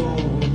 home.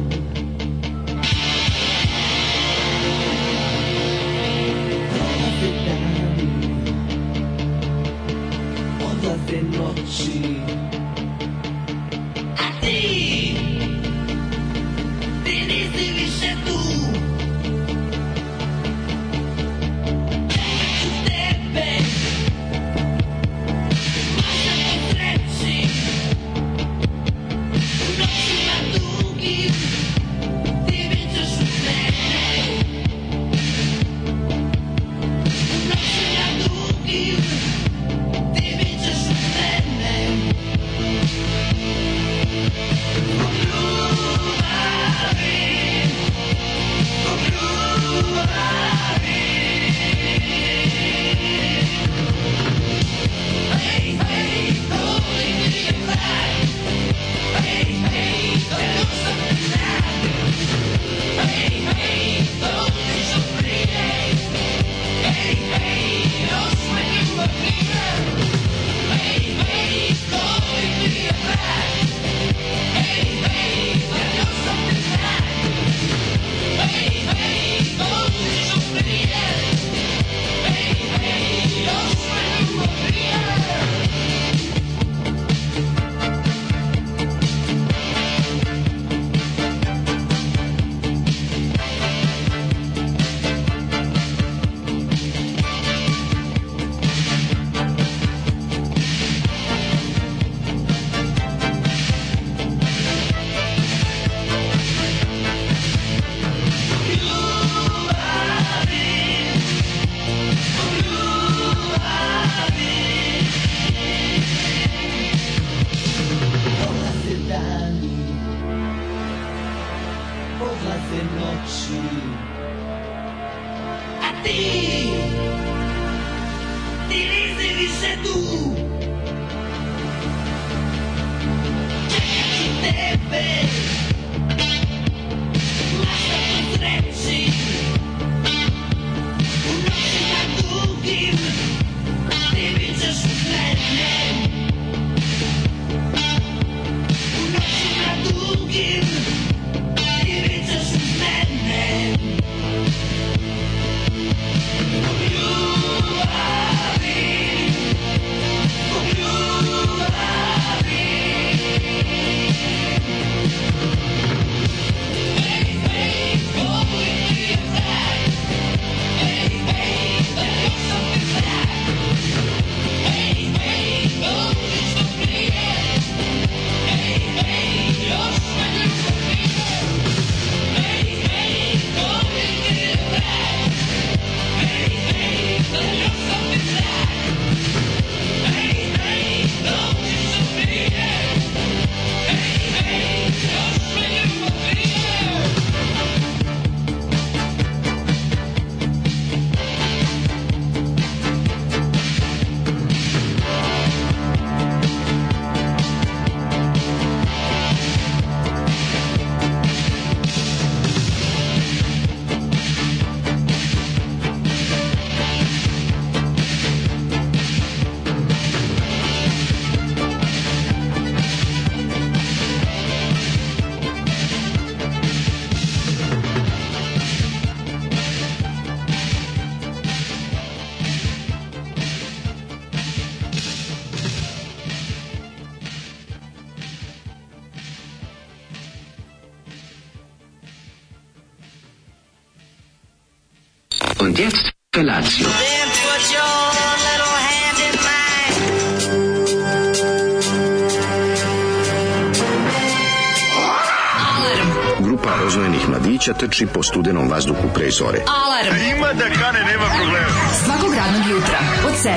Mladića trči po studenom vazduhu pre zore. Alarm. Ima da kane, nema problema. Svakog radnog jutra, od 7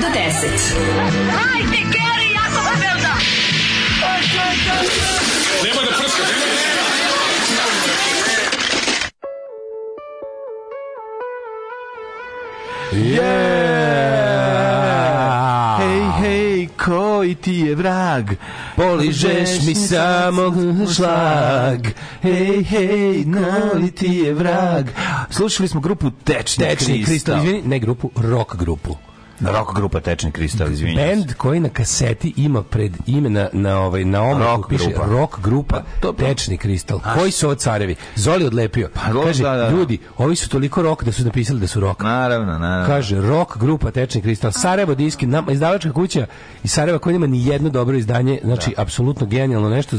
do 10. Hajde, Geri, jako se velda. Yeah! Hej, hej, koji ti je vrag? Poližeš mi samo šlag. Hej, hej, koji ti je vrag? Slušali smo grupu Tečni, Tečni kristal, kristal. izvini, ne grupu, rock grupu. Rock grupa Tečni kristal, izvinjavam se. Bend koji na kaseti ima pred ime na, na, ovaj, na omlaku Rock piše grupa. rock grupa Pa, to- Tečni kristal. Koji su ovo carevi? Zoli odlepio. ro- Kaže, da, da. ljudi, ovi su toliko rock da su napisali da su rock. Naravno, naravno. Kaže rock grupa Tečni kristal Sarajevo diski nam, izdavačka kuća iz Sarajeva koja nema ni jedno dobro izdanje znači apsolutno genijalno nešto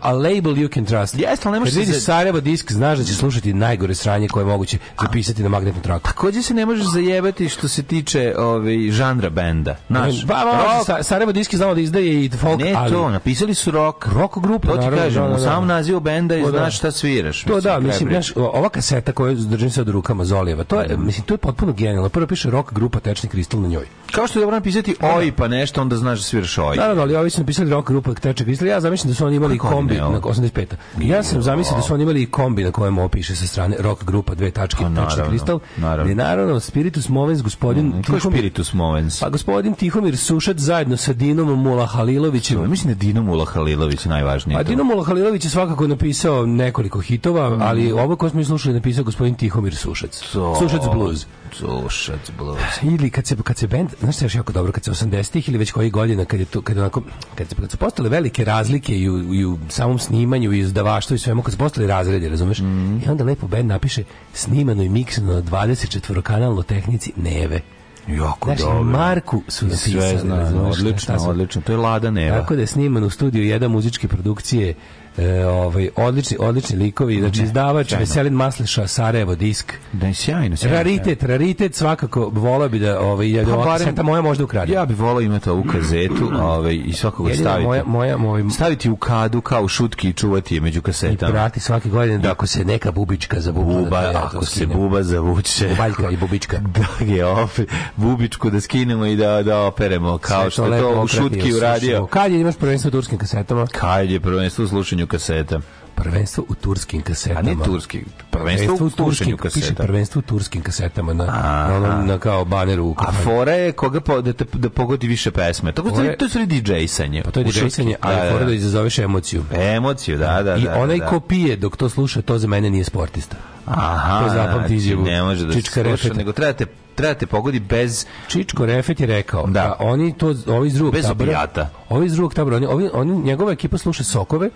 a label you can trust Jeste, ali ne možeš se vidiš za- Sarajevo disk znaš da će slušati najgore sranje koje je moguće zapisati na magnetnu traku Takođe se ne možeš zajebati što se tiče ovaj žanra benda. Naš. Ba, ba, rock, Sa- Sarajevo diski znamo da izdaje i folk ne ali to, napisali su rock. Rock grupa, To ti naravno, kažem, da, da, u da. samom nazivu benda i da. znaš šta sviraš. To da, mislim, znaš, ova kaseta koju držim sad u rukama Zolijeva, to je, mislim, to je potpuno genijalno. Prvo piše rock grupa Tečni kristal na njoj. Kao što je dobro napisati oj pa nešto, onda znaš da sviraš oj. Da, da, ali ovi su napisali rock grupa Tečni kristal. Ja zamišljam da su oni imali Kako kombi na 85. Ja sam zamislio da su oni imali kombi na kojem ovo piše sa strane rock grupa dve tačke Pa, Tečni naravno, kristal. naravno. Naravno Spiritus Movens gospodin Ko Spiritus Movens? Pa gospodin Tihomir Sušac zajedno sa Dinom Mula Halilovićem. Mislim da je Dino Mula Halilović najvažniji. A tu. Dino Mula Halilović je svakako napisao nekoliko hitova, ali ovo koje smo slušali napisao gospodin Tihomir Sušac. To- Sušac blues. Sušac blues. Ili kad se kad se bend, znaš šta je još jako dobro kad se 80-ih ili već koji godina kad je to kad onako kad, se, kad su postale velike razlike i u, i u samom snimanju i izdavaštvu i svemu kad su postali razredi, razumeš? I onda lepo bend napiše snimano i miksano na 24 kanalno tehnici Neve. Jako Znaš, dobro. Marku su napisali, Sve šta odlično, odlično. To je Lada Neva. Tako da je sniman u studiju jedan muzičke produkcije e, ovaj, odlični, odlični likovi, znači izdavač sjajno. Veselin Masliša, Sarajevo disk. Da je sjajno, sjajno. Raritet, raritet svakako volao bi da ovaj ja Pa barem- kaseta moja možda ukrade. Ja bih volao imati ovu kazetu ovaj, i svakako staviti. moja moja moj Staviti u kadu kao u šutki i čuvati je među kasetama. prati svake godine da ako se neka bubička zabukla Buba, da ja to ako se buba zavuče. Bubaljka i bubička. da je opet bubičku da skinemo i da, da operemo kao Sve što lepo to u šutki i uradio. Kad je imaš prvenstvo turskim kasetama? Kad je prvenstvo u slušanju kaseta? Prvenstvo u turskim A kasetama. ne turski, prvenstvo u slušanju Piše kaseta. prvenstvo u turskim kasetama na, Aha. na, onom, na kao baneru u A fora je koga po, da, te, da pogodi više pesme. To, je- to stvari DJ-sanje. Pa to je. DJ-sanje, ali fora da izazoveš emociju. Emociju, da, da. I da, onaj da. ko pije dok to sluša, to za mene nije sportista. Aha, To zapamti znači, izjavu. ne može da Čička Refeta. nego trebate, trebate pogodi bez... Čičko Refet je rekao da, Da. oni to ovi iz drugog Bez tabora, opijata. ovi iz drugog tabora, oni, ovi, oni, njegova ekipa sluša sokove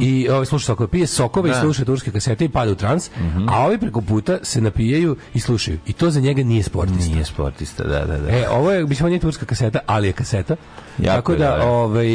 i ovi sluša sokove, pije sokove i Da. sluša turske kasete i pada u trans, a ovi preko puta se napijaju i slušaju. I to za njega nije sportista. Nije sportista, da, da, da. E, ovo je, mislim, on je turska kaseta, ali je kaseta. Jako Tako da, dobro. ovaj,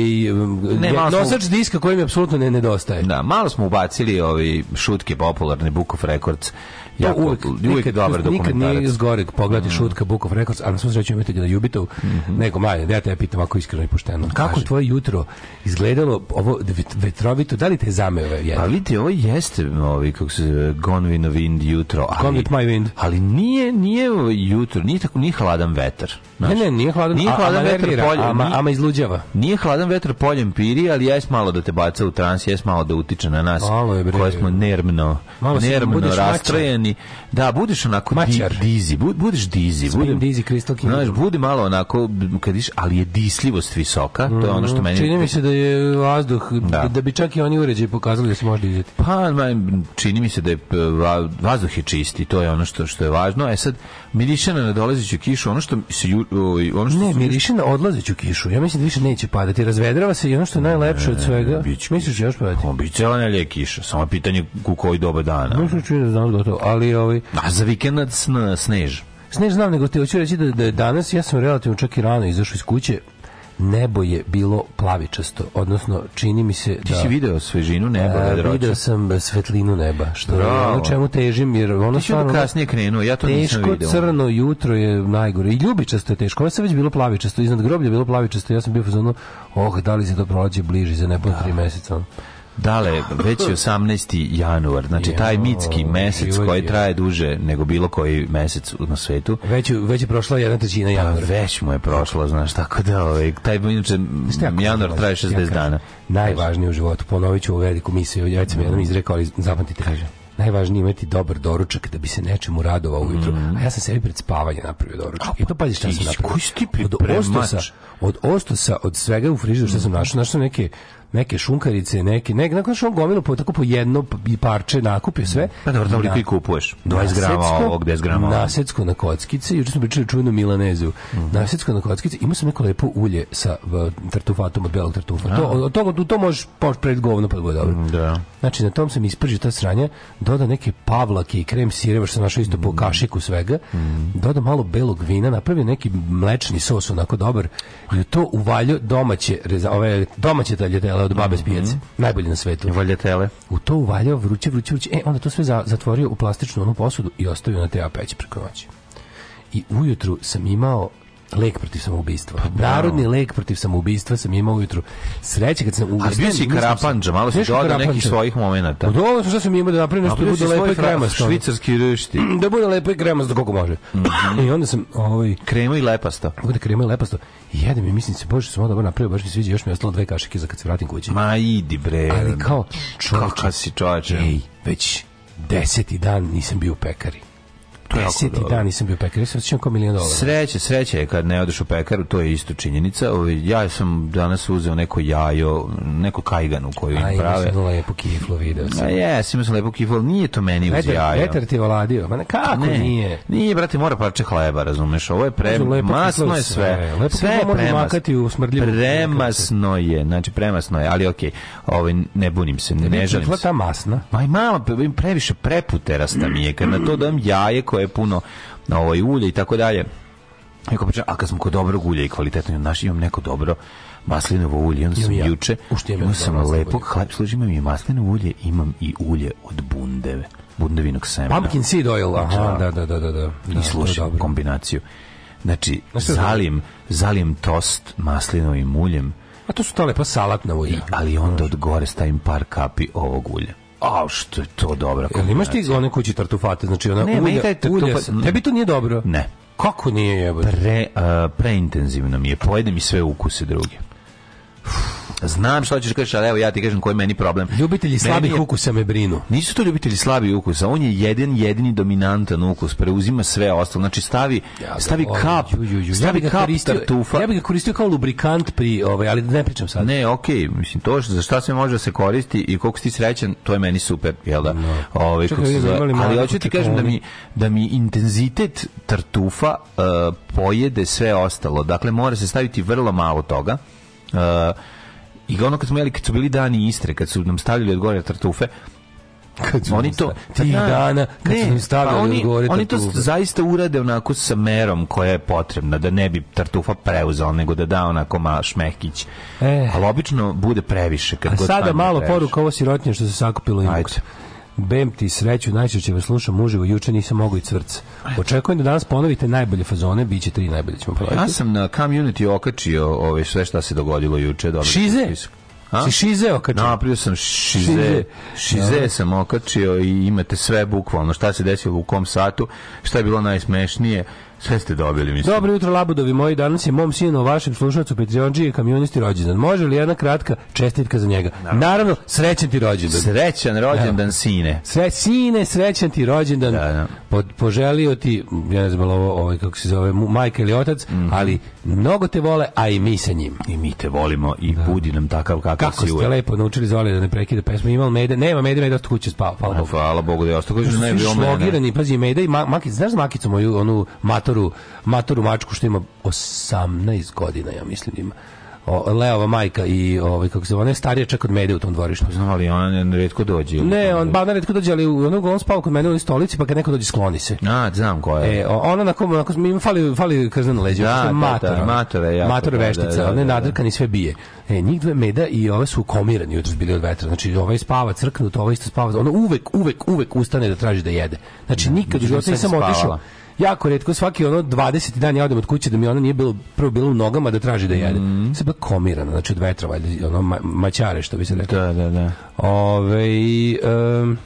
ne, malo smo- nosač diska koji mi apsolutno ne nedostaje. Da, malo smo ubacili ovi šutke popularne Book of Records. Jako, uvek, uvek nikad, dobar nikad nije dokumentarac. Mm. zgoreg pogledati šutka Book of Records, a na svom sreću imate ga na Jubitov, nego mladen, da ja te pitam ako iskreno i pošteno. Kako Mm. Kaži. tvoje jutro izgledalo ovo vet- vetrovito, da li te zameo ovaj Pa jedan? vidite, ovo jeste ovi, kako se zove, Gone with the Wind jutro. Ali, Gone with my wind. Ali nije, nije jutro, nije tako, nije hladan vetar. Ne, znaš. ne, nije hladan, Nije a- hladan ama vetar nervira, polje, ama, ama izluđava. Nije hladan vetar poljem piri, ali jes malo da te baca u trans, jes malo da utiče na nas, Malo je, bre. koje smo nervno, Malo mačar. rastrojeni. Da, budeš onako di, Mačar. dizi, bud, budeš dizi. Spin budi- dizi, King. Znaš, budi malo onako, kad iš, ali je disljivost visoka, to je ono što meni... Čini mi se da je vazduh, da. Da. bi čak i oni uređaji pokazali da se može dizati. Pa, ma, čini mi se da je va- vazduh je čisti, to je ono što što je važno. E sad miriše na nadolazeću kišu, ono što se ju- ono što Ne, miriše na odlazeću kišu. Ja mislim da više neće padati. Razvedrava se i ono što je najlepše od svega. biće Misliš da će još padati? Pa, bit će ova nelje kiša, samo je pitanje u koji doba dana. Možda čujem da znam gotovo, ali ovaj, A za vikend sn, snež. Snež znam, nego ti hoću reći da, da je danas, ja sam relativno čak i rano izašao iz kuće, nebo je bilo plavičasto, odnosno čini mi se Ti da... si video svežinu neba, E, vedroće. video sam svetlinu neba, što je Bravo. ono čemu težim, jer ono Ti si onda kasnije krenuo, ja to nisam Teško video. crno jutro je najgore. I ljubičasto je teško. Ovo se već bilo plavičasto. Iznad groblja je bilo plavičasto. Ja sam bio u fazonu, oh, da li se to prolazi bliži za nepun tri meseca. Dale, već je 18. januar, znači taj mitski mesec koji je. traje duže nego bilo koji mesec na svetu. Već, već je prošla jedna trećina Pa januara. već mu je prošlo, znaš, tako da ovaj, taj inače januar kažem, traje ja 60 kažem, dana. Najvažnije u životu, ponovit ću ovu veliku misiju, ja sam jednom izrekao, ali zapamtite. Kaže, najvažnije je imati dobar doručak da bi se nečemu radovao ujutru. A ja sam sebi pred spavanje napravio doručak. I to pazi šta sam napravio. koji ti od ostosa, od ostosa, od svega u frižideru što sam našao, našao sam neke neke šunkarice, neke, neke, nakon što on gomilu po, tako po jedno i parče nakupio sve. Pa dobro, toliko Na- i kupuješ. 20 grama Nasecko- ovog, 10 grama ovog. Nasecko na kockice, juče smo pričali čuvenu milanezu. Mhm. Nasecko na kockice, ima sam neko lepo ulje sa v, tartufatom od belog tartufa. To, od toga, to možeš poš pred govno pa da bude dobro. Da. Znači, na tom sam ispržio ta sranja, doda neke pavlake i krem sireva, što sam našao isto Mm. po kašiku svega, doda malo belog vina, napravio neki mlečni sos onako dobar i to uvalio domaće, reza, ove, domaće taljatele od babe s pijace, najbolje na svetu. Valjatele. U to uvaljao vruće, vruće, vruće. E, onda to sve za, zatvorio u plastičnu onu posudu i ostavio na te peći preko noći. I ujutru sam imao lek protiv samoubistva. Narodni lek protiv samoubistva sam imao ujutru. Sreće kad sam Ali bio si karapanđa, malo si dodao nekih svojih momenata. Pa dobro sam šta sam imao da napravim nešto da bude lepo i kremasto. švicarski rušti. Da bude lepo i kremasto koliko može. I onda sam ovaj Krema i lepasto. bude krema i lepasto. Jedem i mislim se, bože, sam ovo dobro napravio, baš mi sviđa, još mi je ostalo dve kašike za kad se vratim kući. Ma idi bre. Ali kao, čovječe, Kakav si čovječe. Ej, već deseti dan nisam bio u pekari. Je jako Deseti dobro. dan nisam bio ja se osjećam kao milion dolara. Sreće, sreće je kad ne odeš u pekaru, to je isto činjenica. Ja sam danas uzeo neko jajo, neko kajganu koju im Aj, prave. mislim da lepo kiflo video A sam. jes, imao sam lepo kiflu, nije to meni uz jajo. vetar ti je ovladio. Ma kako Ne, nije? Nije, brate, mora parče hleba, razumeš? Ovo je pre, masno je sve. Lepo sve je premas, u smrdljivu premasno je, znači premasno je, ali okej, ovaj, ne bunim se, ne, Ne želim se. ta masna. Ma i pre- previše preputerasta mi je, kad na to dam jaje koje je puno ovaj ulje i tako dalje. Neko priča, a kad smo kod dobrog ulja i kvalitetno, naš imam neko dobro maslinovo ulje, onda sam Imam ja. juče, imam sam lepo, hleb, služi, imam i maslinovo ulje, imam i ulje od bundeve, bundevinog semena. Pumpkin seed oil, aha, Da. da, da, da, da. da. Da, I je slušam kombinaciju. Znači, zalim, zalim tost maslinovim uljem, A to su to lepa salatna ulja. i, ali onda od gore stavim par kapi ovog ulja. A, što je to dobra Jel imaš ti one kući tartufate, znači ona Ne, ulja, taj tartufa- ulja, sa- tebi to nije dobro? Ne. Kako nije jebote? Pre, uh, preintenzivno mi je, pojede mi sve ukuse druge. Znam što ćeš kažeš, ali evo ja ti kažem koji je meni problem. Ljubitelji Meni slabih je- ukusa me brinu. Nisu to ljubitelji slabih ukusa, on je jedan jedini dominantan ukus, preuzima sve ostalo. Znači stavi, Ja stavi volim, kap, ju, ju, ju. Ja stavi ga kap koristio- tartufa. Ja bih ga koristio kao lubrikant pri, ovaj, ali ne pričam sad. Ne, okej, mislim to što za šta sve može da se koristi i koliko si srećan, to je meni super, jel da? Ovaj Čekaj, kako se zove, ali hoću ti kažem da mi da mi intenzitet tartufa uh, pojede sve ostalo. Dakle mora se staviti vrlo malo toga. Uh, I ono kad smo jeli, kad su bili dani Istre, kad su nam stavljali od gore tartufe, Kad su oni to tih Pa da, dana kad su nam stavljali pa oni, odgovore oni to tartufe. zaista urade onako sa merom koja je potrebna da ne bi tartufa preuzela nego da da onako malo šmehkić E. ali obično bude previše kad A sada malo previše. poruka ovo sirotnje što se sakupilo ima. Bem ti sreću, najčešće vas slušam uživo, juče nisam mogao i cvrc. Očekujem da danas ponovite najbolje fazone, bit će tri najbolje ćemo ponoviti. ja sam na community okačio ove sve šta se dogodilo juče dobro Šize? A? Si šize okačio? Napravio sam šize, Šize. šize sam okačio i imate sve bukvalno šta se desilo u kom satu, šta je bilo najsmešnije, sve ste dobili mislim. Dobro jutro, labudovi moji. Danas je mom sinu, vašem slušalcu, Petrionđi i kamionisti rođendan. Može li jedna kratka čestitka za njega? Naravno, srećan ti rođendan. Srećan rođendan sine. Sve, sine, srećan ti rođendan. Da, da. Po, poželio ti, ja ne znam, ovo, ovaj, kako se zove, majka ili otac, Mhm. ali mnogo te vole, a i mi sa njim. I mi te volimo i budi nam takav kakav Kako si ste uvek. lepo naučili Zoli da ne prekida pesmu. Imal Mede, nema Mede, Mede dosta kuće spao, hvala Bogu. Hvala Bogu da je ostao. Ne bi Svi šlogirani, pazi, Mede i Ma- Makic, znaš Makicu moju, onu matoru, matoru mačku što ima 18 godina, ja mislim ima. O, Leova majka i ovaj kako se zove, ona je starija čak od Mede u tom dvorištu. Znam, ali ona ne redko dođe. Ne, on ba retko dođe, ali u- ono on spava kod mene u stolici, pa kad neko dođe skloni se. A, znam koja je. E, ona na kom, na kom mi fali, fali krzna leđa. Da, što je da, matora. da, matora je jako, Matora da, veštica, da, da, da, da. nadrkan i sve bije. E, njih dve meda i ove su komirani jutros bili od vetra. Znači, ovaj spava crknut, ovaj isto spava. Ona uvek, uvek, uvek ustane da traži da jede. Znači, nikad u životu nisam otišao. Jako retko, svaki ono 20. dan ja odem od kuće da mi ona nije bilo, prvo bilo u nogama da traži da jede. Mm. Bila komirana, znači od vetra, valjda, ono, ma, maćare, što bi se rekao. Da, da, da. Ove, um,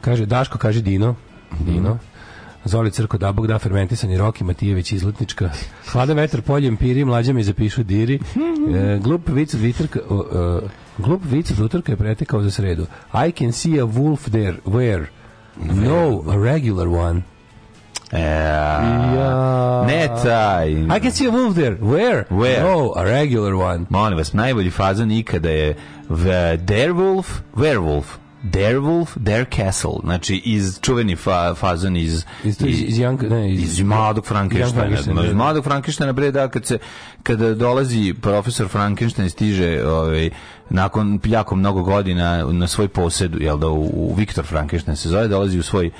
kaže Daško, kaže Dino. Dino. Zoli Crko, da Bog da, fermentisani Roki, Matijević, izletnička. Hladan vetar, poljem, piri, mlađa mi zapišu diri. E, glup vic od vitrka, o, e, glup vic od utorka je pretekao za sredu. I can see a wolf there. Where? No, a regular one. E, Ja. Ne taj. I can see a wolf there. Where? Where? No, a regular one. Molim vas, najbolji fazon ikada je Derewolf, Werewolf. Derewolf, Dare Castle. Znači, iz čuveni fa, fazon iz... Iz, iz, iz, Young, ne, iz, iz mladog Frankensteina. Frankensteina, Iz da. mladog Frankensteina bre da kad se kada dolazi profesor Frankenstein i stiže ovaj nakon jako mnogo godina na svoj posed, jel da u, u Viktor Frankenstein se zove, dolazi u svoj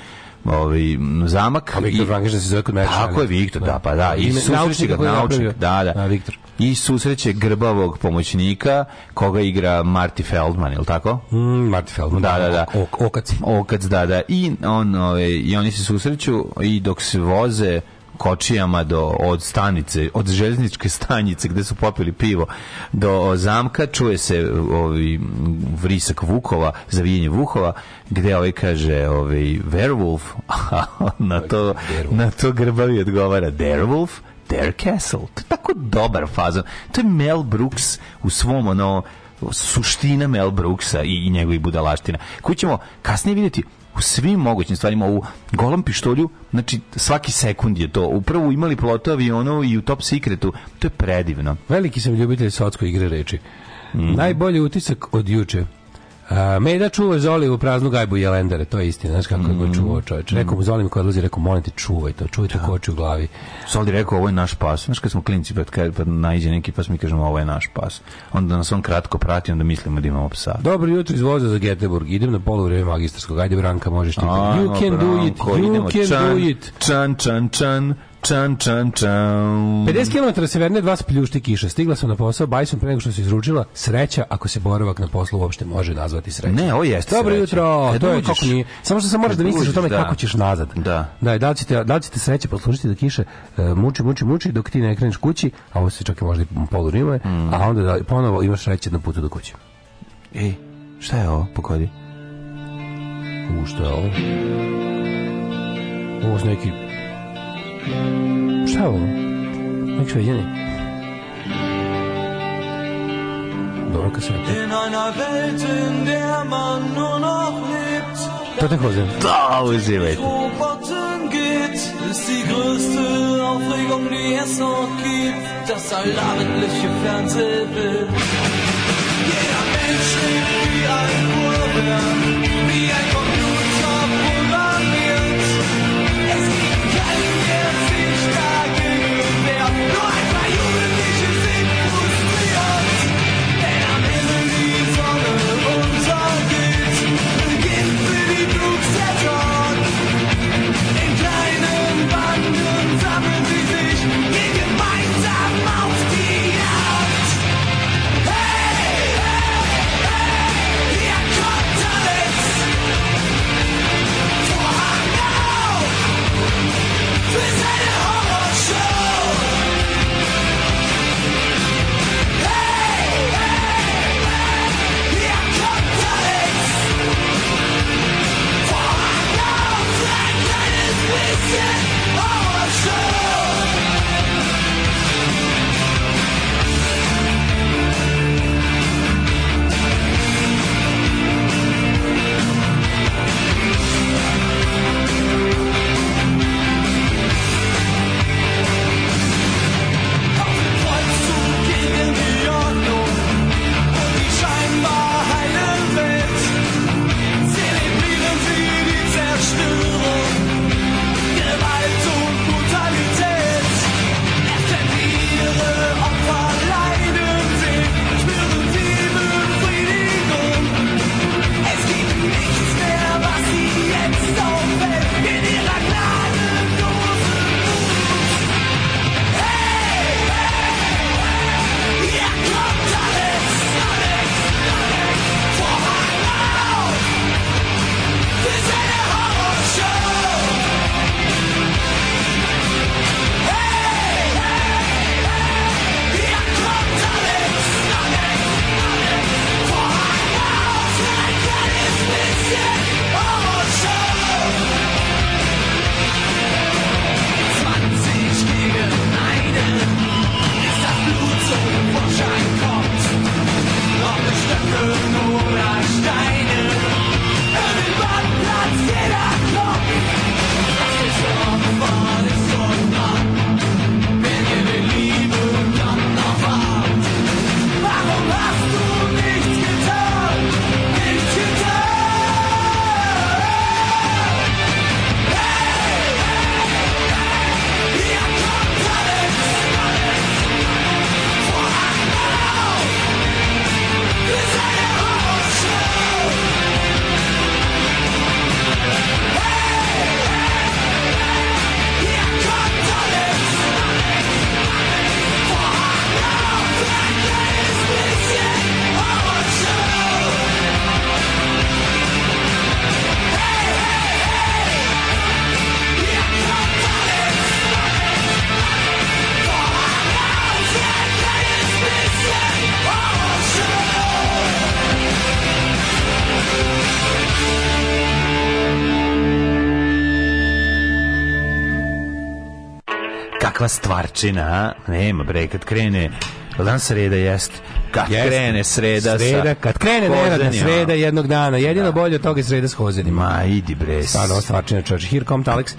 ovaj zamak A Viktor i- Frankenstein se zove kod mene. Tako je Viktor, da, pa da, i Ime- susreće ga naučnik, da, da. A, Viktor. I susreće grbavog pomoćnika koga igra Marty Feldman, je tako? Mm, Marty Feldman. Da, da, da. Ok, okac. Okac, da, da. I, on, ove, I oni se susreću i dok se voze kočijama do, od stanice, od željezničke stanice gde su popili pivo do zamka, čuje se ovi, vrisak vukova, zavijenje vuhova, gde ovaj kaže ovaj, werewolf, a na to, na to grbavi odgovara werewolf, Dare Castle. To je tako dobar fazon. To je Mel Brooks u svom ono suština Mel Brooksa i, i njegovih budalaština. Koji ćemo kasnije vidjeti u svim mogućim stvarima u golom pištolju, znači svaki sekund je to. Upravo imali pilotu avionu i u Top Secretu. To je predivno. Veliki sam ljubitelj sotsko igre reči. Mhm. Najbolji utisak od juče. A, Meda čuva Zoli u praznu gajbu Jelendare, to je istina, znaš kako je Mhm. go čuvao čovječ. Rekao mu Zoli mi koji odlazi, rekao, molim te, čuvaj to, čuvaj to koči u glavi. Soldi rekao, ovo je naš pas. Znaš kad smo klinci, pa, kad, pa najde neki pas, mi kažemo, ovo je naš pas. Onda nas on kratko prati, onda mislimo da imamo psa. Dobro jutro iz voza za Göteborg. Idem na polu vreme magistarskog. Ajde, Branka, možeš ti. You can do it. Branko, You can Čan, do it. Čan, čan, čan, čan, čan, čan. 50 km severne dva spljušti kiša. Stigla sam na posao, baj sam pre nego što se izručila. Sreća ako se boravak na poslu uopšte može nazvati sreća. Ne, ovo jeste Dobro sreća. jutro. Kad To je kako nije. Samo što sam moraš da misliš o tome da. kako ćeš nazad. Da. Da, da li ćete, da li ćete sreće poslušati da kiše e, muči, muči, muči dok ti ne kreneš kući, a ovo se čak i možda i polu rimuje, Mm. a onda da ponovo imaš sreće na putu do kuće. Ej, šta je ovo? Pogodi. U, što je ovo? Ovo su neki... Šta je ovo? Neki šveđani? Dobro kaseta. In einer Welt, in der man nur noch lebt, To je tako hozen. Da, uživajte. Roboten geht, ist die größte Aufregung, die es noch gibt. Das allabendliche Fernsehbild. Jeder Mensch lebt wie ein Uhrwerk, wie ein kakva stvarčina, a? Nema bre, kad krene, dan sreda jest, kad Jeste. krene sreda, Sreda, sa kad krene hozenima. sreda jednog dana, jedino bolje od toga je sreda s hozenima. Ma, idi bre. Stvarno, stvarčina čovječ. Here comes Alex.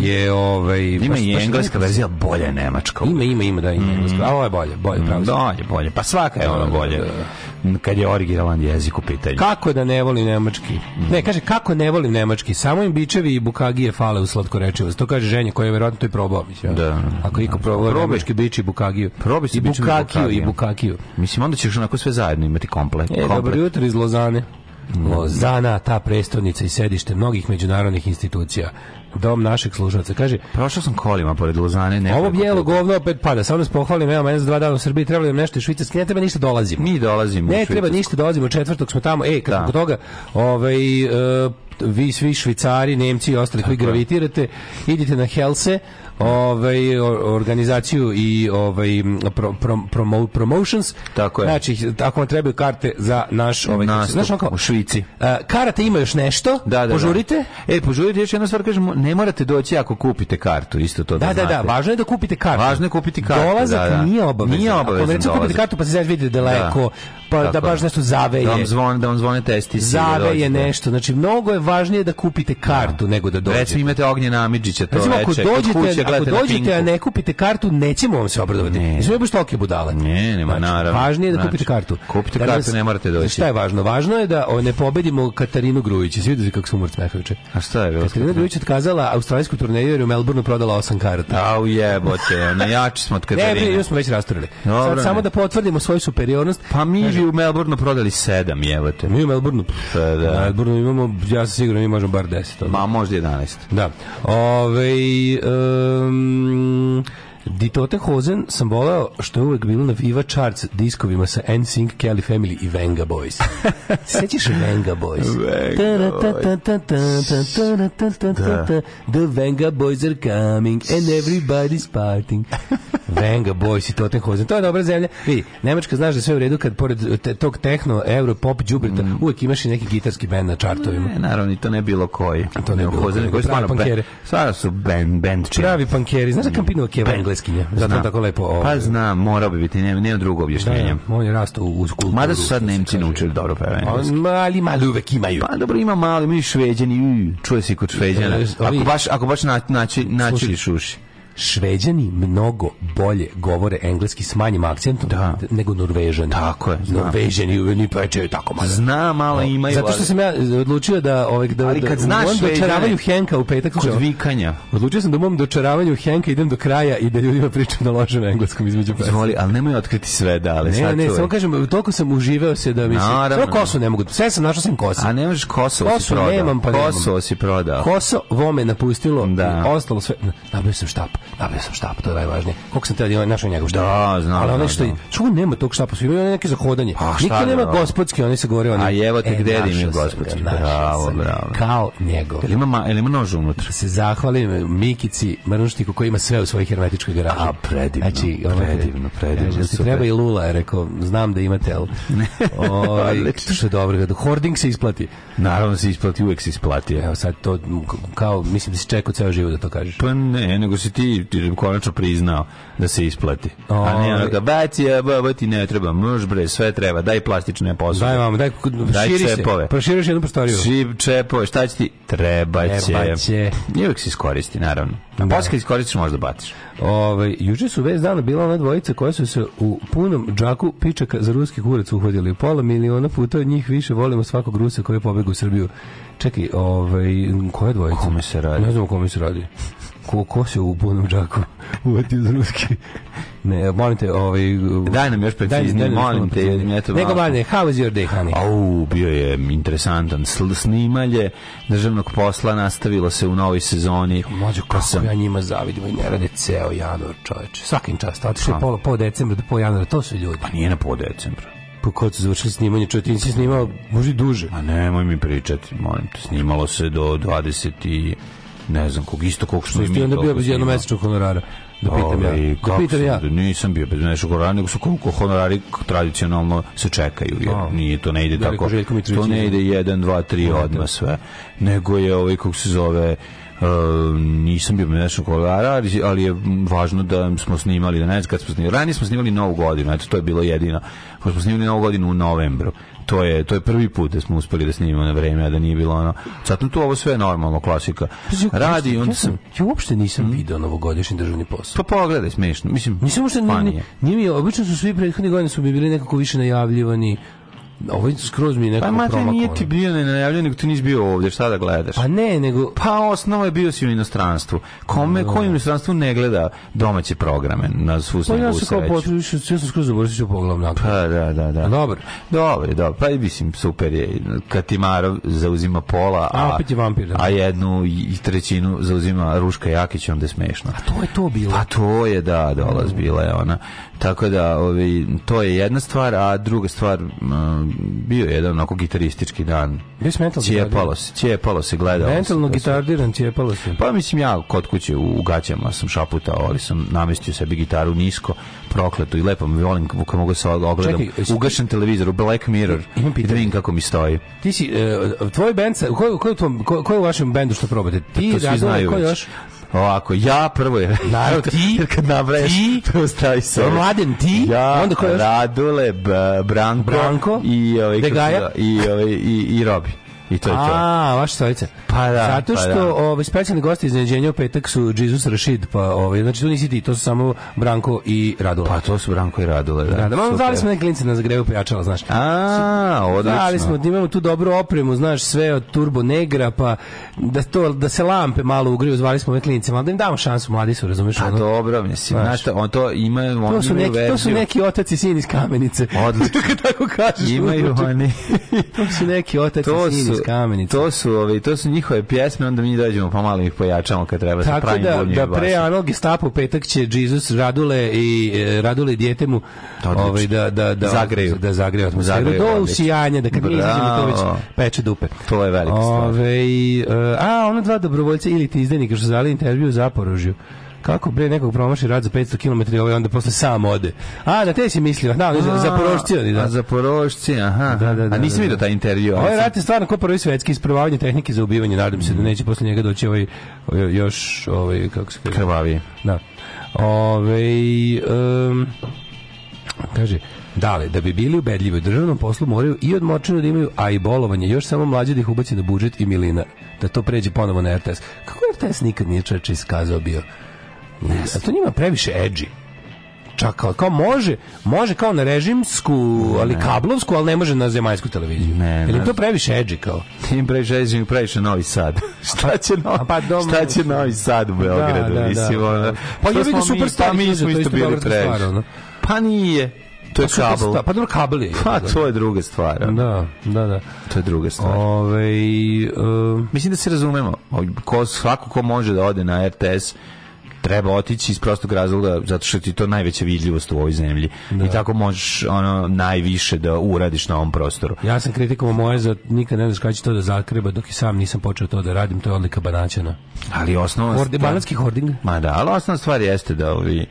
Je ovaj... Mhm. Ima baš- i baš engleska verzija, bolja je nemačka. Ima, ima, ima, da, ima engleska. A ovo je bolje, bolje, pravo. si. Bolje, bolje. Pa svaka je ono Da, da, bolje. da. Kad je originalan jezik u pitanju. Kako da ne volim nemački? Ne, kaže kako ne volim nemački. Samo im bičevi i bukagije fale u slatkorečivost. To kaže ženja koja je verovatno to i probao, mislim. Da. Ako iko probao Probaj. nemački bič i bukagiju. Probaj si I bičevi i bukakiju i bukagiju. bukakiju. Mislim, onda ćeš onako sve zajedno imati komplet. E, komplet. dobro jutro iz Lozane. Lozana, ta prestolnica i sedište mnogih međunarodnih institucija. Dom našeg slušalca. Kaže, Prošao sam kolima pored Lozane. nekoliko ovo bijelo govno opet pada. Samo nas pohvalim, evo, mene za dva dana u Srbiji trebalo nam nešto iz Švicarske. Ne treba ništa dolazimo. Mi dolazimo Ne treba ništa, dolazimo u četvrtog, smo tamo. E, kad Da. toga, ovaj, e, vi svi švicari, nemci i ostali koji gravitirate, idite na Helse, ovaj organizaciju i ovaj pro, pro, promo, promotions. Tako je. Znači, ako vam trebaju karte za naš ovaj Nastup znaš on kao, u Švici. e, karata ima još nešto, Da, da, požurite. Da. E, požurite, još jedna stvar kažemo, ne morate doći ako kupite kartu, isto to da, Da, da, da, znate. važno je da kupite kartu. Važno je kupiti kartu, Dolazak da, da. nije obavezan. Nije Ako obavezan vam recimo kupite kartu pa se sad vidite daleko, pa da Tako baš je. nešto zaveje. Da vam zvone, da vam zvone testi. da Zave je dođete. nešto. Znači, mnogo je važnije da kupite kartu nego da dođete. Recimo imate Ognjena Amidžića to Recimo, ako veče, dođete, kuće ako dođete, a ne kupite kartu, nećemo vam se obradovati. Ne. Nismo baš tolike budale. Ne, nema, naravno. Važnije je da Znači, kupite kartu. kupite Da kartu, ne morate doći. Šta je važno? Važno je da o, ne pobedimo Katarinu Grujić. Svi vidi kako smo umrt smehajuče. A šta je bilo? Katarina Grujić otkazala australijsku turneju jer je u Melbourneu prodala osam karata. Au jebote, na jači smo od Ne, Katarine. nju smo već rasturili. Dobro, Sad ne. samo da potvrdimo svoju superiornost. Pa mi bi u Melbourneu prodali sedam, jebote. Mi u Melbourneu, Pa da. u Melbourneu imamo, ja sam siguran, mi možemo bar 10. Ma možda 11. Da. Ove, um, Ditote Hozen sam voleo što je uvek bilo na Viva Charts diskovima sa NSYNC, Kelly Family i Venga Boys. Sećaš Venga Boys? Venga Boys. The Venga Boys are coming and everybody's partying. Venga Boys i Tottenhausen. To je dobra zemlja. Vidi, Nemačka znaš da sve u redu kad pored te, tog techno, euro, pop, džubrita, mm. uvek imaš i neki gitarski bend na čartovima. Ne, naravno, i to ne bilo koji. A to ne, ne bilo koji. koji. Pravi pankeri. Sada su band, band čini. Pravi pankeri. Znaš da Campino Kevin engleskinja? Zato tako lepo... Pa ovaj, znam, morao bi biti, nema, nema drugog Da, objašnjenja. da, on je rastao u kulturu. Mada su sad Nemci naučili dobro pevanje. Mali, mali uvek imaju. Pa dobro, ima malo, ima i šveđani, uj, čuje se i kod šveđana. E, Ako baš, ako baš na, naći, naći Slušaj. Šveđani mnogo bolje govore engleski s manjim akcentom Da. nego Norvežani. Tako je, znam. Norvežani ni pečeju tako malo. Zna, malo imaju. Zato što sam ja odlučio da ovaj da Ali da, kad u znaš dočaravanju Henka u petak Kod vikanja. Odlučio sam da u mom dočaravanju Henka idem do kraja i da ljudima pričam na lošem engleskom između pesama. Zvoli, ali nemoj otkriti sve da, ali Ne, sad ne, samo kažem, toliko sam uživao se da mi se... Naravno. Samo kosu ne mogu, sve sam našao sam kosu. A ne možeš si Kosu prodao. nemam, pa nemam. Kosovo si prodao. Kosovo me napustilo, Da. i ostalo sve. Nabio sam štap, nabio sam štap, to je najvažnije. Koliko sam teo našao njegov štap. Da, znam, Ali znam, što je, što nema tog štapa, svi imaju neke za hodanje. Pa, šta Niko da, nema da. gospodski, oni se govore oni. A evo te gde da našao imaju sam gospodski. Bravo, bravo. Kao njegov. Jel ima, ma, jel ima nož unutra? Da se zahvalim Mikici Mrnuštiku koji ima sve u svojoj hermetičkoj garaži. A, predivno, ovaj, predivno, predivno, ti super. treba i Lula, je rekao, znam da imate, ali... Ovaj, što je dobro, hoarding se isplati. Naravno se isplati, uvek se isplati. Evo sad to, kao, mislim da si čekao ceo život da to kažeš. Pa ne, nego si ti, ti konačno priznao da se isplati. A Oj. ne ono ga, baci, a ba, ti ne treba, mrž bre, sve treba, daj plastične posude. Daj vam, daj, Daj širi se, čepove. proširiš jednu prostoriju. Šip, čepove, šta će ti? Treba će. Treba će. I uvek se iskoristi, naravno. A Da. posle kad iskoristiš možda baciš. Ovaj juče su već dana bila ona dvojica koja su se u punom džaku pičaka za ruski kurac uhvatili. Pola miliona puta od njih više volimo svakog Rusa koji je pobegao u Srbiju. Čekaj, ovaj koja dvojica? Kome se radi? Ne znam o kome se radi. Ko, ko se u punom džaku uvatio za ruski? Ne, molim te, ovaj... Daj nam još preciznije, molim te, preciznije. jer mi je to Nego, mladine, how was your day, honey? Au, bio je interesantan snimalje državnog posla nastavilo se u novoj sezoni. Mlađo, kako sam- ja njima zavidim i ne rade ceo januar, čoveče. Svakim čast, otišli pola, po decembra do po januara, to su ljudi. Pa nije na po decembra. Pa kad su završili snimanje, čovječ, ti nisi snimao, može i duže. Ma nemoj mi pričati, molim te. Snimalo se do 20 i ne znam kog isto kog Što i mi onda bio bez jednomesečnog honorara? Da pitam ja. Da pitam ja. Nisam bio bez mesečnog honorara, nego su koliko honorari tradicionalno se čekaju, jer A. nije to ne ide Veliko tako. To ne ide 1, 2, 3 odmah sve. Nego je ovaj, kako se zove, E, nisam bio mešan kolara, ali, je važno da smo snimali, da ne znam kad smo snimali. Ranije smo snimali Novu godinu, eto, to je bilo jedino. Smo snimali Novu godinu u novembru. To je, to je prvi put da smo uspeli da snimimo na vreme, a da nije bilo ono... Sad tu ovo sve je normalno, klasika. Radi, onda sam, ja uopšte nisam video novogodišnji državni posao. Pa pogledaj, smešno. Mislim, Nisam uopšte, ni, funny ni, je. nije mi, obično su svi prethodni godine su mi bili nekako više najavljivani. Ovo je skroz mi je Pa nekako mate, promaklo. nije ti bio nenajavljen, nego ti nisi bio ovdje, šta da gledaš? Pa ne, nego... Pa osnova je bio si u inostranstvu. Kome, ko u inostranstvu ne gleda domaće programe na svu Pa svoju ja sam kao sreću? potrebiš, ja sam skroz zaboravio što pogledam nakon. Pa da, da, da. A dobro. Dobro, dobro. Pa i mislim, super je. Katimarov zauzima pola, A, opet je vampir, da. a jednu i trećinu zauzima Ruška Jakić, onda je smešno. To je to bilo. Pa to je, da, dolaz bila je ona. Tako da, ovi, to je jedna stvar, a druga stvar, bio je jedan onako gitaristički dan. Bio si mentalno Cijepalo se, cijepalo se, gledalo se. Mentalno se- gitardiran, cijepalo se. Pa mislim ja kod kuće u, u gaćama sam šaputao, ali sam namestio sebi gitaru nisko, prokletu i lepo mi volim kako mogu se ogledam. Čekaj, jesi- Ugašen televizor, u Black Mirror Imam i da vidim kako mi stoji. Ti si, e, tvoj band, ko, ko, ko, ko je u vašem bendu što probate? Ti, to svi znaju već. još? Ovako, ja prvo je... Naravno, ti, Jer kad nabrajaš, ti, prvo stavi se. Mladen, ti, ja, onda ko još? Radule, Branko, Branko, i, ovaj, zove, i, ovaj, i, i Robi. I to je to. A, vaša stojica. Pa da, Zato pa što da. ovaj specijalni gosti iznenađenja u petak su Jesus Rashid, pa ovaj znači tu nisi ti, to su samo Branko i Radula. Pa to su Branko i Radule, da. da, da, malo dali smo neke klince na zagrevu pojačala, znaš. A, odlično. Dali smo, imamo tu dobru opremu, znaš, sve od Turbo Negra, pa da, to, da se lampe malo ugriju, zvali smo ove klince, malo da im damo šansu, mladi su, razumeš? Pa ono? dobro, mislim, Znaš. on to ima, oni To su, neki, to su verziju. neki otac i sin iz kamenice. Odlično. Tako kažeš. Imaju oni. To su neki otac to i sin su, kamenice. to su, ovaj, to su njihove pjesme, onda mi dođemo pa malo ih pojačamo kad treba sa Tako pravim da, da pre basom. Anal Gestapo petak će Jesus Radule i e, Radule dijete mu ovaj, da, da, da, Zagreju. da zagreju atmosferu. Zagreju, Do usijanja, da kad mi izađemo to već peče dupe. To je velika stvar. Ove, e, a, ona dva dobrovoljca ili ti izdajnika što su dali intervju u Zaporožju. Kako bre nekog promaši rad za 500 km i ovaj onda posle sam ode. A, da te si mislio. Da, oni za, Zaporožci oni, da. A Zaporožci, aha. Da, da, da, a nisam da, vidio da. taj intervju. Ovaj ali sam- rat je stvarno ko prvi svetski isprobavanje tehnike za ubivanje. Nadam se da neće posle njega doći ovaj, ovaj još ovaj kako se kaže Krvavi. Da. Ove, um, kaže, Dale, da bi bili ubedljivi u državnom poslu moraju i odmočinu da imaju, a i bolovanje, još samo mlađe da ih ubaci na budžet i milina. Da to pređe ponovo na RTS. Kako RTS nikad nije čeče iskazao bio? Ne, a to njima previše edgy. Čak kao, kao može, može kao na režimsku, ali kablovsku, ali ne može na zemaljsku televiziju. Ne, Jer im ne. to previše edgy kao. Tim previše Ezing, previše Novi Sad. šta će Novi, pa dom- šta će Novi Sad u Beogradu? Da, da, mislim, da. ono, Pa što je vidio Superstar pa mi smo isto bili previše. Pa nije. To je Pa super kabel. sta- Pa dobro, kabel je. Pa to je druga stvar. Da, da, da. To je druga stvar. Ove, um, Mislim da se razumemo. Ko, svako ko može da ode na RTS treba otići iz prostog razloga zato što ti to najveća vidljivost u ovoj zemlji. I tako možeš ono najviše da uradiš na ovom prostoru. ja sam kritikovao moje za nikad ne znaš kada će to da zakreba dok i sam nisam počeo to da radim, to je odlika banaćana. Ali osnovna Horde, stvar- banatski hording? Ma da, ali osnovna stvar jeste da ovi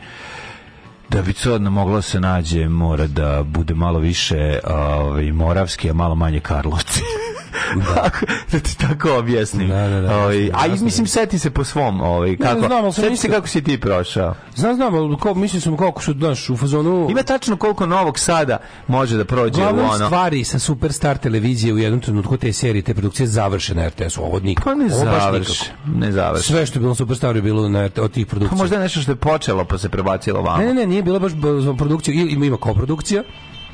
da bi to moglo se nađe mora da bude malo više ovaj moravski a malo manje Karlovci da. da ti tako objasnim. Da, da, da, Ovaj, jasno, a mislim seti se po svom ovaj, kako, znam, ali sam seti se kako si ti prošao. Znam, znam, ali ko, mislim sam kako su, znaš, u fazonu... ima tačno koliko Novog Sada može da prođe u ono stvari sa Superstar televizije u jednom trenutku te serije, te produkcije završe na RTS-u, ovo nikako. pa ne završi ne završi. Sve što je bilo na Superstaru je bilo na, od tih pa produkcija. možda je nešto što je počelo pa se prebacilo vamo. Ne, ne, ne, nije bilo baš I- ima, ima koprodukcija,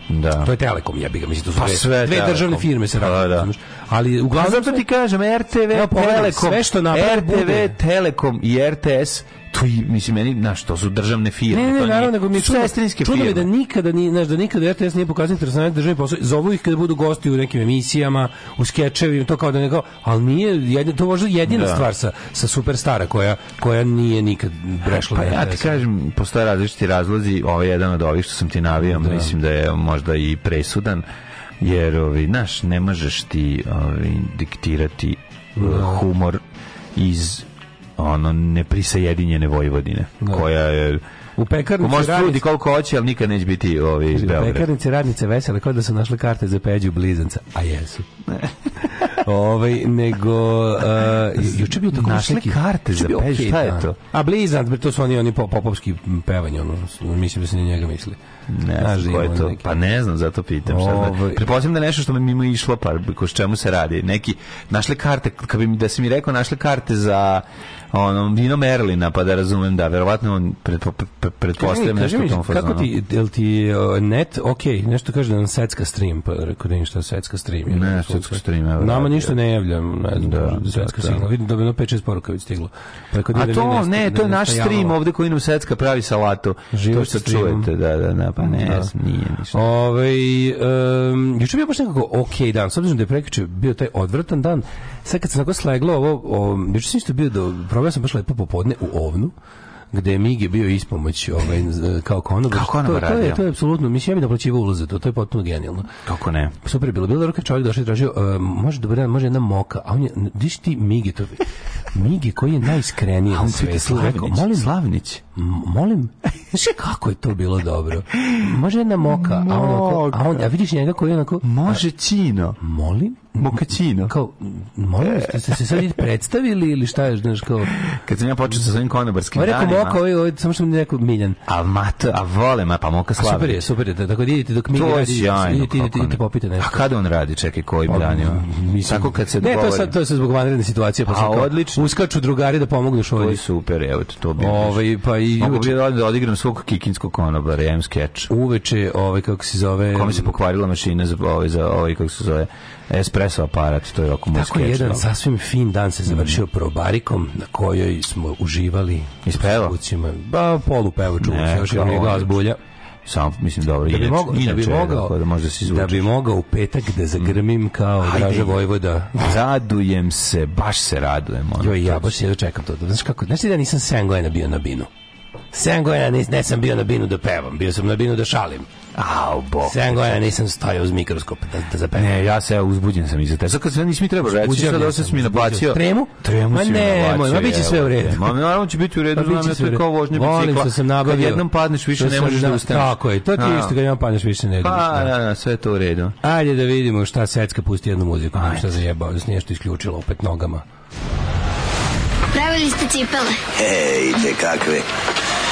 da to je Telekom, jebi ga, mislim, to su Pa sve dve državne firme se Pa rade, da. razumeš? ali Pa uglavnom... zato sve- ti kažem, RTV, Telekom, sve što RTV. Telekom i RTS, to i, mislim, meni, znaš, to su državne firme. Ne, ne, to naravno, nego mi sestrinske je firme. da nikada, ni, znaš, da nikada RTS nije pokazao interesantne državne posao. Zovu ih kada budu gosti u nekim emisijama, u skečevima, to kao da ne kao, ali nije, jedin, to možda jedina Da. stvar sa, sa Superstara koja, koja nije nikad prešla Pa na ja ti kažem, postoje različiti razlozi, ovo je jedan od ovih što sam ti navio, mislim da je možda i presudan, jer, ovi, znaš, ne možeš ti ovi, diktirati uh, humor iz ono neprisajedinjene Vojvodine, koja je U ko pekarnici može trudi radnice, koliko hoće, ali nikad neće biti ovi u pekarnici radnice vesele kao da su našle karte za peđu blizanca, a jesu. Ovaj nego uh, juče bio tako Našle neki- karte za peć, okej šta je dan. to? A Blizant, bre, to su oni oni po- popovski pevanje, ono, mislim da se na njega misli. Ne Znaš znam da ko je ima to. neki- Pa ne znam, zato pitam. Šta Ovaj- da, pretpostavljam da je nešto što mi mimo išlo, pa ko s čemu se radi. Neki, našle karte, kad bi mi, da si mi rekao, našle karte za ono, Dino Merlina, pa da razumem da, verovatno on pretpo, pre- pretpostavljam nešto mi, u tom fazonu. Kako ti, jel ti uh, net, ok, nešto kaže da nam secka stream, pa rekao da im šta secka stream. je. Ne, secka stream, evo, Nama ništa ne javljam, ne znam, Da, da, da, secka da. signal. Vidim da bi jedno 5-6 poruka već stiglo. Pa da A to, ne, da to je naš stream ovde koji nam Secka pravi salatu. Život to što čujete, da, da, da, pa ne, Da. znam, nije ništa. Ovaj um, juče je bio baš nekako ok dan, s obzirom da je prekjuče bio taj odvratan dan. Sad kad sam tako sleglo ovo, o, juče sam isto bio da proveo sam baš lepo popodne u ovnu gde je Migi bio ispomoć ovaj, kao konobar. Kao konobar to, to, je, to je apsolutno, mislim, ja bih naplaćivao ulaz za to, to je potpuno genijalno. Kako ne? Super je bilo. Bilo je dobro kad čovjek došao i tražio, uh, može dobar dan, može jedna moka, a on je, diš ti Migi, to, Migi koji je najiskreniji na pita svetu, rekao, Slavnić, molim, Slavnić. Molim, znaš kako je to bilo dobro. Može jedna moka, a, on onako, a, on, a vidiš njega koji je onako, Može Ćino. molim? Mokaćino. Kao, molim, ste, se sad predstavili ili šta je, znaš, kao... Kad sam ja počeo sa svojim konobarskim danima. Moka, ovaj, ovaj, samo što mi je rekao Miljan. A mata, a vole, ma pa moka A Slavnić. super je, super je, da- tako da idite dok mi To je radi, sjajno. idite, idite, idite popite nešto. A kada on radi, čekaj, kojim Pa, danima? mislim- Tako kad se Ne, to je dogovori. sad, to je sad zbog vanredne situacije, pa A, odlično. uskaču drugari da pomognu To šolji. je super, evo te, to bi. Ovaj, pa i Mogu bi da da odigram svog kikinskog konobara, ja imam skeč. uveče, ovaj, kako se zove... Kome se pokvarila mašina za ovaj, za ovaj, kako se zove, espresso aparat, to je oko moj Tako skeč. jedan da. sasvim fin dan se završio probarikom na kojoj smo uživali zvucima. Ba, polu Ne, se, još kao i glas bulja. Samo, mislim, dobro, Da bi, mogao, da bi mogao, da može da se da bi mogao u petak da zagrmim kao Ajde. Draže Vojvoda. Radujem se, baš se radujem. ono. Joj, ja baš jedno čekam to. Znaš kako, znaš ti da nisam 7 godina bio na binu? 7 godina nis, ne sam bio na binu da pevam, bio sam na binu da šalim. Au, bok. 7 godina nisam stajao uz mikroskop da, da zapevam. Ne, ja se uzbuđen sam iza te. Sad kad sve nisi mi trebao reći, Uzbuđen sad sam, ovo si mi sam. Tremu? Tremu Ma si mi naplacio. ma bit će sve u redu. Ma naravno će biti u redu, Pa znam biće ja sve to je kao vožnje Volim bicikla. što sam nabavio. Kad jednom padneš, više ne možeš da ustaneš. Tako je, to ti je A. isto kad jednom padneš više ne Pa, da, da, sve je to u redu. Ajde da vidimo šta Secka pusti jednu muziku, šta zajebao, da se nešto isključilo opet nogama. Pravili ste cipele. Ej, te kakve.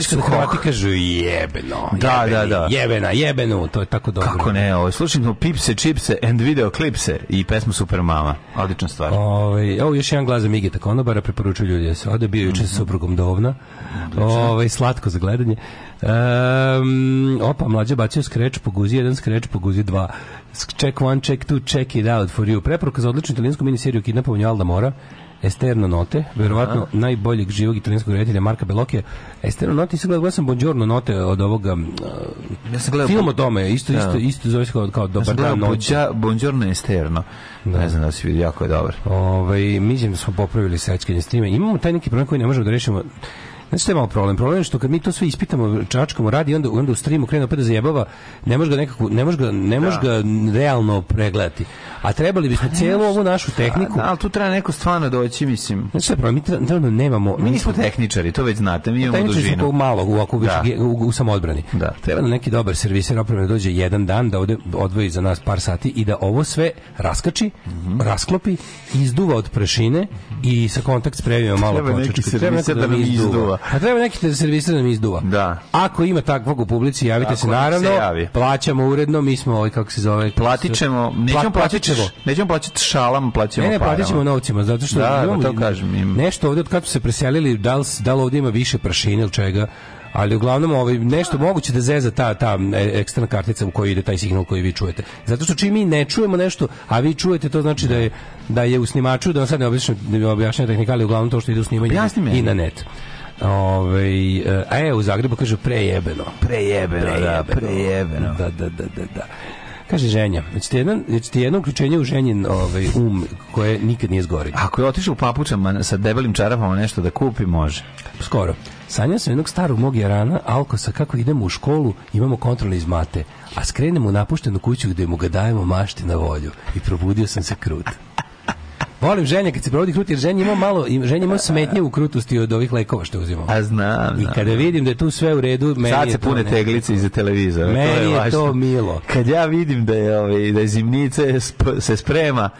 Voliš su kada Hrvati kažu jebeno, Da, jebeni, da, da. jebena, jebenu, to je tako dobro. Kako ne, ovo, slušali smo Pipse, Chipse and Video Clipse i pesmu Super Mama. Odlična stvar. Ovaj, evo još jedan glas za Migeta Konobara, preporučuju ljudi da se ode, bio juče sa suprugom Dovna. Ovaj, slatko za gledanje. Um, opa, mlađa bacio skreč po guzi, jedan skreč po guzi, dva. Check one, check two, check it out for you. Preporuka za odličnu italijansku miniseriju Kidnapovanje Alda Mora. Esterno Note, verovatno najboljeg živog italijanskog reditelja Marka Bellocchia. Esterno Note, sad gledao sam Buongiorno Note od ovoga Ja sam gledao film o tome, isto, isto, isto zove se kao, kao Dobar gledao dan noć. Buongiorno Esterno. Ne znam da si vidio, jako je dobar. Ovaj mislim da smo popravili sećanje s time. Imamo taj neki problem koji ne možemo da rešimo. Znači što je malo problem? Problem je što kad mi to sve ispitamo, čačkamo, radi, onda, onda u streamu krene opet da zajebava, ne može ga nekako, ne može ga, ne može ga realno pregledati. A trebali bismo cijelu ovu našu tehniku, Da, ali tu treba neko stvarno doći, mislim. Znači problem? Mi tre- trenutno nemamo... Mi nismo tehničari, to već znate, mi imamo Tehničari dužinu. malo u, ovako, Da. u, u, u samoodbrani. Da. Treba nam neki dobar serviser opreme da dođe jedan dan, da ovde odvoji za nas par sati i da ovo sve raskači, Mhm. rasklopi, izduva od prašine i sa kontakt spremima malo Treba neki serviser neko da nam izduva. A treba neki serviser da nam izduva. Da. Ako ima takvog u publici, javite Ako se nam se naravno. javi. Plaćamo uredno, mi smo ovaj kako se zove. Platit ćemo, nećemo Pla- platit, ćemo. nećemo platit šalam, plaćemo Ne, ne, platit ćemo novcima, zato što Da, imamo da, to kažem, im- nešto ovde od kad su se preselili, da li, da li ovde ima više prašine ili čega, ali uglavnom ovaj, nešto moguće da zeza ta, ta e, eksterna kartica u kojoj ide taj signal koji vi čujete. Zato što čim mi ne čujemo nešto, a vi čujete, to znači da je, da je u snimaču, da sad ne objašnjam, ne objašnjam tehnikali, uglavnom to što ide u snimanje meni. i na net. Ove, a je, u Zagrebu kaže prejebeno. Prejebeno, da, prejebeno. Da, da, da, da, da. Kaže ženja, hoćete jedno, hoćete jedno uključenje u ženjen ovaj, um koje nikad nije zgori. Ako je otišao u papučama sa debelim čarapama nešto da kupi, može. Skoro. Sanjao sam jednog starog mog jarana, Alkosa, kako idemo u školu, imamo kontrole iz mate, a skrenemo u napuštenu kuću gde mu ga dajemo mašti na volju. I probudio sam se krut. Volim ženja kad se provodi krut, jer ženja ima malo, ženja ima smetnje u krutosti od ovih lekova što uzimamo. A znam, I znam. kada vidim da je tu sve u redu, meni Sad se pune ne- teglice iza televizora. Meni to je, je važno. to milo. Kad ja vidim da je, ovaj, da je zimnice sp- se sprema,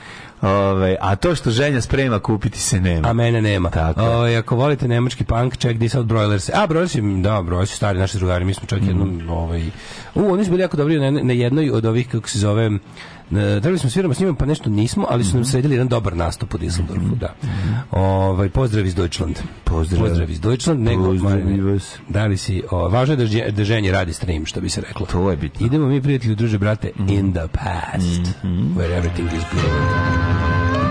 ovaj, a to što ženja sprema kupiti se nema. A mene nema. Tako je. Ovaj, ako volite nemački punk, check this out Broilers. A, Broilers, da, Broilers su stari naši drugari, mi smo čak jednom, Mhm. ovaj, u, oni su bili jako dobri na, na jednoj od ovih, kako se zove, trebali smo sviramo s njima, pa nešto nismo, ali su nam Mhm. sredili jedan dobar nastup u Düsseldorfu, da. Ovaj, pozdrav iz Deutschland. Pozdrav. Pozdrav iz Deutschland. Nego. Da li si, o, važno je da, da ženje radi stream, što bi se reklo. To je bitno. Idemo mi, prijatelji, druže, brate, Mhm. in the past, where everything is good.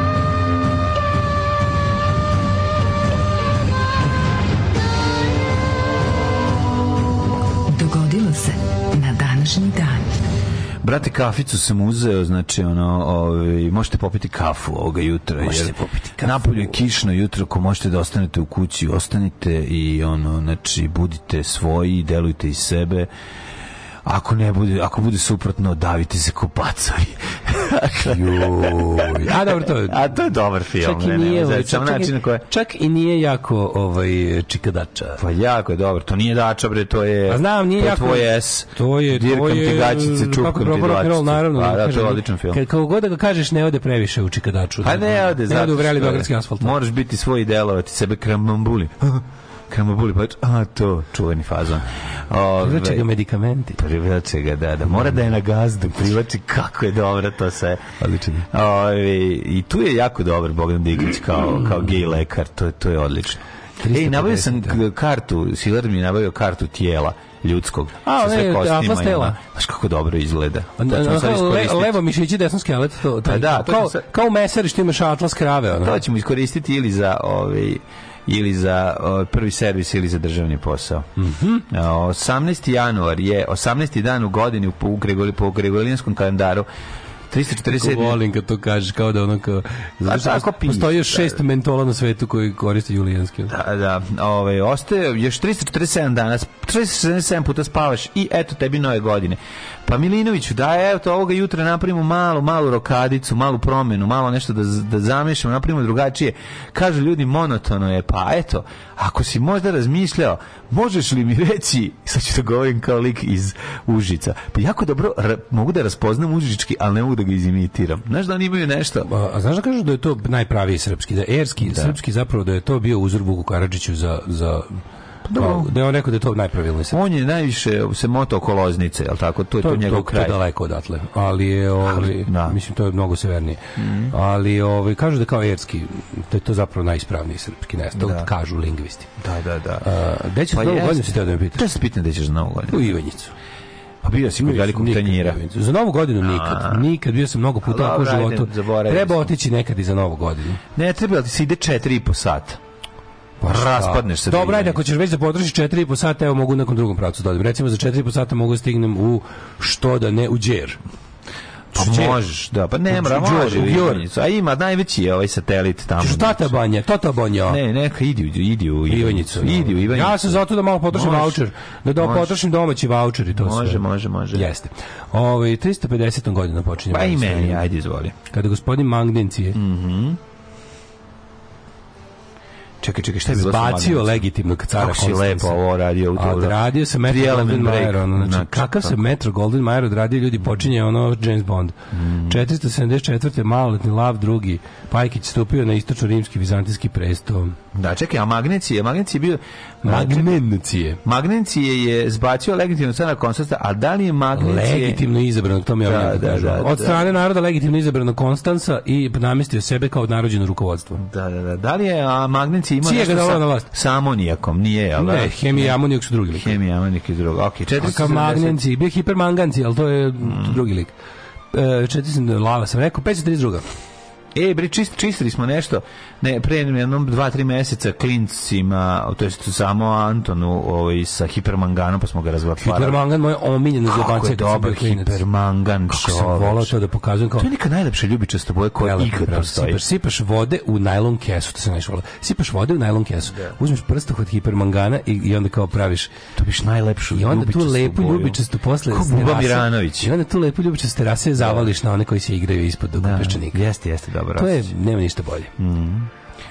Brate, kaficu sam uzeo, znači, ono, ovaj, možete popiti kafu ovoga jutra. Možete jer popiti kafu. Napolju je kišno jutro, ako možete da ostanete u kući, ostanite i, ono, znači, budite svoji, delujte iz sebe. Ako ne bude, ako bude suprotno, davite se ko pacovi. A dobro, to je... A to je dobar film. Čak i nije, ne, ovaj, ne, čak, način koje... čak i nije jako ovaj čikadača. Pa jako je dobro. To nije dača, bre, to je... A znam, nije to jako- tvoj S. To je Dirkam to je ti gaćice, kako čupkam ti dlačice. naravno. Pa, da, to je odličan film. Kad kako god da ga kažeš ne ode previše u čikadaču. Pa ne ode, ne ode u vreli beogradski asfalt. Moraš biti svoj i delovati sebe kramambuli. kramambuli, pa a to, čuveni fazon. Privlače ga medikamenti. Privlače ga, da, da. Mora da je na gazdu, privlači kako je dobro to sve. Odličan. Ove, I tu je jako dobar Bogdan Digić kao, kao gej lekar, to, je- to je odlično. 350, Ej, nabavio sam da. kartu, Silar mi je nabavio kartu tijela ljudskog. A, sa sve ne, kostima ima. Znaš kako dobro izgleda. To ćemo le, levo mišići, desno skelet. To, to, Pa da, to kao, ćemo sad- kao u mesari što imaš atlas krave. Ono. To ćemo iskoristiti ili za ovaj ili za ovaj, prvi servis ili za državni posao. Mhm. A, 18. januar je 18. dan u godini u, u Gregori, po Gregorijanskom kalendaru 340 Kako volim kad to kažeš kao da ono kao zato što tako piše, postoji još da. šest mentola na svetu koji koriste julijanski. Da, da, ovaj, ostaje još 347 dana, 347 puta spavaš i eto tebi nove godine. Pa Milinoviću, da eto ovoga jutra napravimo malu, malu rokadicu, malu promenu, malo nešto da, da zamišljamo, napravimo drugačije. Kažu ljudi, monotono je, pa eto, ako si možda razmišljao, možeš li mi reći, sad ću da govorim kao lik iz Užica, pa jako dobro mogu da raspoznam užički, ali ne mogu da ga izimitiram. Znaš da oni imaju nešto? A, a znaš da kažu da je to najpraviji srpski, da je erski, srpski zapravo da je to bio uzor Vuku Karadžiću za, za Kao, da je on rekao da je to najpravilnije. On je najviše se moto oko Loznice, je tako? To je to, to, njegov to, to je kraj. daleko odatle, ali je ovaj, da. Mislim to je mnogo severnije. Ali ovaj kažu da kao erski, da je to zapravo najispravniji srpski ne to Da. kažu lingvisti. Da, da, da. A, gde ćeš Pa novu godinu si teo da me pitaš? To se pitam da ćeš novu godinu. U Ivanjicu. Pa bio si kod velikog tanjira. Za novu godinu nikad. Nikad, bio sam mnogo puta A, u dobro, životu. Treba otići nekad i za novu godinu. Ne, treba da ti se ide četiri i po sata. Pa? Raspadneš se. do Dobro, ajde, ako ćeš već da potrošiš 4,5 sata, evo mogu u nekom drugom pravcu da odem. Recimo za 4,5 sata mogu da stignem u što da ne u Đer. Pa možeš, da, pa ne mora, može. A ima, najveći je ovaj satelit tamo. Ćeš tata banja, tata banja. Ne, neka, idi, idi u Ivanjicu. Idi u Ivanjicu. Ja sam zato da malo potrošim Može. voucher, da da Može. potrošim domaći voucher i to Može, sve. može, može. Jeste. Ovaj 350. godina počinje. Pa i meni, ajde, izvoli. Kada gospodin Magdencije Čekaj, čekaj, šta je zbacio Magnancom? legitimnog cara Kako si lepo ovo radio. A odradio se Metro Golden. Mayer, ono, znači, Znači, kakav se kako? Metro Golden Mayer odradio, ljudi, počinje ono James Bond. Mm. 474. maloletni Lav drugi, Pajkić stupio na istočno-rimski vizantijski presto. Da, čekaj, a Magnecije, Magnecije je bio... Magnencije. Magnecije je zbacio legitimno cara Konstanta, a da li je Magnecije... Legitimno izabranog, to mi je Da, da, kažu. da, Od da. strane naroda legitimno izabranog Konstanca i namestio sebe kao narođeno rukovodstvo. Da, da, da. Da li je a Magnecije imao Čije ga nešto sa, na vlast? sa amonijakom? Nije, jel da? Ne, hemija i amonijak su drugi lik. Hemija, amonijak iz drugog. Ok, A kao 470. magnenci, bio je hipermanganci, ali to je Mm. drugi lik. E, četiri sam lava sam rekao, 532. E, bre, čist, čistili smo nešto, ne, pre jednom dva, tri meseca klincima, to jest samo Antonu ovaj, sa hipermanganom, pa smo ga razvatvarali. Hipermangan moj omiljen za Kako je dobar klinac. hipermangan, Kako sam volao to da pokazujem kao To je neka najlepša ljubičasta boja koja Prelepo, ikad postoji. Sipaš, sipaš vode u najlon kesu, to se najviše volao. Sipaš vode u najlon kesu. Uzmeš prstohvat hipermangana i, i onda kao praviš To biš najlepšu I onda tu lepu boju. ljubičastu posle Ko s Buba Miranović. I onda tu lepu ljubičastu terase zavališ na one koji se igraju ispod Da, peščanika. jeste, jeste, dobro. To je, nema ništa bolje.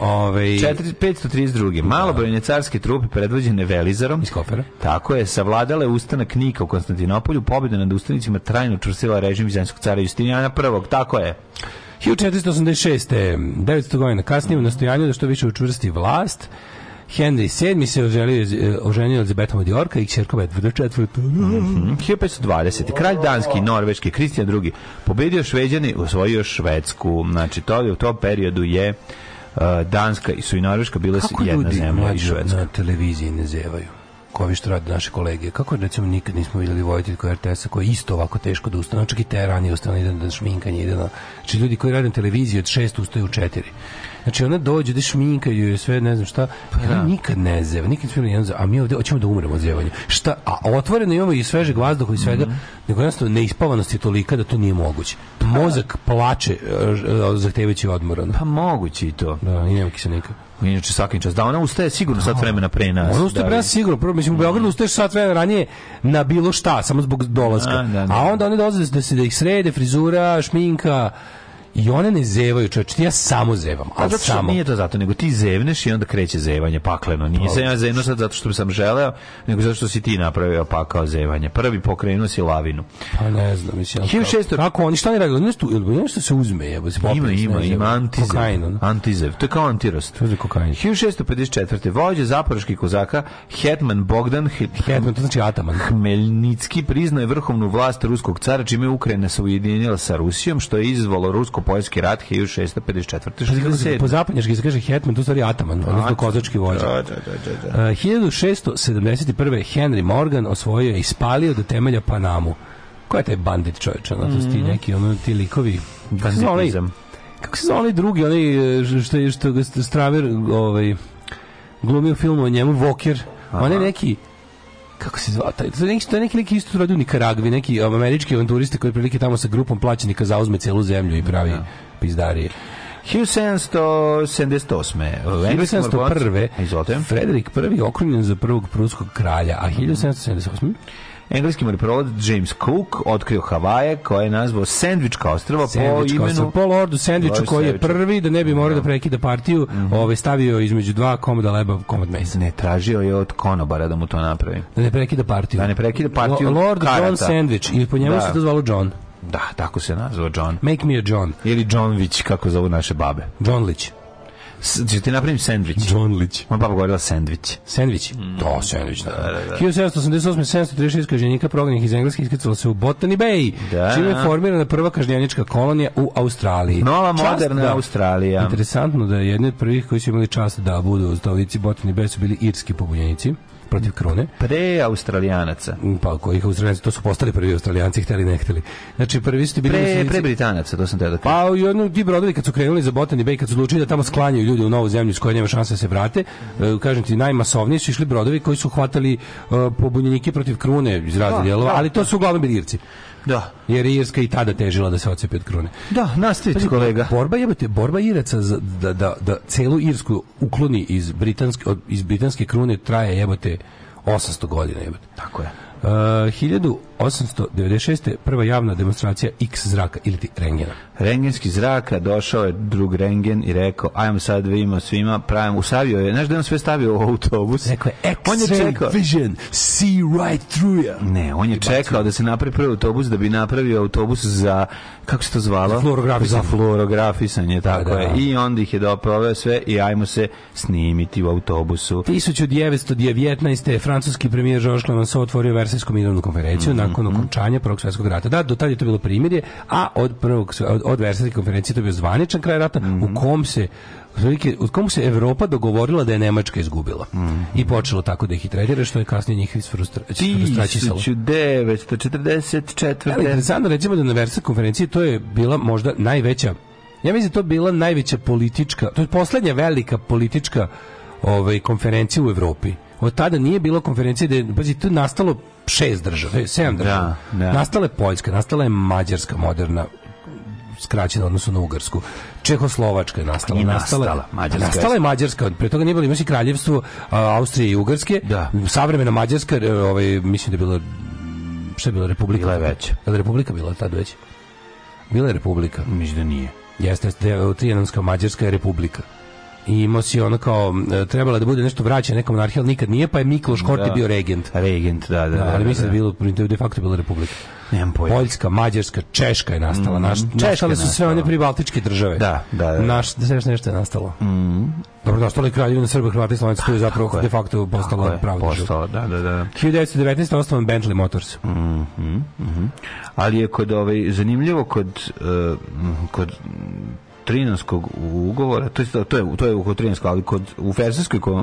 Ove, 4, 532. Malobrojne carske trupe predvođene Velizarom iz kofera. Tako je, savladale ustanak Nika u Konstantinopolju, pobjeda nad ustanicima trajno učvrstila režim Vizantijskog cara Justinijana I. Tako je. 1486. 900 godina kasnije u nastojanju da što više učvrsti vlast, Henry VII se oženio, oženio Elizabetom od Jorka i kćerkom Edvarda IV. Mhm. 1520. Kralj Danski, Norveški, Kristijan II. pobedio Šveđani, osvojio Švedsku. Znači, to je u tom periodu je uh, Danska i su i Norveška bile Kako jedna zemlja i Švedska. na televiziji ne zevaju? Ko vi što rade naše kolege? Kako recimo nikad nismo vidjeli vojiteljku RTS-a koji je isto ovako teško da ustane, čak i te ranije ustane, ide na šminkanje, ide na... Znači ljudi koji rade na televiziji od šest ustaju u četiri. Znači ona dođe da šminkaju i sve ne znam šta, pa ja. nikad ne zeva, nikad nismo jedan a mi ovdje hoćemo da umremo od zevanja. Šta? A otvoreno imamo i svežeg vazduha i svega, nego jednostavno neispavanost je tolika da to nije moguće. Mozak plače uh, zahtevajući odmor. Pa moguće i to. Da, i nema kiselnika. Inače svakim čas. Da, ona ustaje sigurno sat vremena pre nas. Ono ustaje da, pre nas sigurno. Prvo, mislim, u Beogradu ustaješ sat vremena ranije na bilo šta, samo zbog dolaska. A, da, da. A onda one dolaze da, se, da ih srede, frizura, šminka, i one ne zevaju, čovječ, ja samo zevam, ali zato što samo. nije to zato, nego ti zevneš i onda kreće zevanje pakleno. Nije se ja zevno sad zato što sam želeo, nego zato što si ti napravio pakao zevanje. Prvi pokrenuo si lavinu. Pa ne znam, mislim. 1600 Kako oni, šta ne radi? Nešto, nešto se uzme, jebo, se Ima, ima, ima antizev. Kokain. Antizev. To je kao antirost. To je kokain. 1654. Vođa zaporoških kozaka Hetman Bogdan He- Hetman, to znači ataman. Hmelnicki priznao je vrhovnu vlast ruskog cara, čime Ukrajina se ujedinila sa Rusijom, što je izvalo rusko-poljski rat 1654. Pazi kako se 67. po zapadnjački se kaže hetman, to stvari ataman, odnosno kozački vođa. Da, da, da, da, da. Uh, 1671. Henry Morgan osvojio i spalio do temelja Panamu. Ko je taj bandit čovječ? Ono, to su ti neki, ono, ti likovi. Banditizam. Kako se zove onaj drugi, onaj e, što, je- što ga Straver ovaj, glumio u filmu o njemu, Voker. On je neki kako se zvao taj, to je neki, to je neki lik isto rodio u Nikaragvi, neki um, američki avanturiste koji prilike tamo sa grupom plaćenika zauzme celu zemlju i pravi pizdarije. 1778. U engleskom 1701. Izvolite. Frederik I okrunjen za prvog pruskog kralja, a 1778. Engleski moreprovod James Cook otkrio Havaje, koje je nazvao Sandvička ostrava po Sandvič kao sa imenu... po Lordu Sandviču koji je prvi da ne bi morao da prekida partiju, ovaj stavio između dva komoda leba komad mesa. Ne, tražio je od konobara da mu to napravi. Da ne prekida partiju. Da ne prekida partiju Lo- Lord karata. John Sandwich ili po njemu Da. se to zvalo John. Da, tako se nazvao John. Make me a John. Ili Johnvić, kako zovu naše babe. John Lić. S- Ću ti napravim sendvič. Džonlić. Moja baba govorila sendvič. Sandvič. To, sandvič, da. da, da. 1788. 736 kažnjenika prognanih iz Engleske iskrcalo se u Botany Bay, Da. čime je formirana prva kažnjenička kolonija u Australiji. Nova Čast, moderna da. Australija. Interesantno da je jedni od prvih koji su imali čast da budu u stolici Botany Bay su bili irski pobunjenici protiv krune. Pre Australijanaca. Pa kojih Australijanci, to su postali prvi Australijanci, hteli ne hteli. Znači prvi su ti bili Pre, pre Britanaca, to sam teo da pa i jedno ti brodovi kad su krenuli za Botany Bay, kad su odlučili da tamo sklanjaju ljude u novu zemlju s kojoj nema šanse da se vrate, e, kažem ti, najmasovniji su išli brodovi koji su hvatali e, pobunjenike protiv krune iz raznih Da, dijelova, da. ali to su uglavnom bili Irci. Da. Jer je Irska i tada težila da se ocepi od krune. Da, nastavite Pazi, kolega. Borba jebote, borba Iraca za, da, da, da celu Irsku ukloni iz britanske, iz britanske krune traje jebote 800 godina jebote. Tako je. Uh, 1896. prva javna demonstracija X zraka ili ti rengena. Rengenski zraka, došao je drug Rengen i rekao, ajmo sad vidimo svima, pravimo, usavio je, znaš da je on sve stavio u autobus? Rekao je on je X-ray čekao, vision, see right through ya. ne, on je čekao da se napravi prvi autobus da bi napravio autobus za, kako se to zvalo? Za fluorografisanje. Za fluorografisanje, tako Da, da. je. I onda ih je doproveo sve i ajmo se snimiti u autobusu. 1919. francuski premijer Georges Clemenceau otvorio Versajsku mirovnu konferenciju Mhm, nakon okončanja Prvog svjetskog rata. Da, do tada je to bilo primirje, a od prvog od, od Versajske konferencije to je bio zvaničan kraj rata Mhm. u kom se u kom se Evropa dogovorila da je Nemačka izgubila. Mhm. I počelo tako da ih i tretira, što je kasnije njih isfrustra- isfrustraćisalo. 1944. Ali interesantno recimo da na Versajskoj konferenciji to je bila možda najveća ja mislim da to bila najveća politička to je poslednja velika politička ovaj konferencija u Evropi. Od tada nije bilo konferencije da je, pazi, to je nastalo šest država, sedam država. Da, da. Nastala je Poljska, nastala je Mađarska moderna skraćena odnosno na Ugarsku. Čehoslovačka je nastala. Nastala, nastala, Mađarska nastala je Mađarska. Pre toga nije bilo, imaš i kraljevstvo Austrije i Ugarske. Da. Savremena Mađarska, e, ovaj, mislim da je bila šta je bila republika? Bila je. Je li republika bila tad već? Bila je republika. Mislim da nije. Jeste, jeste Trijanonska Mađarska je republika. I imao si ono kao, e, trebala da bude nešto vraćanje nekom monarhiji, ali nikad nije, pa je Mikloš Horti Da. bio regent. Regent, da, da. Da, ali da, mislim da da. je bilo, de facto bila republika. Nemam pojma. Poljska, Mađarska, Češka je nastala. Naš, Češka su sve one pribaltičke države. Da, da, da. Naš, da sve nešto je nastalo. Dobro, nastala je kraljevina Srba, Hrvata i Slovenaca, tu je zapravo Tako je. de facto postala prava država. postala, da, da, da. 1919. osnovan Bentley Motors. Ali je kod ovaj zanimljivo kod eh, kod Trinanskog ugovora, to je to je to je kod Trinanskog, ali kod u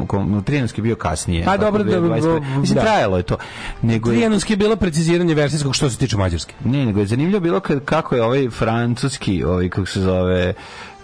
kom Trinanski bio kasnije. Pa dobro, da, 2021. mislim da. trajalo je to. Nego je, Trijanonski je bilo preciziranje versijskog što se tiče Mađarske. ne, nego je zanimljivo bilo kad, kako je ovaj francuski, ovaj kako se zove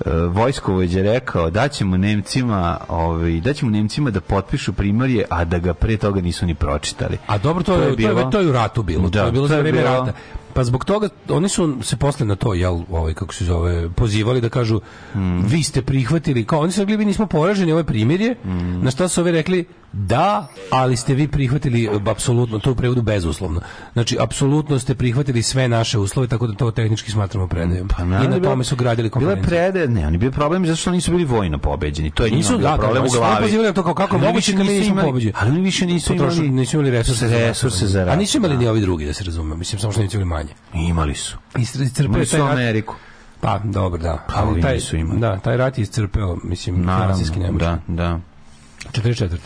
uh, vojskovođa rekao da ćemo Nemcima, ovaj da ćemo Nemcima da potpišu primorje, a da ga pre toga nisu ni pročitali. A dobro, to, je, to, je, bilo- to je u ratu bilo. Da, to je bilo to za je vreme bilo- rata. Pa zbog toga oni su se posle na to jel ovaj kako se zove pozivali da kažu Hmm. vi ste prihvatili kao oni su rekli mi nismo poraženi ovo je primirje Hmm. na što su ovi rekli da ali ste vi prihvatili e, apsolutno to u prevodu bezuslovno znači apsolutno ste prihvatili sve naše uslove tako da to tehnički smatramo predajom Pa i naravno, na tome su gradili Bila je konferenciju prede, ne, oni bio problem zato što nisu bili vojno pobeđeni. To je Nisu, bio da, problem u su glavi. na to kao kako Ali moguće mi nisu pobeđeni. Ali oni više nisu imali nisu imali resurse, resurse za rat. a nisu imali da. ni ovi drugi da se razume mislim samo što nisu imali manje Imali su. Je su Ameriku. Pa, dobro, da. Pa, ovi taj, nisu imali. Da, taj rat je iscrpeo, mislim, Naravno, da, da. 44.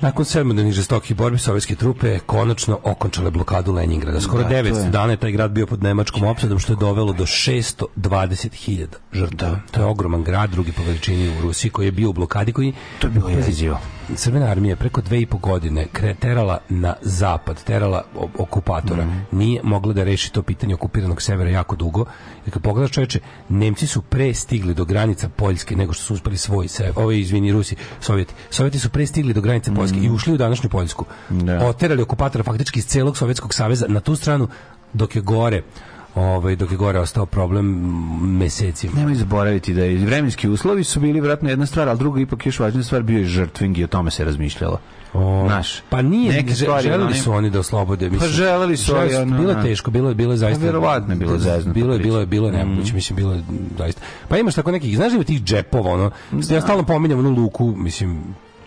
Nakon sedmodnevnih žestokih borbi sovjetske trupe konačno okončale blokadu Leningrada. Skoro Da, to 900 je. dana je taj grad bio pod nemačkom opsadom što je dovelo do 620.000 žrtava. To je ogroman grad, drugi po veličini u Rusiji koji je bio u blokadi koji To je bilo jezivo. Crvena armija je preko dve i po godine terala na zapad, terala okupatora. Mhm. Nije mogla da reši to pitanje okupiranog severa jako dugo. I kad pogledaš čoveče, Nemci su pre stigli do granica Poljske nego što su uspeli svoj ove izvini Rusi, Sovjeti. Sovjeti su pre stigli do granica Poljske i ušli u današnju Poljsku. Da. Oterali okupatora faktički iz celog Sovjetskog saveza na tu stranu dok je gore ovaj dok je gore ostao problem mesecima. Nemoj zaboraviti da je vremenski uslovi su bili vjerojatno jedna stvar, ali druga ipak još važnija stvar bio je žrtving i o tome se razmišljalo. O, Znaš, pa nije, neke stvari, želeli su oni da oslobode. Mislim, želeli su, ali ono, bilo je da. teško, bilo je, bilo je zaista... Pa je bilo zeznuto Bilo je, bilo je, bilo je nemoguće, mislim, bilo je zaista... Pa imaš tako nekih, znaš li ima tih džepova, ono, ja stalno pominjam onu luku, mislim,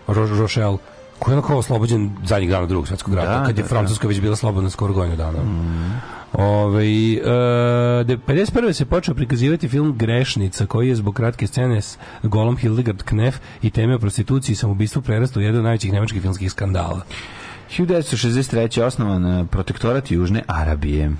Ro Rochelle, koji je ono kao oslobođen zadnjih dana drugog svjetskog rata, Da, kad je da, Francuska već bila slobodna skoro godinu dana. Ove, e, de- 51. se počeo prikazivati film Grešnica, koji je zbog kratke scene s golom Hildegard Knef i teme o prostituciji i samobistvu prerastao u jedan od najvećih nemačkih filmskih skandala. 1963. osnovan e, protektorat Južne Arabije.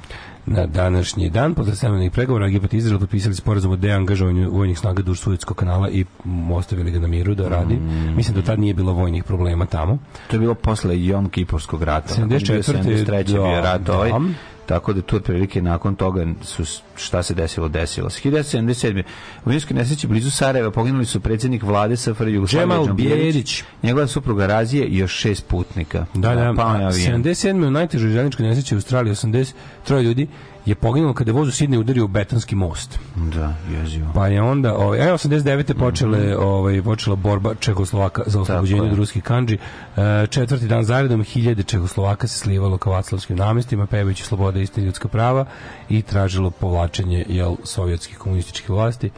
Na današnji dan, posle sedmodnevnih pregovora, Egipat i Izrael potpisali sporazum o deangažovanju vojnih snaga duž Suetskog kanala i mm, ostavili ga na miru da radi. Mislim da tad nije bilo vojnih problema tamo. To je bilo posle Jom Kipovskog rata. 74. 73. bio da, rat da. Tako da tu otprilike nakon toga su šta se desilo, desilo. se. 1977. U minskoj nesreći blizu Sarajeva poginuli su predsjednik vlade SFRJ Jugoslavije Džemal Bijerić. njegova supruga Razije i još šest putnika. Da, da, avion. 77. u najtežoj željezničkoj nesreći u Australiji 83 ljudi je poginulo kada je voz u Sidney udario u betonski most. Da, jezivo. Pa je onda, ovaj, e, 89. počele, ovaj, počela borba Čehoslovaka za oslobođenje je. od ruskih kanđi. E, četvrti dan zaredom hiljade Čehoslovaka se slivalo ka vaclavskim namestima, pevajući sloboda i ljudska prava i tražilo povlačenje jel, sovjetskih komunističkih vlasti.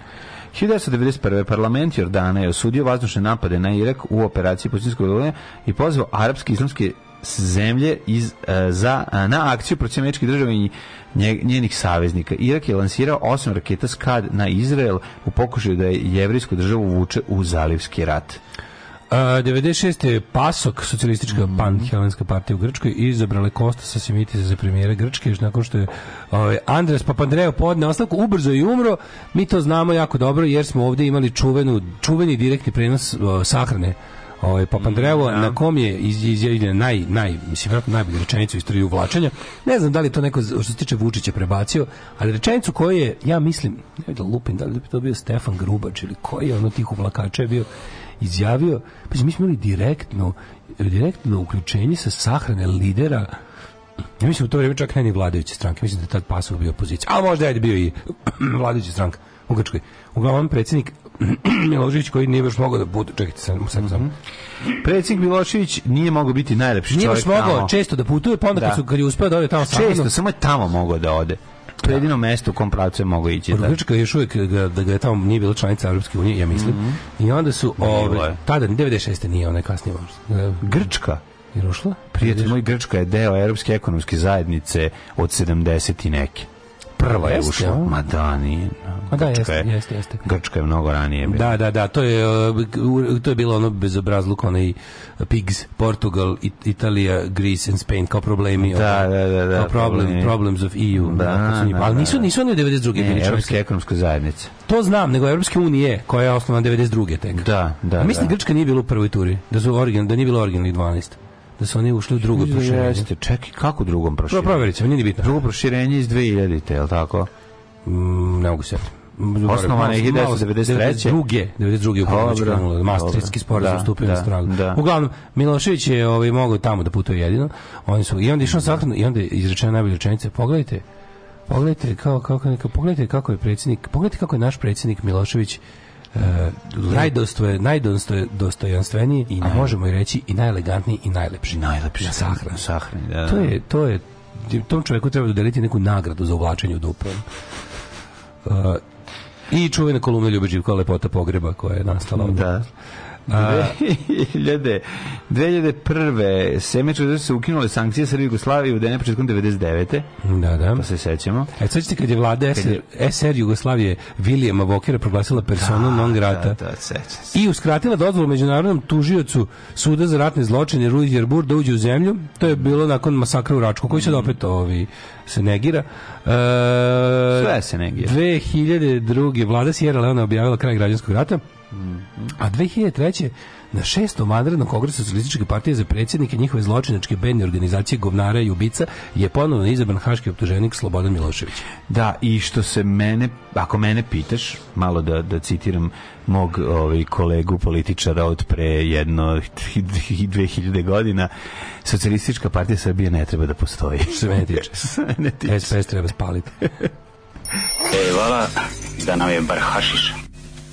1991. parlament Jordana je osudio vazdušne napade na Irak u operaciji odoljenja i pozvao arapske islamske zemlje iz, e, za, e, na akciju protiv američkih država i nje- njenih saveznika. Irak je lansirao osam raketa SKAD na Izrael u pokušaju da je jevrijsku državu vuče u zalivski rat. Uh, 96. je PASOK, socijalistička Mhm. pan-helenska partija u Grčkoj, izabrale Kostasa Simitisa za premijera Grčke, još nakon što je ovaj, Andres Papandreou podne ostavku, ubrzo je i umro. Mi to znamo jako dobro, jer smo ovdje imali čuvenu, čuveni direktni prenos uh, sahrane ovaj Papandreou na kom je iz- izjavljena naj naj mislim vjerojatno najbolja rečenica u istoriji uvlačenja. Ne znam da li to neko što se tiče Vučića prebacio, ali rečenicu koju je ja mislim, ne da lupim, da li bi to bio Stefan Grubač ili koji je ono tih uvlakača je bio izjavio, pa mi smo imali direktno direktno uključenje sa sahrane lidera ja mislim u to vrijeme čak ne ni vladajuće stranke, mislim da je tad pasov bio opozicija, a možda je bio i vladajuća stranka u Grčkoj. Uglavnom predsjednik Milošević koji nije baš mogao da bude, čekajte sad, sad sam. Predsjednik Milošević nije mogao biti najlepši Nije baš čovjek mogao tamo. često da putuje, pa onda Da. kad, su, kad je uspeo da ode tamo Često, sahranu, samo je tamo mogao da ode. To je jedino mesto u kom pravcu je mogao ići. Da. Grčka je još uvijek ga, da ga je tamo nije bila članica Europske unije, ja mislim. I onda su ove, je. tada 96. nije onaj kasnije možda. E, Grčka. Je ušla? Prijatelj moj, Grčka je deo Europske ekonomske zajednice od 70 i neke. Prva je ušla. a? Ma da, nije. A da, jeste, je- jeste, jeste. Grčka je mnogo ranije bila. Da, da, da, to je uh, to je bilo ono bezobrazluk onaj Pigs, Portugal, It- Italija, Greece and Spain kao problemi. Da, da, da, da, kao problem, problemi. problems of EU. Da, njih- da, ali da, nisu, da. nisu oni u 92. bili Ne, članice. Europske ekonomske zajednice. To znam, nego Europske unije, koja je osnovana 92. tek. Da, da, A mislim da. Grčka nije bila u prvoj turi, da su original, da nije bilo originalnih 12. Da su oni ušli u drugo proširenje. Jeste, čekaj, kako u drugom Pro, proširenju? provjerit ćemo, nije ni bitno. Drugo proširenje iz 2000-te, je li tako? Mm, ne mogu se Osnovana je 1993.. 92. 92. u krenula, Maastrichtski sporazum Da, stupio na da, snagu. da. Uglavnom, Milošević je ovaj, mogao tamo da putuje jedino. Oni su, I onda je išao sahranu i onda je izrečena najbolja rečenica. Pogledajte, pogledajte kako, kako, kako, pogledajte kako je predsjednik, pogledajte kako je naš predsjednik Milošević Uh, najdostoje, najdostoje, dostojanstveniji, a možemo i reći i najelegantniji i najlepši. Najlepši Na sahrani. Na sahrani, da, To da. je, to je, tom čovjeku treba dodeliti neku nagradu za uvlačenje u dupe. Uh, I čuvena kolumna Ljuba Živkova lepota pogreba koja je nastala. Da. A, 2000, 2001. Semeču da su se ukinule sankcije sa Jugoslavije u dene početkom 99. Da, da. Pa se sećamo. E, sećate kad je vlada SR, SR Jugoslavije Vilijama Vokera proglasila personu non grata Da, da, sećam se. i uskratila dozvolu međunarodnom tužiocu suda za ratne zločine Ruiz Jerbur da uđe u zemlju. To je bilo nakon masakra u Račku, koji se opet ovi, se negira. E, Sve se negira. 2002. vlada Sierra Leone objavila kraj građanskog rata, a 2003. na šestom vanrednom kongresu socijalističke partije za predsjednike njihove zločinačke bedne organizacije govnara i ubica je ponovno izabran haški optuženik Slobodan Milošević. Da, i što se mene, ako mene pitaš, malo da, da citiram mog ovaj, kolegu političara od pre jedno 2000 godina, socijalistička partija Srbije ne treba da postoji. Što se mene tiče. Što se mene tiče. SPS treba spaliti. E, vala, da nam je bar hašiš.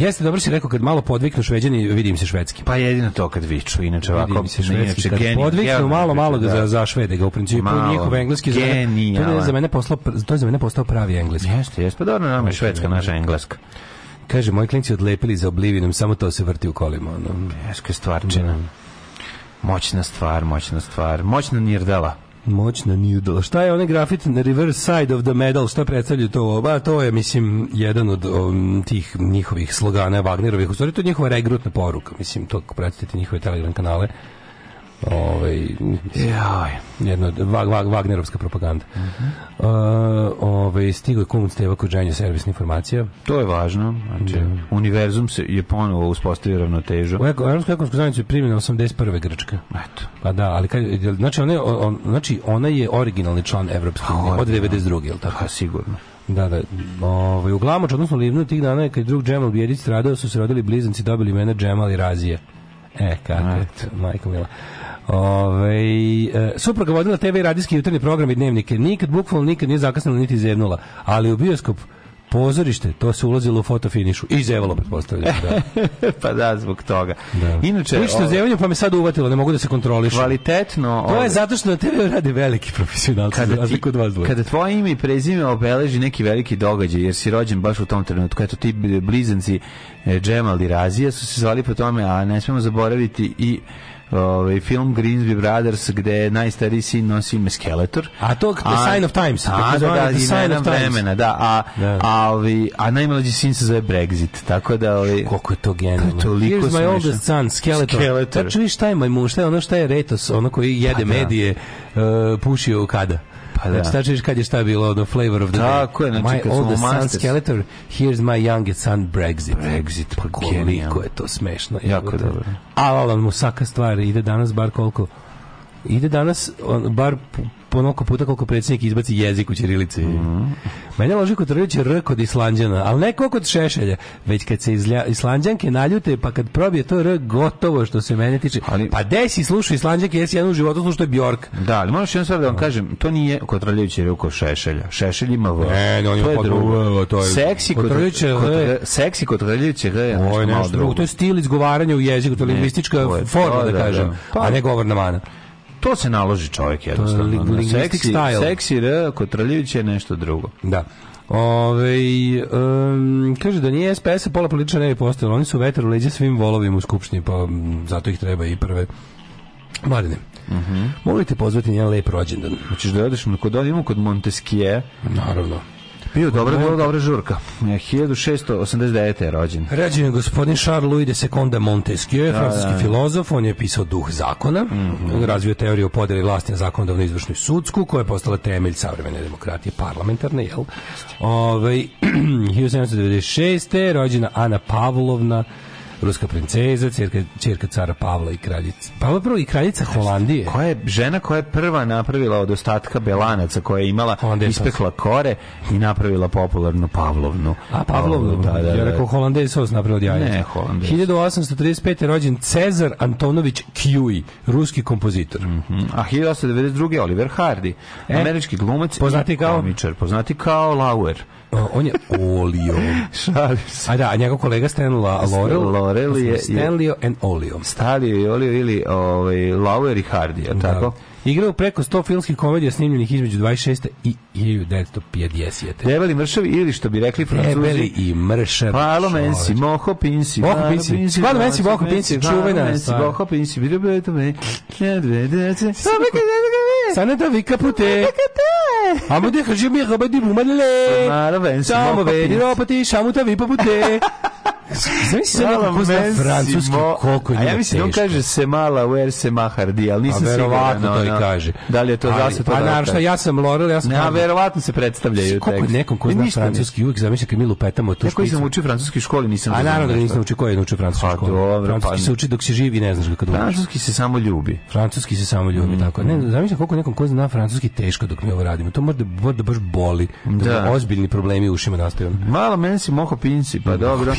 Jeste, dobro si rekao, kad malo podviknu šveđani, vidim se švedski. Pa jedino to kad viču, inače ovako... Vidim se švedski. inače Kad podviknu malo, malo da. za, za švede ga u principu. Malo. Njihov engleski za mene, to je za mene postao, to je za mene postao pravi engleski. Jeste, jeste, pa dobro, nama je švedska, naša engleska. Kaže, moji klinci odlepili za Oblivionom, samo to se vrti u kolima. Ono. Jeska stvarčina. Moćna stvar, moćna stvar. Moćna nirdala. Moćna nudala. Šta je onaj grafit na reverse side of the medal? Šta predstavlja to? Ba, to je, mislim, jedan od um, tih njihovih slogana Wagnerovih. U stvari, to je njihova regrutna poruka. Mislim, to ako pratite njihove telegram kanale. Ovaj, Jaj. jedno od Wag, Wag, Wagnerovska propaganda. Uh, ovaj, stigo je kum Steva Kođenja servisna informacija. To je važno. Znači, univerzum se je ponovo uspostavio ravnotežu. U Evropskoj ekonomskoj zajednici je primjena 81. Grčka. Eto. Pa da, ali kad, znači, ona je, on, znači ona je originalni član Evropske unije od 92. je tako? Pa sigurno. Da, da. Ovaj, u Glamoč, odnosno Livnu, tih dana je kad drug Džemal Bijedić stradao, su se rodili blizanci, dobili imena Džemal i Razije. E, kako majko mila. Ove, e, supruga vodila TV i radijski jutarnji program i dnevnike. Nikad, bukvalno nikad nije zakasnila niti zevnula. Ali u bioskop pozorište, to se ulazilo u fotofinišu. I zevalo, pretpostavljam. Da. pa da, zbog toga. da. Inače, Učite o o- zevanju, pa me sad uvatilo, ne mogu da se kontrolišu. kvalitetno... To ovaj, je zato što na TV radi veliki profesionalci, kada ti, razliku od vas dvoje. kada tvoje ime i prezime obeleži neki veliki događaj, jer si rođen baš u tom trenutku, eto ti blizanci e, Džemal i Razija su se zvali po tome, a ne smemo zaboraviti i ovaj film Greensby Brothers gde najstariji sin nosi ime Skeletor. A to The Sign of Times, A, da, da, The Sign of vremena, da, a, Da. a, ovi, a najmlađi sin se zove Brexit, tako da... Ovi, Koliko je to genijalno. Toliko Here's my oldest son, Skeletor. Skeletor. Tačno vidiš šta je majmun, šta je ono šta je Retos, ono koji jede Pa da. medije, uh, pušio kada. Pa da. Znači, kad je šta bilo, ono, flavor of the Tako day. je, znači, my kad oldest son. Skeletor, here's my youngest son, Brexit. Brexit, pa Koliko genijalno. je to smešno. Jako dobro. A Alan mu saka stvar, ide danas bar koliko ide danas on, bar onoliko puta koliko predsjednik izbaci jezik u ćirilici. Mhm. Mene loži kod Trljevića R kod Islanđana, ali ne kod Šešelja, već kad se izlja, Islanđanke naljute, pa kad probije to R, gotovo što se mene tiče. Ali- pa desi slušao Islanđanke, jesi jednu u životu slušao je Bjork. Da, ali moraš jednu stvar da vam kažem, to nije kod Trljevića ruko Šešelja. Šešelj ima V. Ne, ne, on to je drugo. To je- Seksi kod kod, kod, V. seksi kod Trljevića V je nešto malo drugo. To je stil izgovaranja u jeziku, to je lingvistička forma, da, da, da, kažem, da. Pa- a ne govorna mana. To se naloži čovjek jednostavno. li- linguistic seksi, style. seksi R kod Trljevića je nešto drugo. Da. Ove, um, kaže da nije SPS -a, pola političara ne bi postojalo. Oni su vetar u leđa svim volovima u skupštini, pa mm, zato ih treba i prve. Mladine, Mhm. mogu li te pozvati na jedan lep rođendan? Hoćeš da odeš kod imamo kod Montesquieu. Naravno. Bio dobra, bila dobra žurka. E, 1689. je rođen. Rođen je gospodin Charles Louis de Seconda Montesquieu, francuski da. filozof, on je pisao Duh zakona, Mhm. razvio teoriju o podeli vlasti na zakonodavnu, izvršnu i sudsku, koja je postala temelj savremene demokratije, parlamentarne, jel? Ove, 1796. rođena Ana Pavlovna, ruska princeza, čerka, čerka cara Pavla i kraljica. Pavla prvo i kraljica Holandije. Koja je žena koja je prva napravila od ostatka belanaca koja je imala Holandesa. ispekla kore i napravila popularnu Pavlovnu. A Pavlovnu, Da, da, da. ja rekao holandez sos napravio od jaja. Ne, holandez. 1835. rođen Cezar Antonović Kjuj, ruski kompozitor. Mhm. A 1892. Oliver Hardy, E, američki glumac poznati i kao? komičar, poznati kao Lauer. On je Olio. Šalim se. A da, a njegov kolega Stan La- Laurel, Laurel je- Stanlio and Olio. Stalio i Olio ili ovaj, Lauer i Hardy, je li tako? Da. Igrao preko 100 filmskih komedija snimljenih između 26. i 1950. Debeli mršavi ili što bi rekli Debeli francuzi i mršav. Palo mensi, moho pinsi, Moho pinsi. Hvala mensi, moho pinsi, čuvena mensi, stvar. moho pinsi, bilo bi to me. Ne, dece. Sana da vi kapute. Amo de hrži mi rabadi bumale. Malo mensi, Samo moho vedi pinsi. Znaš se Hvala, neko ko zna francuski, koliko je A ja mislim da on kaže se mala, where se mahardi, ali nisam A siguran. verovatno to i kaže. Da li je to zašto to Pa da naravno, šta, ja sam Laurel, ja sam... Ne, a verovatno se predstavljaju Koliko je tekst. nekom ko zna francuski uvijek zamišlja kad mi lupetamo tu Ja koji sam špicu. učio u francuskoj školi nisam A naravno da nisam naučio ko je naučio francuski Pa školu. dobro, Francuski pa- se uči dok si živ i ne znaš kad učiš. Francuski se samo ljubi. Francuski se samo ljubi, tako. Ne, zamišljam koliko nekom ko zna francuski teško dok mi ovo radimo. To možda, možda baš boli. Da, Da. da. ozbiljni problemi u ušima nastaju. Malo mensi, moho pinsi, pa dobro.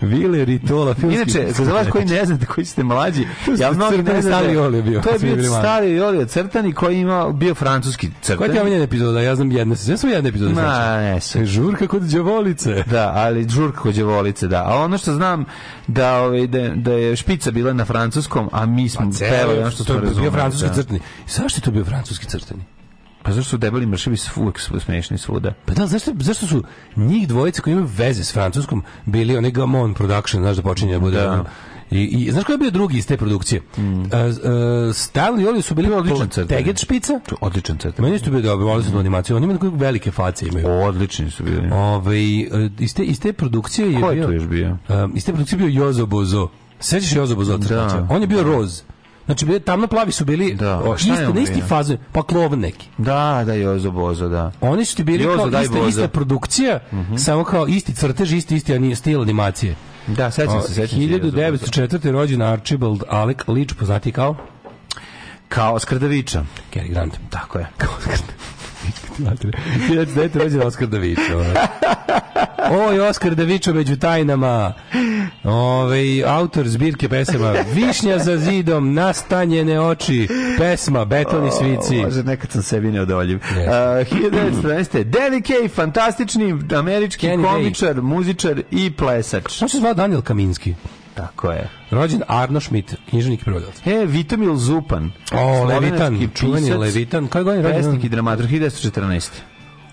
Vile Ritola, filmski... Inače, za vas koji ne znate, koji ste mlađi, ja mnogi ne. Stari Oli bio, To je bio stari Oli crtani koji ima bio francuski Koja crtani. ti je omiljena epizoda? Ja znam jedna, ja sam jedna epizoda. Ma, sećam. ne se. Žurka kod đavolice. Da, ali žurka kod đevolice, da. A ono što znam da ovaj da, da je špica bila na francuskom, a mi smo pevali ono što to smo je bio razumeli. francuski da. crtani. Zašto je to bio francuski crtani? Pa zašto su debeli mršavi uvek smešni svuda? Pa da, zašto, zašto su njih dvojice koji imaju veze s francuskom bili onaj Gamon Production, znaš da počinje da bude Da. I, I znaš ko je bio drugi iz te produkcije? Mm. Uh, Oli su bili odličan crtani. Teget špica. Odličan crtani. Meni su bili dobri, volio sam animaciju. Oni imaju velike face imaju. Odlični su bili. Ovaj e, iz te, iz te produkcije je Ko je bio... tu još bio? Um, iz te produkcije je bio Jozo Bozo. Sećaš Jozo Bozo? Da. On je bio roz. Znači, tamno plavi su bili Da. o, isto, na isti fazu, pa klovan neki. Da, da, Jozo Bozo, da. Oni su ti bili Jozo, kao daj ista, Bozo. ista produkcija, samo kao isti crtež, isti, isti ani- stil animacije. Da, sećam se, sećam se. Jozo Bozo. 1904. rođen Archibald Alec Leach, poznati kao Kao Skrdaviča. Cary Grant. Tako je. Kao Oskar Davić. 1909. rođen Oskar Davić. Oj, Oskar Davić među tajnama. Ove, autor zbirke pesama Višnja za zidom, nastanjene oči, pesma Betoni svici. Može, nekad sam sebi neodoljiv. Jeste. Uh, 1914. Danny Kaye, fantastični američki Kenny komičar, muzičar i plesač. On se zvao Daniel Kaminski. Tako je. Rođen Arno Schmidt, književnik i prevodilac. E, Vitomil Zupan. O, Levitan, čuveni Levitan. Koje godine je rođen? Pesnik i dramatur, 1914.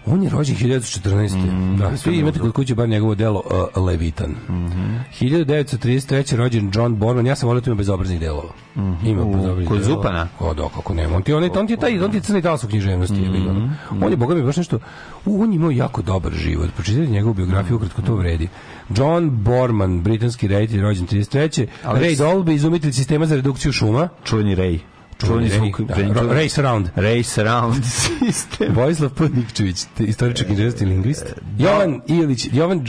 On je rođen 1914. Mm, da, svi imate kod kuće bar njegovo delo uh, Levitan. Mhm. 1933. rođen John Borman. Ja sam volio tu ima bezobraznih delova. Ima bezobraznih kod. Zupana? O, da, kako nema. On ti, on, on ti je taj, on ti je crni talas u književnosti. Mhm. On je, boga mi, baš nešto... U, on je imao jako dobar život. Pročitajte njegovu biografiju, ukratko to vredi. John Borman, britanski reditelj, rođen 33. Alex- Ray Dolby, izumitelj sistema za redukciju šuma. Čuveni Ray. Čuveni zvuk. da, Race Around. Race Around sistem. Vojislav Putnikčević, te- istoričar književnosti i lingvist. Jovan Ilić, Jovan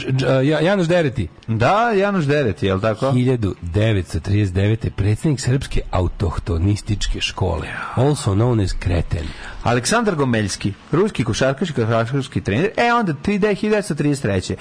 Janoš Dereti. Da, Januš Deret, je li tako? 1939. predsjednik Srpske autohtonističke škole, also known as Kreten. Aleksandar Gomeljski, ruski košarkaš i košarkaški trener. E, onda 1933.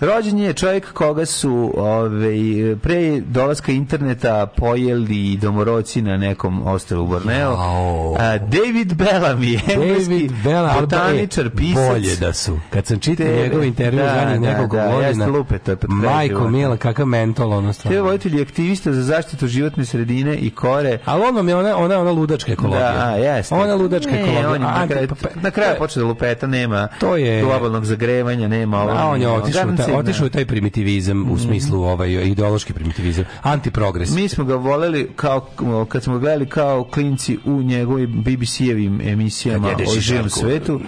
Rođen je čovjek koga su ovaj, pre dolaska interneta pojeli domoroci na nekom ostrvu Borneo. Jao. A, David Bellamy, engleski David Bella, botaničar, pisac. Bolje da su. Kad sam čitao Te- njegov intervju da, zadnjih da, nekoliko da, godina, lupe, to je majko mila, kakav mentol ono Te stvarno. voditelj je aktivista za zaštitu životne sredine i kore. Ali on vam je ona, ona, ona ludačka ekologija. Da, a, jeste. Ona ludačka Ne, ekologija. on je na kraju, pa- na kraju je- počeo da lupeta, nema To je- globalnog zagrevanja, nema ovo. A on je otišao, garancija, otišao u taj primitivizam u smislu ovaj ideološki primitivizam, antiprogres. Mi smo ga voleli kao kad smo ga gledali kao klinci u njegovim BBC-evim emisijama o živom svetu,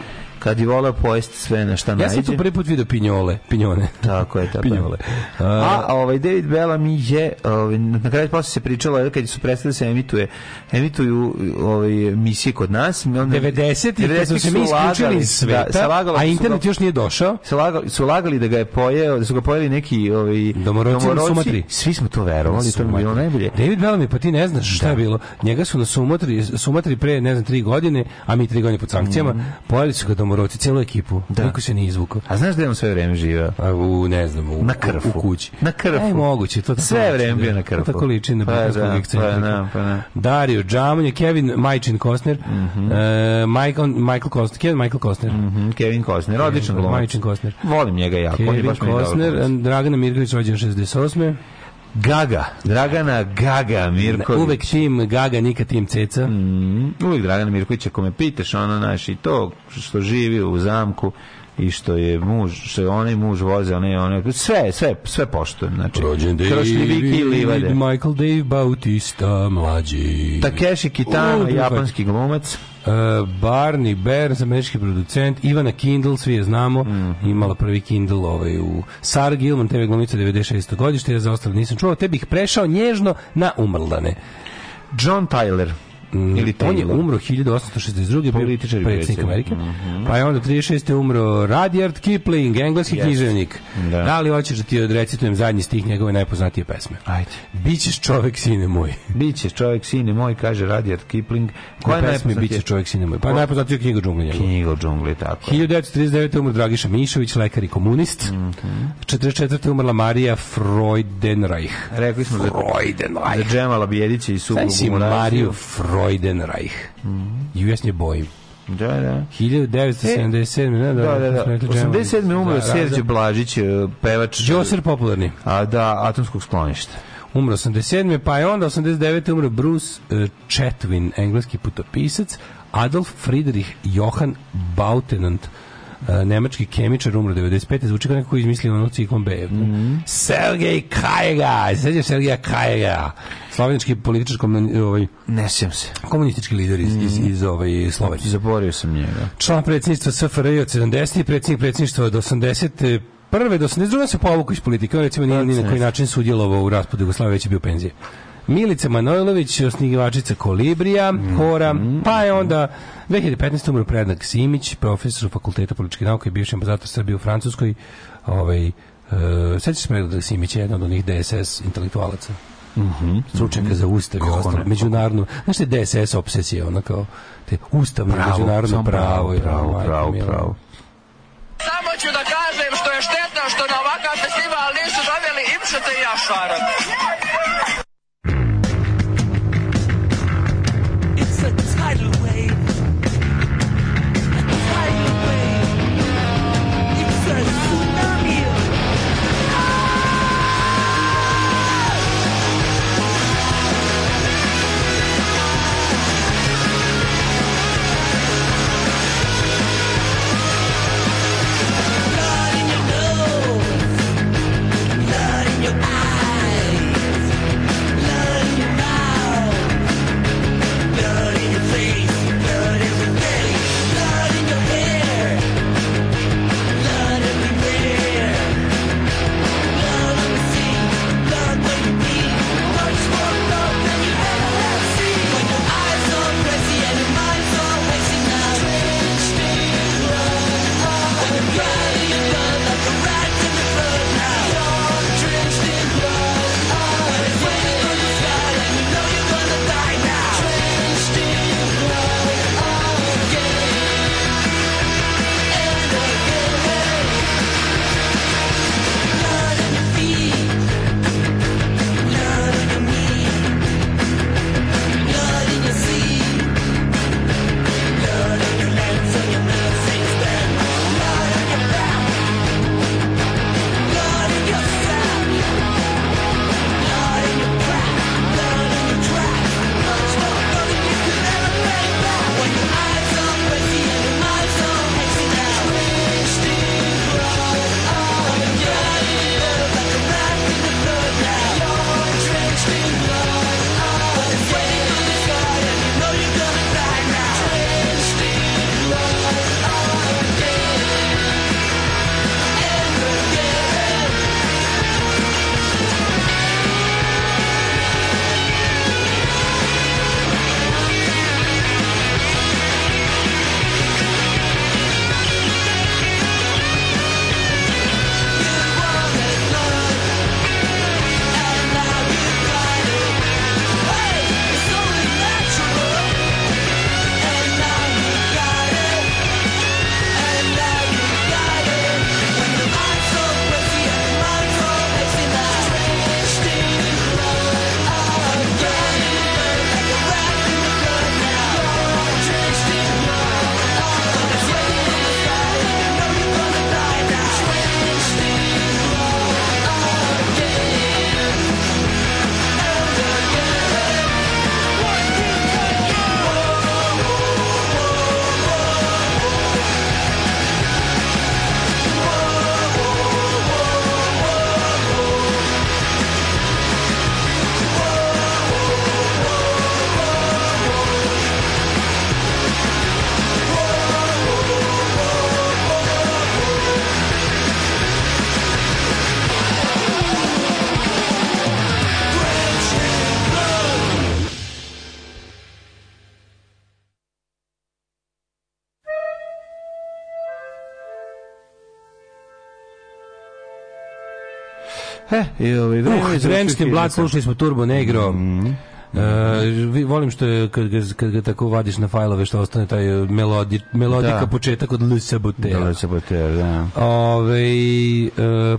kad je volao pojesti sve na šta Ja najde. sam tu prvi put vidio pinjole, pinjone. Tako je, tako je. Pinjole. A, a ovaj David Bellamy je ovaj na kraju posle se pričalo je kad su prestali da se emituje emituju ovaj emisije kod nas onda 90 kad su se mi isključili iz sveta, se lagalo a da su internet ga- još nije došao. se lagali, su lagali da ga je pojeo, da su ga pojeli neki ovaj Domoroci na Sumatri. Svi smo to verovali, to bi bilo najbolje. David Bellamy, pa ti ne znaš šta je bilo. Njega su na Sumatri, Sumatri pre, ne znam, tri godine, a mi tri godine pod sankcijama, Mhm. pojeli su ga domoroci, celu ekipu. Niko se nije izvukao. A znaš da je on sve vreme živeo? A u, ne znam, u, Na krfu. u, u kući. Na krfu. E, moguće, to tako Sve vreme da. bio na To krfu. tako liči na Pa da, pa da, pa da. Dario Džamonje, Kevin Majčin Kostner, Mhm. e, Michael, Michael Kostner, Kevin Michael Kostner. Mhm, Kevin Costner, odličan glumac. Majčin Kostner. Volim njega jako, on je Kevin baš Kostner. Dragana Mirković, rođen 68. Gaga, Dragana Gaga Mirković. Uvek tim Gaga, nikad tim Ceca. Mm, uvek Dragana Mirković, ako me pitaš, ono naš i to što živi u zamku i što je muž, što je onaj muž voze, onaj, onaj, sve, sve, sve poštujem, znači, Rođen i livade. David, Michael Dave Bautista, mlađi. Takeshi Kitano, Udruga. japanski glumac. Uh, Barney Bear, američki producent, Ivana Kindle, svi je znamo, Mhm. imala prvi Kindle ovaj, u Sara Gilman, TV glumica 96. godište, ja za ostalo nisam čuo, te bih prešao nježno na umrldane. John Tyler, mm, Ili on je Taylor. umro 1862. bio Političar i predsjednik. Amerike. Mhm. Pa je onda 36. umro Rudyard Kipling, engleski Jeste. književnik. Da. Da. li hoćeš da ti odrecitujem zadnji stih njegove najpoznatije pesme? Ajde. Bićeš čovek, sine moj. Biće čovjek sine moj, kaže Rudyard Kipling. Koja je je pesme najpoznatija? Biće čovek, sine moj? Pa najpoznatija knjiga džungla njegova. Knjiga o džungli, tako. je. 1939. umro Dragiša Mišović, lekar i komunist. Mhm. 44. umrla Marija Freudenreich. Rekli smo da, Freudenreich. da Džemala Bijedića i Muraziju. Mariju Freudenreich. I uvijek nje bojim. Da, da. 1977. ne, Da, da, da. smo rekli Džemala. 87. umro Da, Serđe. Blažić, e, pevač Džoser popularni. a da, atomskog skloništa. Umro 87. Pa je onda 89. umro Bruce uh, Chatwin, engleski putopisac. Adolf Friedrich Johann Bautenant, nemački kemičar, umro 95. Zvuči kao neko koji izmislio ono ciklon B. Mhm. Sergej Kajega, sećaš Sergeja Kajega, slovenski političar, komun- ovaj, Ne sjećam se. komunistički lider iz, iz, iz ovaj, Slovenije. Zaboravio sam njega. Član predsjedništva SFRJ od 70. predsjednik predsjedništva od 80. Prve do 82. se povukao iz politike. On recimo nije ni na koji način sudjelovao u raspadu Jugoslavije, već je bio u penziji. Milica Manojlović, osnivačica Kolibrija, Hora, pa je onda 2015. umro Predrag Simić, profesor fakulteta političkih nauka i bivši ambasador Srbije u Francuskoj. Ovaj, uh, sećaš se Predrag Simić, je jedan od onih DSS intelektualaca. stručnjaka za ustav i ostalo, međunarodno, znaš te DSS obsesija, ono kao te ustavno i Pravo, međunarodno pravo, pravo, i pravo, majko pravo, mila. pravo. Samo ću da kažem što je štetno što na ovakav festival nisu doveli Ipšete i Jašara. I ovaj, vreme Uh, Blad, slušali smo Turbo Negro. E, vi- volim što je kad ga, kad ga tako vadiš na fajlove što ostane taj e, melodi, melodika Da. početak od L Sabotera. Da, saboter, da. Ove, e,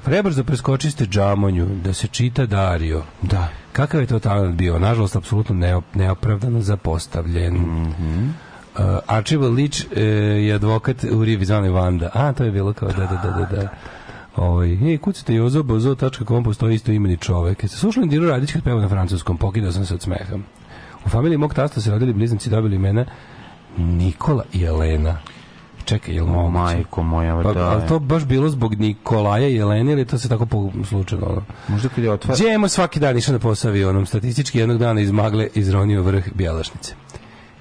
prebrzo preskočiste džamonju, da se čita Dario. Da. Kakav je to talent bio? Nažalost, apsolutno neop, neopravdano zapostavljen. Mhm. Uh, Archibald Leach e, je advokat u Rivi Vanda. A, to je bilo kao da, da, da, da. da. Ovaj, ej, kucate jozo, bozo.com, postoji isto imeni čovek. Jeste slušali Diru Radić kad peva na francuskom? Pokidao sam se od smeha. U familiji mog tasta se rodili bliznici, dobili imena Nikola i Elena. Čekaj, jel O, majko moja, Pa, da. ali to baš bilo zbog Nikolaja i Elene ili to se tako po slučajno? ono? Možda kad je otvara... Đemo svaki dan išao na posao avionom, statistički jednog dana iz magle izronio vrh Bjelašnice.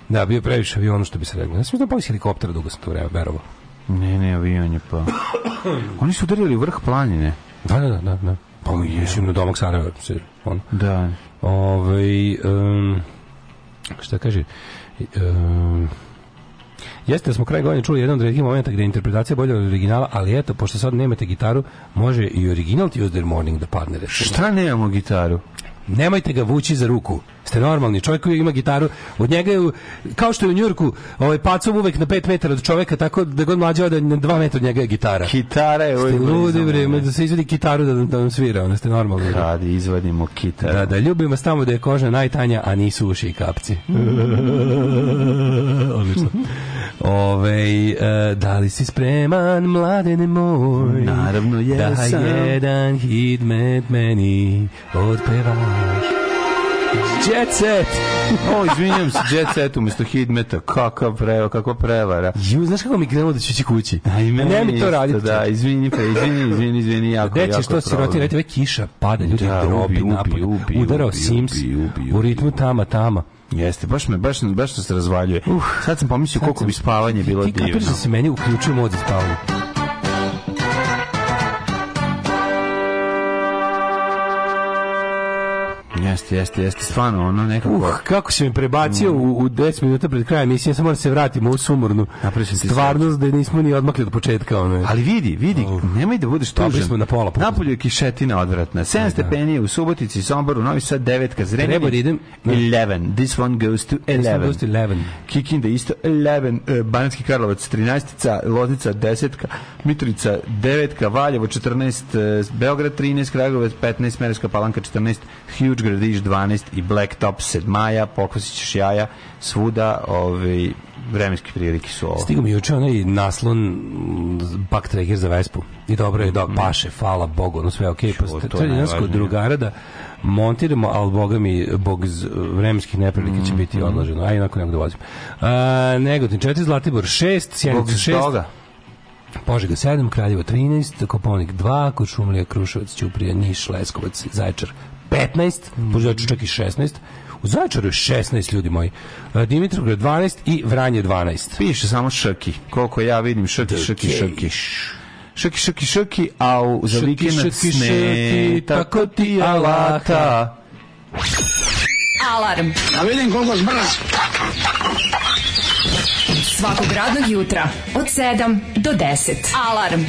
Da, bio previše avionu što bi se reklo. Ja sam da pao iz helikoptera dugo sam to vreme verovao. Ne, ne, avion je pa. Oni su udarili vrh planine. Da, da, da, da. da. Pa mislim na domak Sarajeva. Se, on. Da. Ovaj um, šta kaže? Um, Jeste da smo kraj godine čuli jedan od redkih momenta gde je interpretacija bolja od originala, ali eto, pošto sad nemate gitaru, može i original Tuesday Morning da padne, recimo. Šta nemamo gitaru? Nemojte ga vući za ruku. Ste normalni. Čovjek koji ima gitaru, od njega je, kao što je u Njurku, ovaj pacom uvek na 5 metara od čoveka, tako da god mlađe ode na 2 metra od njega je gitara. Gitara je Ste uvijek ludi vreme, da se izvadi gitaru da, da vam svira, onda ste normalni. Kad izvadimo kitaru. Da, da, ljubim vas tamo da je koža najtanja, a nisu uši i kapci. Odlično. Ove, e, da li si spreman, mladene moj? Naravno, jesam. Da jedan hidmet meni odpevaš. Jet set! O, izvinjam se, Jet Set umjesto Hidmeta. Kakav pre, kakva prevara. Ju, znaš kako mi krenulo da ću ići kući? A i meni ne mi to raditi. Da, izvini, pa izvini, izvini, izvini, jako, Gde jako ćeš to sirotinje, problem. radite, kiša pada, ljudi Da, drobi ubi, ubi, napolje. Udarao ubi, Sims ubi, ubi, u ubi. ritmu tama, tama. Jeste, baš me, baš, baš se razvaljuje. Sad sam pomislio koliko bi spavanje bilo Ti kapiraš divno. da se meni uključuje mod za spavanje. Jeste, jeste, jeste, stvarno, ono nekako... Uh, kako si me prebacio u, u 10 minuta pred krajem emisije, samo da se vratimo u sumornu stvarnost da nismo ni odmakli od početka. Ono. Ali vidi, vidi, nemoj da budeš tužan. smo na pola puta. Napolju je kišetina odvratna. 7 stepeni u Subotici, Somboru, Novi Sad, 9, Treba Zrenjanin, da idem- 11. This one goes to 11. one goes to 11. Kikinda isto 11, uh, Banatski Karlovac 13, Loznica 10, Mitrovica 9, Valjevo 14, uh, Beograd 13, Kragovac 15, Merevska Palanka 14, Huge Gradiš 12 i Blacktop 7 maja, pokosićeš jaja svuda, ovaj, vremenske prilike su ovo. Stigao mi juče onaj naslon Backtracker za Vespu. I dobro je da paše, hvala Bogu, ono sve je okej. Okay. to Pa je nas kod najvažnije. drugara da montiramo, ali boga mi, bog z- vremenskih neprilike će biti odloženo. A inako nego da vozim. A, Negotin 4, Zlatibor 6, Zbog Sjenica 6, toga. Požega 7, Kraljevo 13, Koponik 2, Kočumlija, Kruševac, Ćuprija, Niš, Leskovac, Zaječar 15, mm. Čak i 16, u Zaječaru je 16 ljudi moji, E, Dimitrovgrad 12 i Vranje 12. Piše samo šrki. Koliko ja vidim šrki, šrki, šrki. Šrki, šrki, šrki, a u za vikend sne, šrki, tako ti alata. Alarm. Da vidim koliko zbrz. Svakog radnog jutra od 7 do 10. Alarm.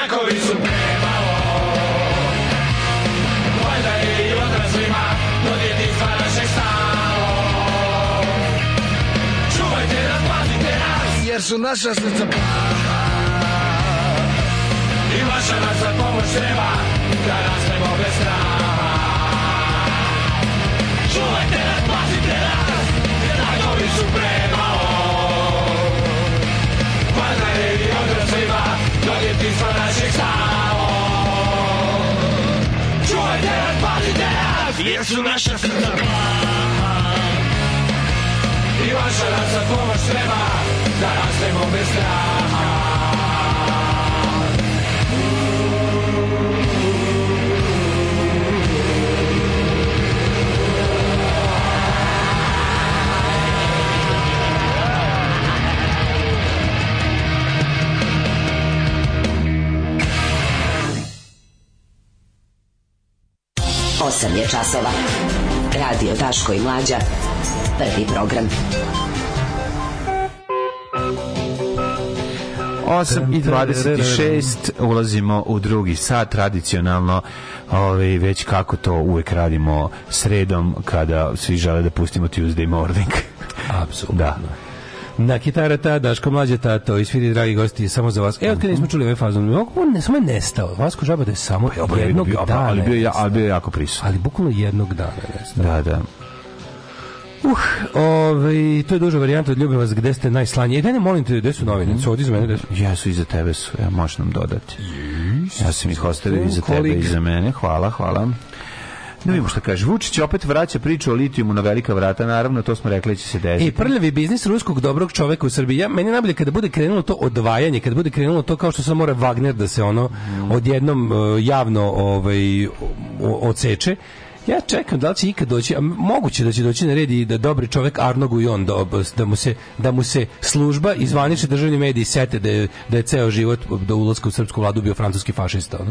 Znakovi su premalo Valjda je i odraslima do djetinstva našeg stalo Čuvajte nas, pazite nas, jer su naša srca praha I vaša nam sad pomoć treba Da rastemo bez straha Jer su naša srca praha I vaša nam sad pomoć treba Da rastemo bez straha Osam je časova. Radio Daško i Mlađa. Prvi program. 8 i 26 ulazimo u drugi sat tradicionalno ovaj, već kako to uvek radimo sredom kada svi žele da pustimo Tuesday morning Apsolutno. da Na kitara ta, Daško mlađe tato, i svi dragi gosti, samo za vas. Evo, kad nismo čuli ovaj fazon, on ne samo je nestao. Vasko žaba da je samo jednog bio, dana. ali bio, je ja, ali bio jako prisutan Ali bukvalno jednog dana je nestao. da, da Uh, ovaj, to je duža varijanta od ljubim vas gde ste najslaniji. E, ne molim te, gde su novine? Su ovdje za mene, su? Jesu iza tebe su, ja možeš nam dodati. Ja sam ih ostavio iza tebe i za mene. Hvala, hvala. Da vidimo šta kaže. Vučić opet vraća priču o litijumu na velika vrata. Naravno, to smo rekli da će se desiti. E, prljavi biznis ruskog dobrog čoveka u Srbiji. Ja, meni je najbolje kada bude krenulo to odvajanje, kada bude krenulo to kao što sad mora Wagner da se ono odjednom e, javno ovaj, o- odseče. Ja čekam da li će ikad doći, a moguće da će doći na red i da dobri čovek Arno Gujon da, da, mu se, da mu se služba i zvanični državni mediji sete da je, da je ceo život do ulaska u srpsku vladu bio francuski fašista. Ono.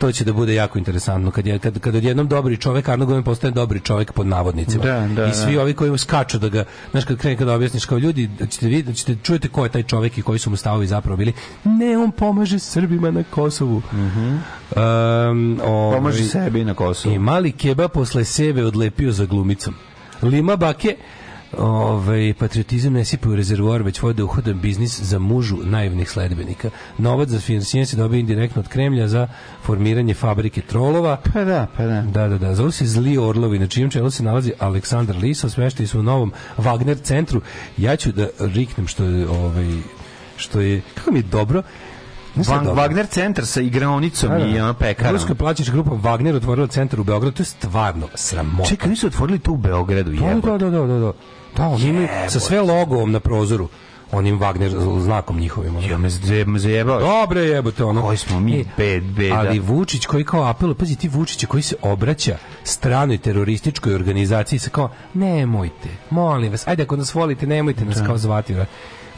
To će da bude jako interesantno kad je kad, kad odjednom dobri čovek Arno Gujon postane dobri čovek pod navodnicima. Da, da, I svi da. ovi koji skaču da ga, znaš kad krene kada objasniš kao ljudi, da ćete vidjeti, da ćete čujete ko je taj čovek i koji su mu stavovi zapravo bili. Ne, on pomaže Srbima na Kosovu. Um, ovaj, Pomaže sebi na Kosovu. I mali keba posle sebe odlepio za glumicom. Lima bake Ovaj patriotizam ne sipa u rezervoar, već vode uhodan biznis za mužu naivnih sledbenika. Novac za finansiranje se dobija indirektno od Kremlja za formiranje fabrike trolova. Pa da, pa da. Da, da, da. Zovu se Zli Orlovi, na čijem čelu se nalazi Aleksandar Lisa, smešteni su u novom Wagner centru. Ja ću da riknem što je, ovaj, što je, kako mi je dobro, Van, dobro? Wagner centar sa igraonicom Da, da. i ono pekarom. Ruska plaćička grupa Wagner otvorila centar u Beogradu, to je stvarno sramota. Čekaj, nisu otvorili tu u Beogradu, Da, jebote. da, da, da, da, da. Da, oni imaju sa sve logovom na prozoru, onim Wagner znakom njihovim. Ja me zajebao. Dobre jebote, ono. Koji smo mi E, bed, beda. Ali Vučić koji kao apeluje, pazi ti Vučića koji se obraća stranoj terorističkoj organizaciji sa kao, nemojte, molim vas, ajde ako nas volite, nemojte nas kao zvati.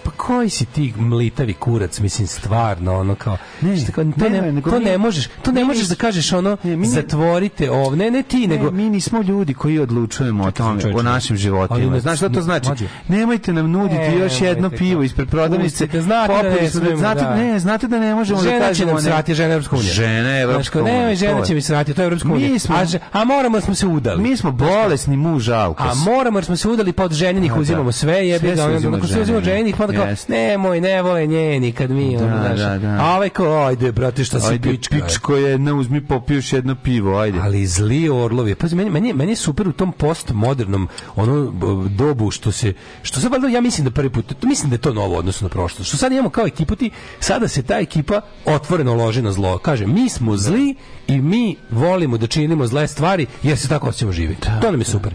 Pa koji si ti mlitavi kurac, mislim, stvarno, ono kao, Ne, šta kao, to, ne, ne, ne, to mi- ne možeš, to ne možeš da kažeš ono, Ne, mi zatvorite ovo, ne, ne ti, nego, Ne, mi nismo ljudi koji odlučujemo o tome, o našim ali životima. ne- Znaš šta to znači? mlađe. Nemojte nam nuditi Ne, još jedno nemojte pivo ispred prodavnice. Znate da ne smo smemo, znate, da. ne, znate da ne možemo da Žena će kažemo. nam srati, žena Evropska unija. Žena Evropska kao, unija. Ne, žena će mi srati, to je Evropska unija. A, a moramo jer smo se udali. Mi smo bolesni muž Alkos. A moramo jer smo se udali pa od ženjenih da. uzimamo sve, jebi ga, se onda sve uzimamo ženjenih, pa onda kao, Jeste. nemoj, ne vole njeni kad mi, Da, ono, znaš, da, da. a ovaj kao, ajde, brate, šta si pička. pičko jedna, uzmi popiješ jedno pivo, ajde. Ali zli orlovi. Pazi, meni, meni, je- meni je super u tom postmodernom ono dobu što se što valjda ja mislim da prvi put to mislim da je to novo u odnosu na prošlost. Što sad imamo kao ekipu ti sada se ta ekipa otvoreno loži na zlo. Kaže mi smo zli i mi volimo da činimo zle stvari jer se tako hoćemo živjeti. to nam je super.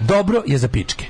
Dobro je za pičke.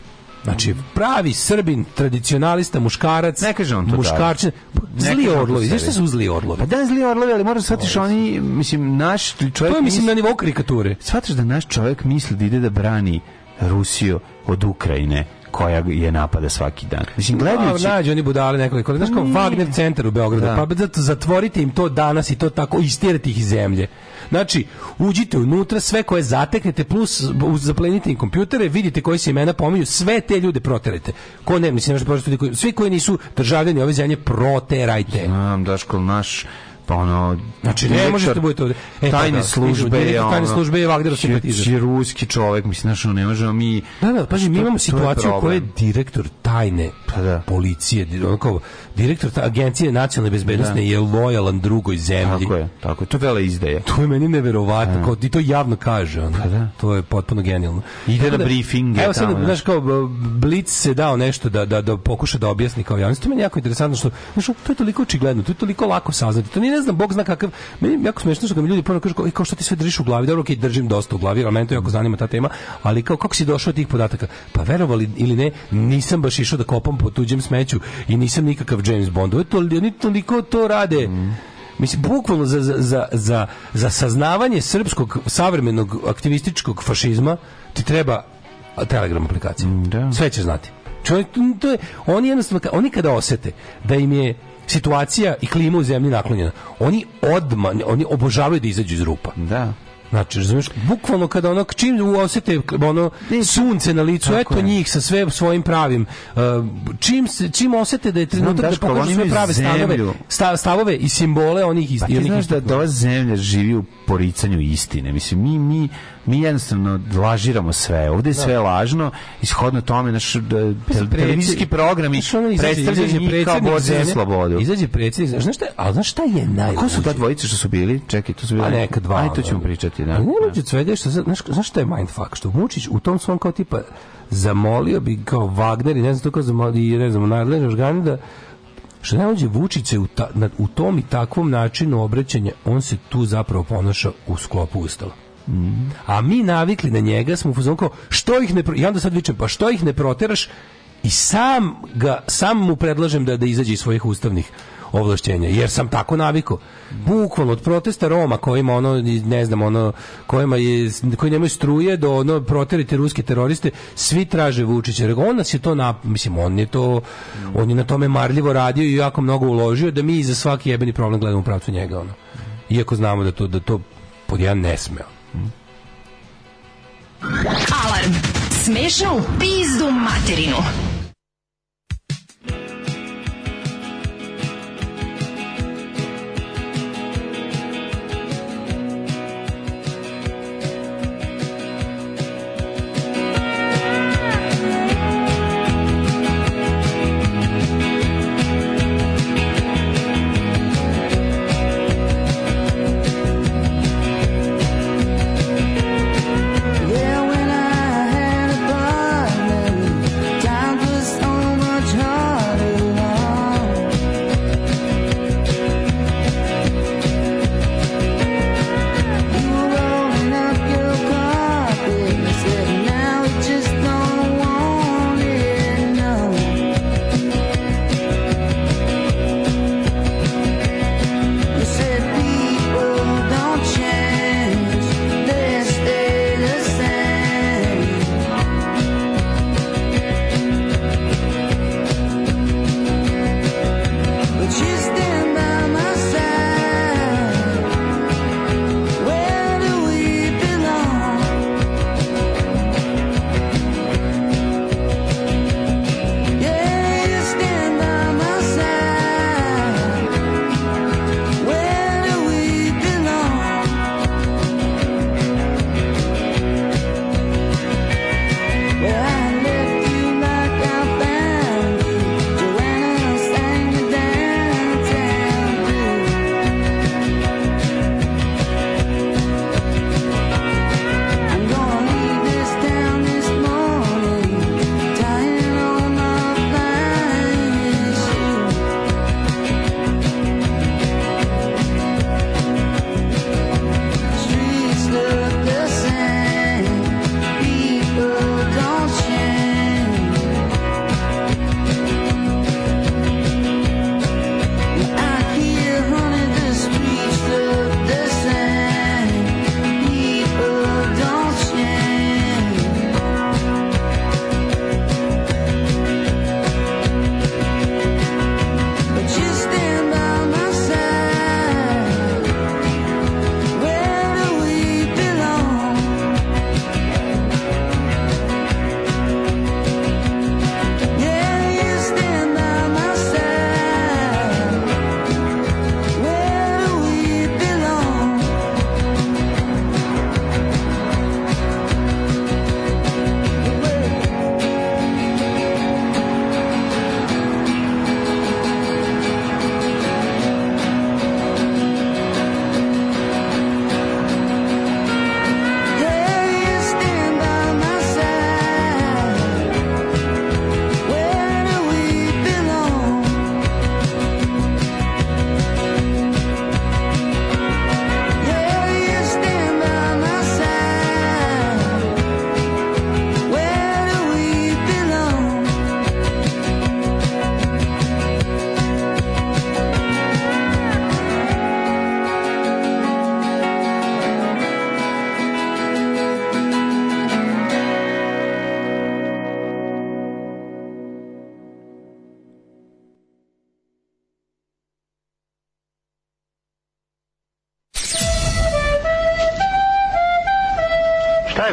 Znači, pravi srbin, tradicionalista, muškarac, Ne kaže on to muškarčin, zli orlovi. Znaš šta su zli orlovi? Pa da, zli orlovi, ali moraš shvatiš oni, mislim, naš čovjek... To je, mislim, misli- na nivou karikature. Shvataš da naš čovjek misli da ide da brani Rusiju od Ukrajine koja je napada svaki dan. Mislim, gledajući... A, nađu oni budale nekoliko. Znaš kao Wagner centar u Beogradu. Da. Pa zato zatvorite im to danas i to tako, istirate ih iz zemlje. Znači, uđite unutra, sve koje zateknete, plus zaplenite im kompjutere, vidite koji se imena pominju, sve te ljude proterajte. Ko ne, mislim, koji, svi koji nisu državljani ove zemlje, proterajte. Znam, Daško, naš pa ono Znači, ne možete da budete ovde. E, pa tajne da, službe je tajne ono, službe je Wagnerov će- simpatizer. će ruski čovjek mislim ono, ne možemo mi Da, da, paži, mi imamo je situaciju u kojoj je direktor tajne Pa da. policije, ono kao, direktor ta, agencije nacionalne bezbednosti Da. je lojalan drugoj zemlji. tako je tako je to je vele izdaja To je meni neverovatno, kao i to javno kaže, ono. Pa da. To je potpuno genijalno. Ide Tako na briefinge Evo sad, tamo, znaš, kao, b- Blic se dao nešto da, da, da pokuša da objasni kao javnost. To je meni jako interesantno što, znaš, to je toliko očigledno, to je toliko lako saznati. To nije, ne znam, Bog zna kakav, meni jako smešno što ga mi ljudi ponovno kažu, kao, "E, kao što ti sve držiš u glavi, dobro, okej, držim dosta u glavi, ali mene to jako zanima ta tema, ali kao, kako si došao do tih podataka? Pa verovali ili ne, nisam baš išao da kopam po tuđem smeću i nisam nikakav James Bond. Ovo je to, oni toliko to rade. Mislim, bukvalno za, za, za, za, saznavanje srpskog savremenog aktivističkog fašizma ti treba Telegram aplikacija. da. Sve ćeš znati. Čovjek, to je, oni jednostavno, oni kada osete da im je situacija i klima u zemlji naklonjena, oni odma, oni obožavaju da izađu iz rupa. da Znači, razumiješ, bukvalno kada ono, čim osete ono sunce na licu, Tako eto je. njih sa sve svojim pravim, uh, čim, čim osete da je trenutak da pokažu sve prave stavove, zemlju. sta- stavove i simbole onih iz Pa ti znaš da, da ova zemlja živi u poricanju istine. Mislim, mi, mi, mi jednostavno lažiramo sve. Ovdje je sve lažno, ishodno tome naš da, te- televizijski izađe- predstavljaju izađe njih kao borci za slobodu. Izađe predsjednik, znaš šta, ali znaš šta je A ko su ta najluđe? dvojica što su bili? Čekaj, to su bili. A neka dva. Ajde, to ćemo ono. pričati, da. Ali najluđe svega je što, znaš, znaš šta je mindfuck? Što Vučić u tom svom kao tipa zamolio bi kao Wagner i ne znam to kao zamolio i ne znam, nadležni organi da što najluđe Vučić se u, ta, u tom i takvom načinu obraćanja on se tu zapravo ponaša u sklopu A mi navikli na njega smo u što ih ne i onda sad vičem pa što ih ne proteraš? I sam ga sam mu predlažem da da izađe iz svojih ustavnih ovlašćenja jer sam tako navikao. Bukvalno od protesta Roma kojima ono ne znam ono kojima je koji nemaju struje do ono proterite ruske teroriste svi traže Vučića. Jer on nas je to na mislim on je to on je na tome marljivo radio i jako mnogo uložio da mi za svaki jebeni problem gledamo u pravcu njega ono. Iako znamo da to da to pod jedan ne sme Alarm. Smešno u pizdu materinu.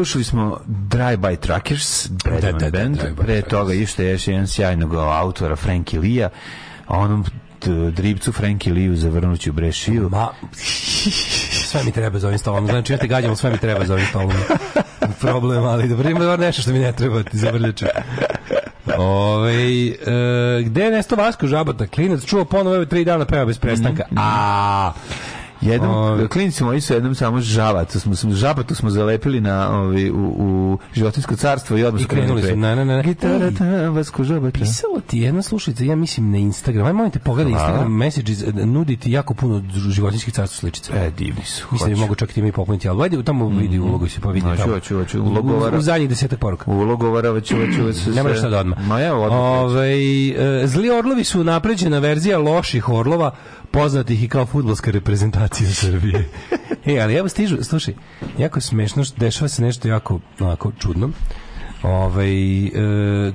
Slušali smo Drive by Truckers, Da, da, da, band, by pre toga ište još jedan sjajnog autora, Frankie Lea, a onom dribcu Frankie Leu zavrnuću brešiju. Ma, sve mi treba za ovim stolom. Znači, ja te gađam, sve mi treba za ovim stolom. Problem, ali dobro, ima nešto što mi ne treba ti zavrljaču. Ove, e, gde je nesto Vasko Žabata? Klinac čuo ponovo evo tri dana peva bez prestanka. A, Jednom, Ove. klinici moji su jednom samo žabatu smo, smo žabatu smo zalepili na ovi, u, u životinsko carstvo i odmah I krenuli su, ne, ne, ne. Gitara, ta, vasko žabata. Pisalo ti jedna slušalica, ja mislim na Instagram. Aj molim te pogledaj. Instagram messages, e, nudi ti jako puno životinjskih carstva sličica. E, divni su. Mislim da hoću. mogu čak i time i popuniti, ali vidi tamo vidi ulogu se pa vidi Hoću, tamo. hoću, hoću. Ulogovara. U, u zadnjih desetak poruka. Ulogovara, ću, ću, ću, Ne moraš sad odmah. Ma evo, odmah. Ovaj, e, zli orlovi su napređena verzija loših orlova, poznatih i kao fudbalska reprezentacija. Srbije. e, ali evo stižu, slušaj, jako je smešno, dešava se nešto jako onako čudno. Ovaj, e,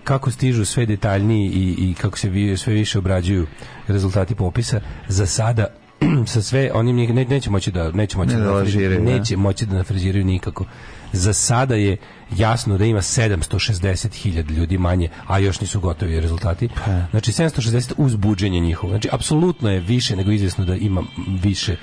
kako stižu sve detaljniji i, i kako se vi, sve više obrađuju rezultati popisa, za sada sa sve onim ne, neće moći da neće moći Ne da, da lažiraju, da. neće moći da nafriziraju nikako. Za sada je jasno da ima 760.000 ljudi manje, a još nisu gotovi rezultati. Znači 760 uz buđenje njihovo. Znači apsolutno je više nego izvjesno da ima više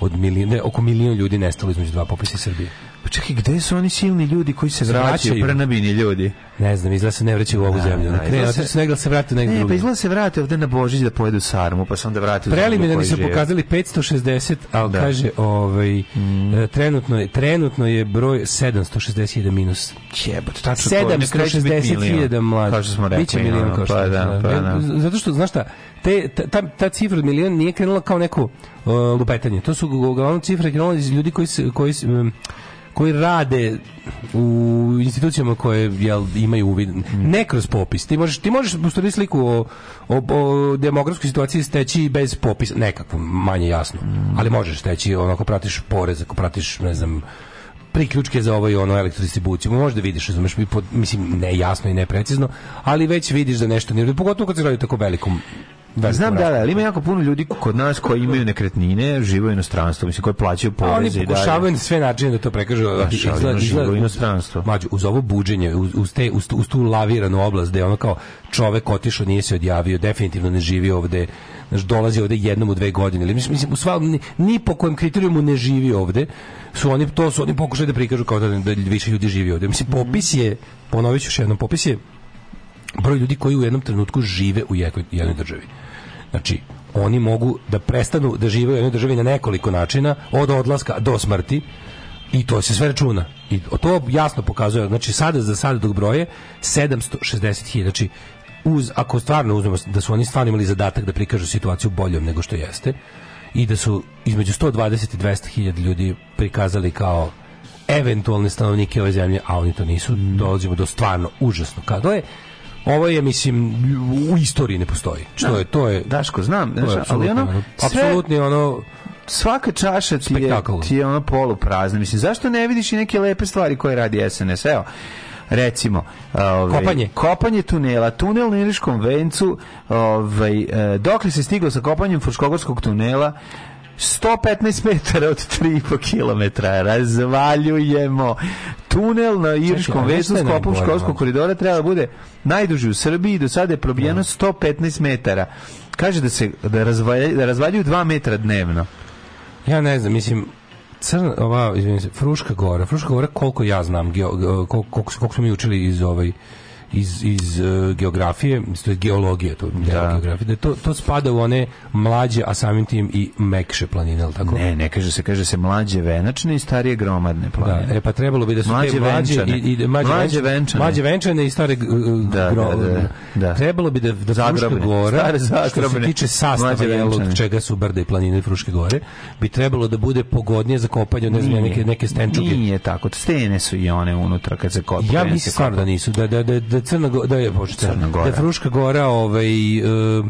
od milijuna, ne, oko milion ljudi nestalo između dva popisa Srbije. Pa čekaj, gde su oni silni ljudi koji se vraćaju, vraćaju. prnabini ljudi? Ne znam, izgleda se ne vraćaju u ovu Da, zemlju. da, Ne, ne, se- negdje se vrate negdje Ne, pa izgleda se vrate ovde na Božić da pojedu sarmu, pa se onda vrate u Preliminarni su pokazali 560, ali Da. kaže, ovaj, e, trenutno, je, trenutno je broj 760.000 minus. Jebote, tačno to, na kraju će biti 760.000 milion, mlađe. kao što smo rekli, Biće milion kao što pa je, da, pa da. Zato što, znaš šta, te, ta, ta, cifra od milion nije krenula kao neko uh, lupetanje. To su uglavnom cifre krenule iz ljudi koji, se, koji, se, um, koji rade u institucijama koje jel, imaju uvid ne kroz popis ti možeš ti možeš u stvari sliku o, o, o demografskoj situaciji steći bez popisa nekako manje jasno ali možeš steći ono ako pratiš porez ako pratiš ne znam priključke za ovaj ono elektrodistribuciju. Možda vidiš, razumeš, mislim ne jasno i ne precizno, ali već vidiš da nešto nije, pogotovo kad se radi tako velikom velikom Znam da, da, ali ima jako puno ljudi kod nas koji imaju nekretnine, žive u inostranstvu, mislim, koji plaćaju oni poreze i dalje. pokušavaju na sve načine da to prekažu. Ali ono živo u inostranstvu. Mađu, uz ovo buđenje, uz, uz, te, uz, tu- uz tu laviranu oblast gde je ono kao čovek otišao, nije se odjavio, definitivno ne živi ovde, znaš, dolazi ovde jednom u dve godine. Ili, mislim, mislim, u sva, ni, ni po kojem kriterijumu ne živi ovde, su oni, to su oni pokušali da prikažu kao da, da više ljudi živi ovde. Mislim, popis je, ponovit ću još jednom, popis je broj ljudi koji u jednom trenutku žive u jednoj, jednoj državi. Znači, oni mogu da prestanu da žive u jednoj državi na nekoliko načina, od odlaska do smrti, i to se sve računa. I to jasno pokazuje, znači sada za sada dok broje 760.000, znači uz, ako stvarno uzmemo da su oni stvarno imali zadatak da prikažu situaciju boljom nego što jeste i da su između 120 i 200.000 ljudi prikazali kao eventualne stanovnike ove zemlje, a oni to nisu, dolazimo do stvarno užasno. Kada je Ovo je, mislim, u istoriji ne postoji. Što je, to je... Daško, znam, je znaš, ali ono, sve- apsolutni ono... svaka čaša ti je, ti je ono poluprazna. Mislim, zašto ne vidiš i neke lepe stvari koje radi SNS? Evo, recimo, ovaj, Kopanje. kopanje tunela, tunel na Iriškom vencu, ovaj, e, dokle se stiglo sa kopanjem Fruškogorskog tunela, 115 metara od 3,5 km razvaljujemo tunel na znaš vezu. s kopom školskog koridora treba da bude najduži u Srbiji. Do sada je probijeno 115 metara. Kaže da se da razvaljuju, da razvaljuju 2 metra dnevno. Ja ne znam, mislim, crna, ova, izvinim se, Fruška gora, Fruška gora, koliko ja znam, koliko, koliko, koliko smo mi učili iz ovaj, iz, iz uh, geografije, to je geologija, to, da. geografija, da to, to spada u one mlađe, a samim tim i mekše planine, ali tako? ne, ne kaže se, kaže se mlađe venačne i starije gromadne Da, planine e pa trebalo bi da su Mlađe te mlađe venčane. i, i mlađe, Mlađe venčane, mlađe venčane i stare uh, Da, gro, da, da, da. trebalo bi da da Fruška Zagrobne. gora Stare što se zagrobne. tiče sastava jel, od čega su brda i planine i Fruške gore bi trebalo da bude pogodnije za kopanje ne znam neke neke stenčuge Nije tako, stene su i one unutra kad se kopa. Ja mislim stvarno da nisu, da, da, da, da Crna Gora, da je, bože, Crna Gora. da je Fruška Gora ovaj, e,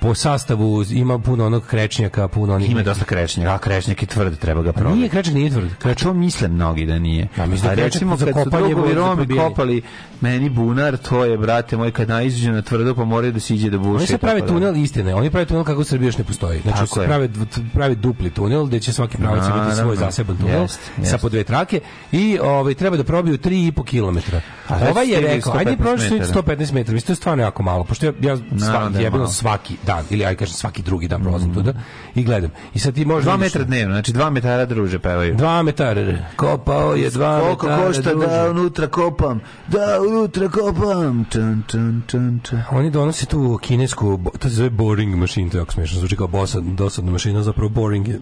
po sastavu ima puno onog krečnjaka, puno onih... Ima dosta krešnjaka, a krešnjak je tvrd, treba ga probati. Nije krečnjak, nije tvrd. To misle mnogi da nije. Ja mislim da recimo za kopanje za Romi kopali meni bunar, to je, brate moj, kad naiđe na tvrdo, pa moraju da se iđe da buši. Oni se prave tunel istine, oni prave tunel kako u Srbiji još ne postoji. Znači Tako se je. prave, prave dupli tunel gde će svaki pravac imati svoj zaseban tunel Jest, sa jest. po dve trake i ovaj treba da probiju 3,5 km. A Ovaj je rekao, ajde 115 prošli metara. 115 metara, mislim to je stvarno jako malo, pošto ja, ja Naravno sva, da je jebeno svaki dan ili aj kažem svaki drugi dan prolazim tuda i gledam. I sad ti možeš Dva metra dnevno, znači dva metara druže pevaju. Dva metara. Kopao je dva Koliko metara. košta druže. da unutra kopam? Da unutra kopam. Tun, tun, tun, tun. Oni donose tu kinesku, to se zove boring machine, to je jako smiješno, zvuči kao bosad, dosadna mašina, zapravo boring je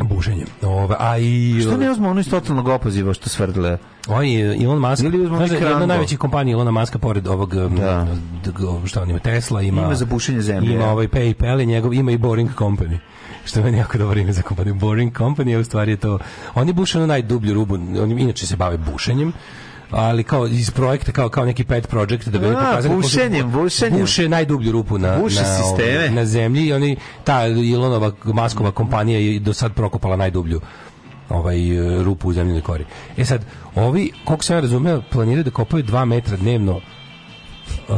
bušenje. Ove, a i... Što ne uzmo ono iz totalnog opoziva što svrdle? Oni, Elon Musk, Ili znaš da jedna najvećih kompanija Elona Muska, pored ovog, um, Da. šta on ima, Tesla, ima... Ima za bušenje zemlje, Ima ovaj PayPal i njegov, ima i Boring Company. Što je meni jako dobro ime za kompaniju. Boring Company, a u stvari je to... Oni buše na najdublju rubu, oni inače se bave bušenjem, ali kao iz projekta kao kao neki pet project da bi oni pokazali kako bušenjem, bušenjem. buše najdublju rupu na Buše na, sisteme. na zemlji i oni ta Ilonova Maskova kompanija je do sad prokopala najdublju ovaj rupu u zemljinoj kori. E sad, ovi, koliko sam ja razumeo, planiraju da kopaju 2 metra dnevno Uh,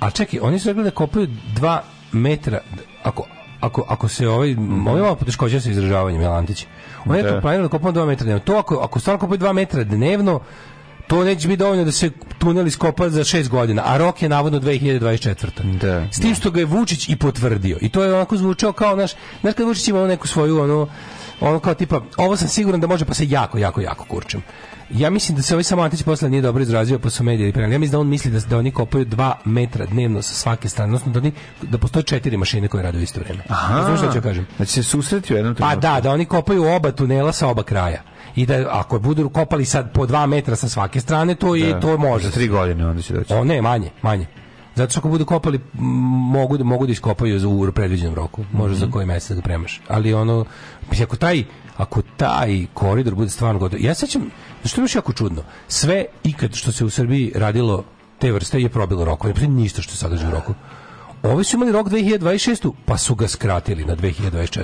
a čekaj, oni su rekli da kopaju 2 metra ako, ako, ako se ovaj, ovaj malo poteškoća sa izražavanjem, jel Antić? Oni Da. da. planiraju da kopaju 2 metra dnevno. To ako, ako stvarno kopaju 2 metra dnevno, to neće biti dovoljno da se tunel iskopa za 6 godina, a rok je navodno 2024. Da. S tim što ga je Vučić i potvrdio. I to je onako zvučao kao naš, znaš kad Vučić ima neku svoju ono, ono kao tipa, ovo sam siguran da može pa se jako, jako, jako kurčem. Ja mislim da se ovaj samo Antić posle nije dobro izrazio, pa su mediji preneli. Ja mislim da on misli da, da oni kopaju 2 metra dnevno sa svake strane, odnosno da, oni, da postoje četiri mašine koje rade u isto vreme. Znaš što ću kažem? Da će se susreti u jednom Pa trenutku. da, da oni kopaju oba tunela sa oba kraja. I da ako budu kopali sad po 2 metra sa svake strane, to je Da. to može. Za tri godine onda će doći. O ne, manje, manje. Zato što ako budu kopali, mogu da, mogu da iskopaju za u predviđenom roku. Može Mhm. za koji mesec da premaš. Ali ono, mislim, ako taj, ako taj koridor bude stvarno gotov, ja sećam, što je još jako čudno, sve ikad što se u Srbiji radilo te vrste je probilo rokove, ne ništa što se sadrži u roku. Ovi su imali rok 2026. pa su ga skratili na 2024.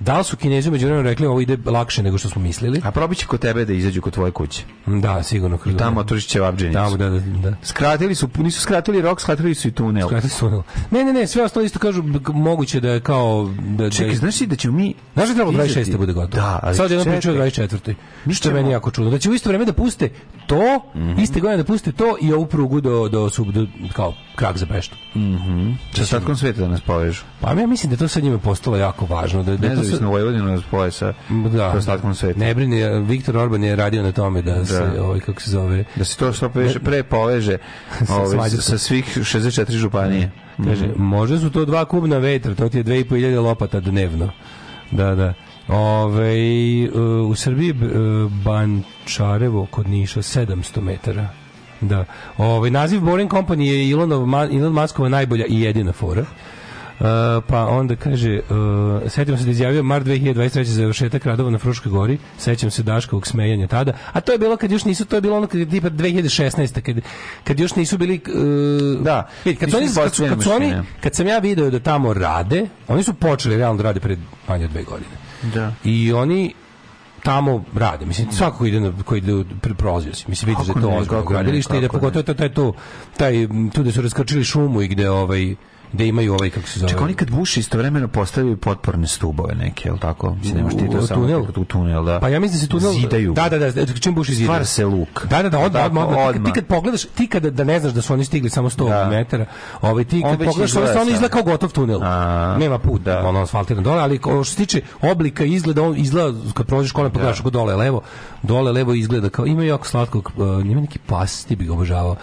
Da li su Kinezi među vremenom rekli ovo ide lakše nego što smo mislili? A probat će kod tebe da izađu kod tvoje kuće. Da, sigurno. I tamo otvoriš ćevabđenicu. Tamo, da, da, da. Skratili su, nisu skratili rok, skratili su i tunel. Skratili su tunel. Ne, ne, ne, sve ostalo isto kažu moguće da je kao da Čekaj, da, znaš li da ćemo mi... Znaš da trebalo izaći- 26. bude gotovo? Da, ali Sad čekaj. pričaju o 24. Mi Što je ćemo- meni jako čudno. Da će u isto vreme da puste to, Mhm. iste godine da puste to i ovu prugu do, do, sub, do kao krak za Peštu. Sa ostatkom sveta da nas povežu. Pa ja mislim da to sad njima postalo jako važno. Da, da Nezavisno Vojvodinu nas poje sa, da, sa ostatkom sveta. Ne brini, Viktor Orban je radio na tome da, se, ovaj, kako se zove, Da se to što poveže, pre poveže ovaj, Mađarskom. sa svih 64 županije. Kaže, možda su to dva kubna vetra, to ti je dve i po iljade lopata dnevno. Da, da. Ove, u Srbiji e, Bančarevo kod Niša 700 metara. Da. Ove, naziv Boring Company je Ilonov, Ma- Elon Muskova najbolja i jedina fora. Uh, pa onda kaže uh, sećam se da izjavio Mar 2023. za završetak radova na Fruškoj gori sećam se Daškovog smejanja tada a to je bilo kad još nisu to je bilo ono kad je tipa 2016. kad, kad još nisu bili uh, Da, vidi, kad, oni, kad, kad, su oni, kad sam ja video da tamo rade oni su počeli realno da rade pred manje od dve godine Da. i oni tamo rade. Mislim, svako ko ide, na, ko ide prolazio si. Mislim, vidiš da je to ozbiljno gradilište i da pogotovo to, taj, to, taj, tu da su raskrčili šumu i gde, ovaj, gde imaju ovaj, kako se zove... Čekaj, oni kad buše istovremeno postavljaju potporne stubove neke, jel tako? Mislim, nemaš ti to u samo tunel? tu tunel, da. Pa ja mislim da se tunel Zidaju. Da, da, da, čim buši zidaju. Stvara se luk. Da, da, da, odmah, odmah, odmah. Ti, kad- ti kad pogledaš, ti kad da ne znaš da su oni stigli samo 100 Da. metara, ovaj ti On kad već pogledaš, izgleda on sad. izgleda kao gotov tunel. A. Nema put, Da. ono asfaltiran dole, ali ko- što se tiče oblika izgleda, on izgleda kad prođeš kolem pa gledaš ako dole levo, dole levo izgleda kao ima jako slatkog, uh, ima neki pas, ti bi ga obožavao.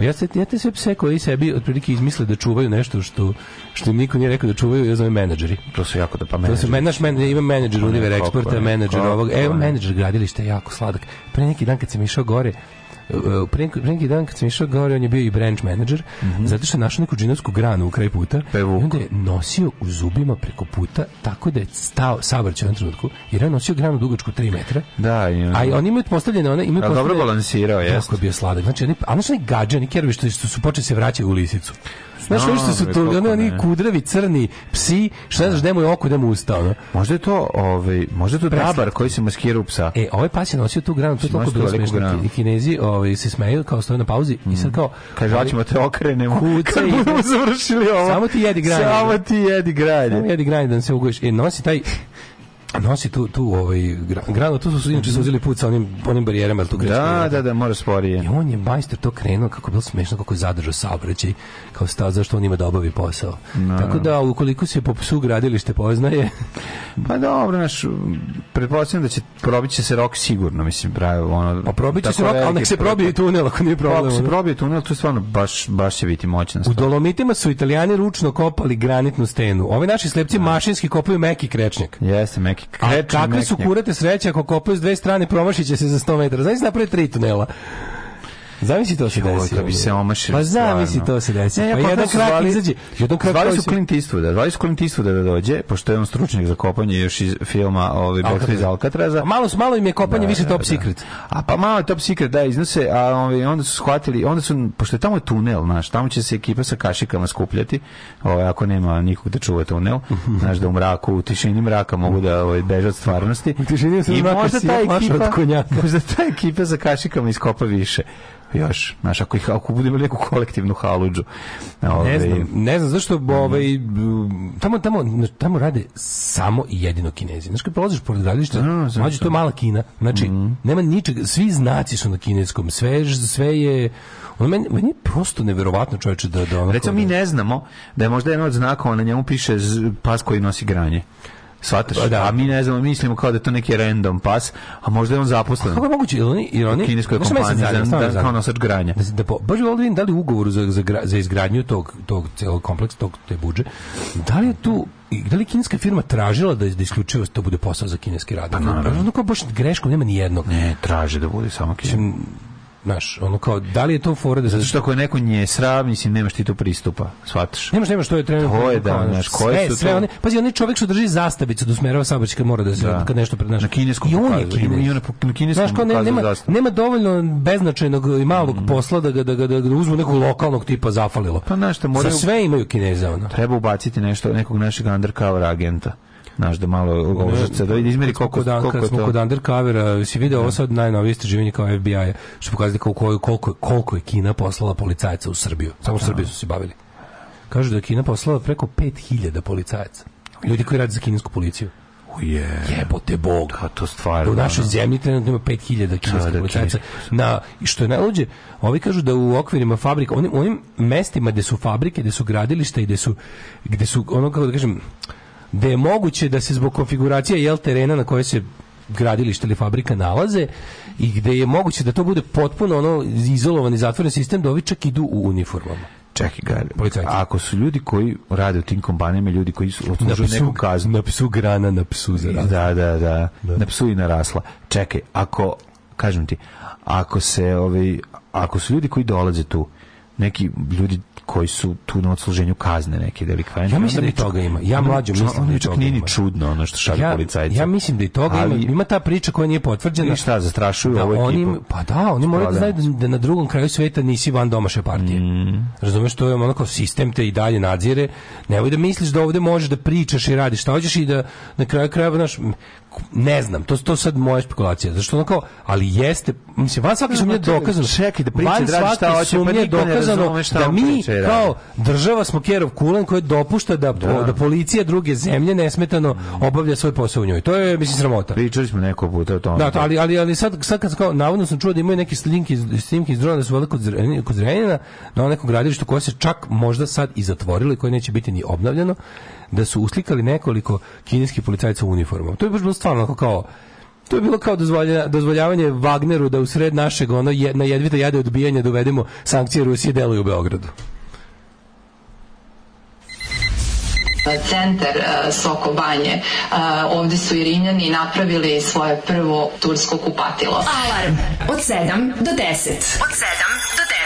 Ja se ja te sve pse koji sebi otprilike izmisle da čuvaju nešto što što im niko nije rekao da čuvaju, ja zovem menadžeri. To su jako da pa To se men, naš men, ima menadžer Univer Exporta, menadžer ovog, evo menadžer gradilišta je jako sladak. Pre neki dan kad sam išao gore, pre, pre neki dan kad sam išao gore, on je bio i branch manager, zato što je našao neku džinovsku granu u kraj puta. Pa je I onda je nosio u zubima preko puta, tako da je stao savrće u jednom trenutku, jer je nosio granu dugačku 3 metra. Da, i, A i oni imaju postavljene one, imaju Ali dobro postavljene- balansirao, jeste. Jako je bio sladak. Znači, oni, a znaš oni gađe, oni kerovi što, što su počeli se vraćaju u lisicu. Znaš, Znam, oni što su to, kako oni, kudravi, crni, psi, što ne znaš gde mu je oko, gde mu je usta, ono. Možda je to, ovaj, možda je to dabar koji se maskira u psa. E, ovaj pas je nosio tu granu, to je toliko bilo granu. I kinezi ovaj, se smeju, kao stoje na pauzi, i sad kao... Kaže, hoćemo te okrenemo. Kuca Kad budemo završili ovo. Samo ti jedi granje. Samo ti jedi granje. Samo jedi granje da se ugojiš. E, nosi taj nosi tu, tu ovaj, gra- granu, tu su inače su uzeli put sa onim, onim barijerama, tu greška Da, da, da, mora sporije. I on je majstor to krenuo kako bilo smešno kako je zadržao saobraćaj kao stao zašto on ima da obavi posao. Tako da ukoliko se po psu gradilište poznaje Pa dobro, naš, pretpostavljam da će probit će se rok sigurno, mislim, pravi, ono... pa probit će tako se rok, veliki nek se probije tunel ako nije problem. Ako se probije tunel, to je stvarno baš, baš će biti moćna U. Dolomitima su italijani ručno kopali granitnu stenu. Ovi naši slepci mašinski kopaju meki krečnjak. Jeste, meki A kreč, kakve su kurate sreće ako kopaju s dve strane promašit će se za 100 metara. Znači napravi tri tunela. Zamisli to se desi. kad bi se omašili. Pa zamisli to se desi. Ne, pa pa jedan krak zvali- izađe. Jedan krak Zvali su se- Clint Eastwooda, zvali su Clint Eastwooda da dođe, pošto je on stručnjak za kopanje još iz filma ovaj, Bekle iz Alcatraza. A malo, malo im je kopanje Da, više da, top da. secret. A pa malo je top secret, da, iznose, a ovaj, onda su shvatili, onda su, pošto je tamo tunel, znaš, tamo će se ekipa sa kašikama skupljati, ovaj, ako nema nikog da čuva tunel, znaš, da u mraku, u tišini mraka mogu da ovaj, beže od stvarnosti. U tišini I mraka možda ta ekipa, možda ta ekipa za kašikama iskopa više. Još, znaš, ako, ih, ako bude imali neku kolektivnu haludžu. Ne ovaj, znam, ne znam zašto ovaj tamo tamo tamo rade samo i jedino Kinezi. Znaš kad prolaziš pored gradilišta, zašto? mlađe to je mala Kina. Znači nema ničega, svi znaci su na kineskom. Sve sve je ono meni, meni je prosto neverovatno čoveče da da ono Recimo, mi da- ne znamo da je možda jedan od znakova, na njemu piše pas koji nosi granje. Shvataš? Pa da. A mi ne znamo, mislimo kao da je to neki random pas, a možda je on zaposlen. Kako je moguće? Jer oni, jer oni, U kineskoj kompaniji da- me zanima? kao nosač granja. Da, da, baš bi volio da da li u ugovoru za, za, za izgradnju tog, tog celog kompleksa, tog, te budže, da li je tu i da li kineska firma tražila da, da isključivo to bude posao za kineski rad? Pa naravno. Ono kao baš greškom nema ni jednog. Ne, traže da bude samo kineski. Znaš, ono kao, da li je to fora da... Zato što ako je neko njesra, mislim, nemaš ti tu pristupa. Shvataš? Nemaš, nemaš, to je trenutno. To je kao, da, znaš, koje sve, su sve to- Oni, pazi, onaj čovjek što drži zastavicu da usmerava saobraćaj kad mora da se, Da. kad nešto pred naš. Na kineskom I on je kinez. i on je po- na kineskom Znaš, kao ne, nema, zastavu. nema dovoljno beznačajnog i malog posla da ga, da, ga, da ga uzmu nekog lokalnog tipa zafalilo. Pa znaš moraju- Za sve imaju kineza, ono. Treba ubaciti nešto, nekog našeg undercover agenta. Znaš, da malo ožaca, da izmeri koliko, kod, koliko kad smo to. kod undercovera, si video ovo sad najnovije istraživanje kao FBI-a, što kao koliko, koliko, koliko je Kina poslala policajca u Srbiju. Samo u Srbiju su se bavili. Kažu da je Kina poslala preko 5000 policajaca. Ljudi koji rade za kinesku policiju. Je. Jebote Bog. Pa to stvarno. U našoj ono. zemlji trenutno ima 5000 kineskih da, policajaca. Na, što je najluđe, ovi kažu da u okvirima fabrika, onim, onim mestima gde su fabrike, gde su gradilišta i gde su, gde su ono kako da kažem, gde je moguće da se zbog konfiguracije jel terena na kojoj se gradilište ili fabrika nalaze i gde je moguće da to bude potpuno ono izolovani zatvoren sistem da ovi čak idu u uniformama. Čekaj, Gari, Policajci. ako su ljudi koji rade u tim kompanijama, ljudi koji su odslužuju neku kaznu, na psu grana, na psu za raz. Da, da, da, Na psu i narasla. Čekaj, ako, kažem ti, ako se, ovaj, ako su ljudi koji dolaze tu, neki ljudi koji su tu na odsluženju kazne neke delikvente. Ja mislim da i toga ima. Ja mlađe mislim da toga nije ni čudno ono što šalju ja, policajci. ja mislim da i toga Ali- ima. Ima ta priča koja nije potvrđena. I šta, zastrašuju da ovu oni, ekipu? Pa da, oni moraju da znaju da, da na drugom kraju sveta nisi van domaše partije. Mm. Razumeš, to je ono kao sistem te i dalje nadzire. Nemoj da misliš da ovde možeš da pričaš i radiš šta hoćeš i da na kraju krajeva, znaš, ne znam, to to sad moja spekulacija. Zašto ono kao, ali jeste, mislim, van svake sumnje je dokazano. Čekaj da da radi šta hoće, pa niko dokazano šta da mi radi. kao država smo Kerov Kulen koji dopušta da, da. policija druge zemlje nesmetano obavlja svoj posao u njoj. To je, mislim, sramota. Pričali smo neko puta o tome. Da, to, ali, ali, ali sad, sad kad kao, navodno sam čuo da imaju neki snimke iz, snimke iz drona da su vele kod, Zrenjanina na nekom gradilištu koje se čak možda sad i zatvorilo i koje neće biti ni obnavljano, da su uslikali nekoliko kineskih policajaca u uniformama. To je baš bilo stvarno kao to je bilo kao dozvolja, dozvoljavanje Wagneru da u sred našeg ono je, na jedvita jade odbijanja dovedemo sankcije Rusije deluju u Beogradu. centar e, Soko Banje. E, Ovde su i Rimljani napravili svoje prvo tursko kupatilo. Alarm od 7 do 10. Od 7 do 10.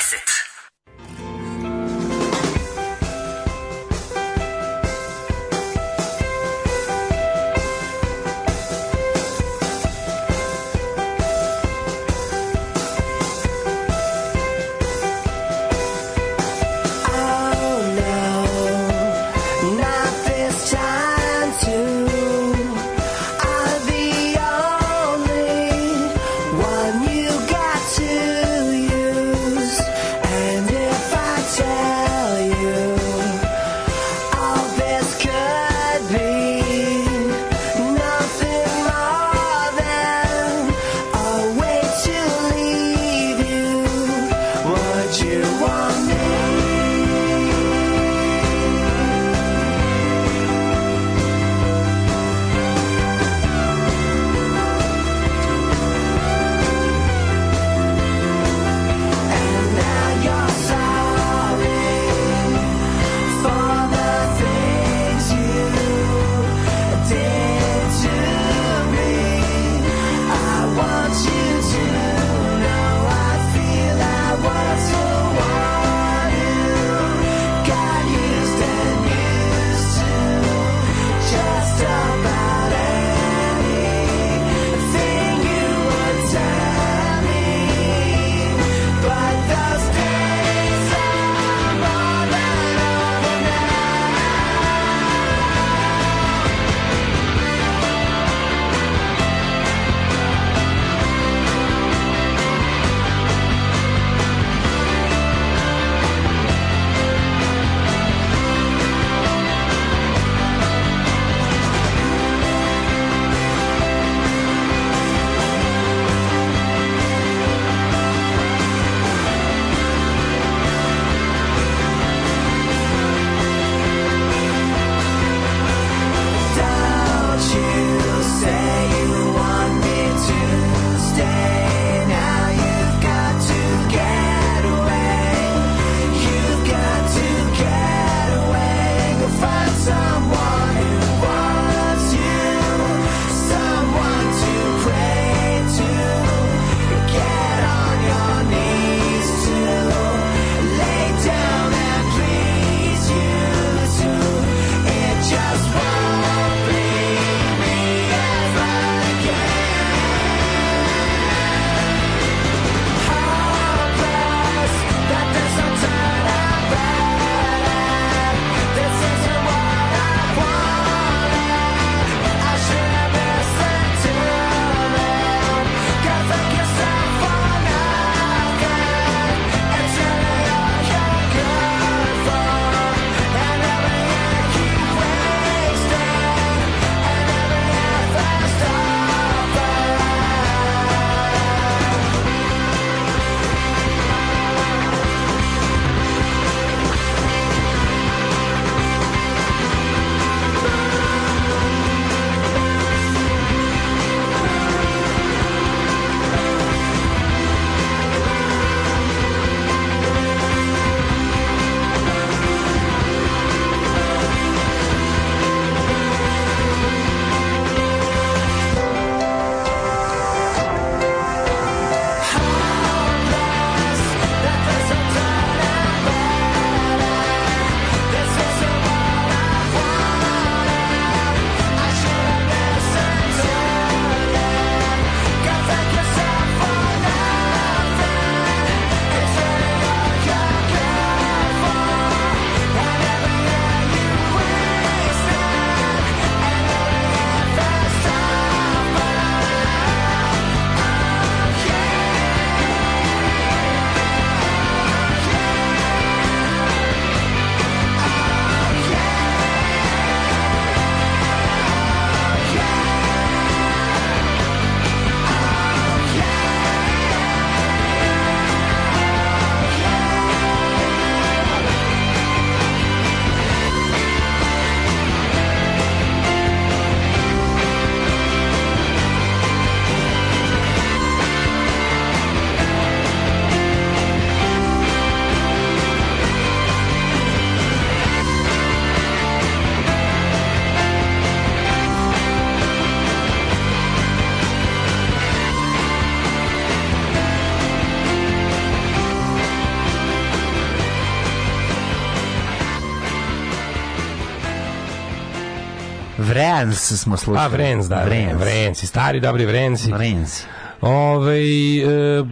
Vrens smo slušali. A, Vrens, da. Vrens. Vrenci, stari dobri Vrenci. Vrenci. Ove, e,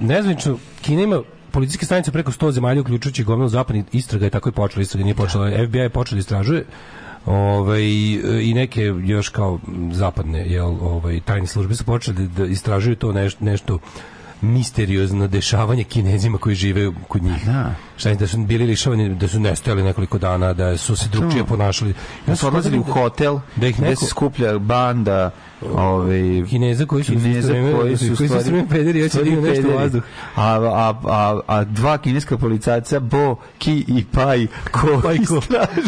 nezvanično, Kina ima policijske stanice preko 100 zemalja, uključujući gomilu zapadnih istraga je tako i počela, istraga nije počela, FBI je počela da istražuje, Ove, i neke još kao zapadne jel, ovaj, tajne službe su počeli da istražuju to nešto, nešto misteriozno dešavanje kinezima koji žive kod njih. Da. Šta da su bili lišavani, da su nestojali nekoliko dana, da su se drugčije ponašali. Ja su odlazili u hotel da ih neko, se skuplja banda ovaj Kineza koji su Kineza koji su koji su stvari- pederi, hoće da nešto u vazduh. A, a, a, a dva kineska policajca Bo, Ki i Pai ko Pai Ko.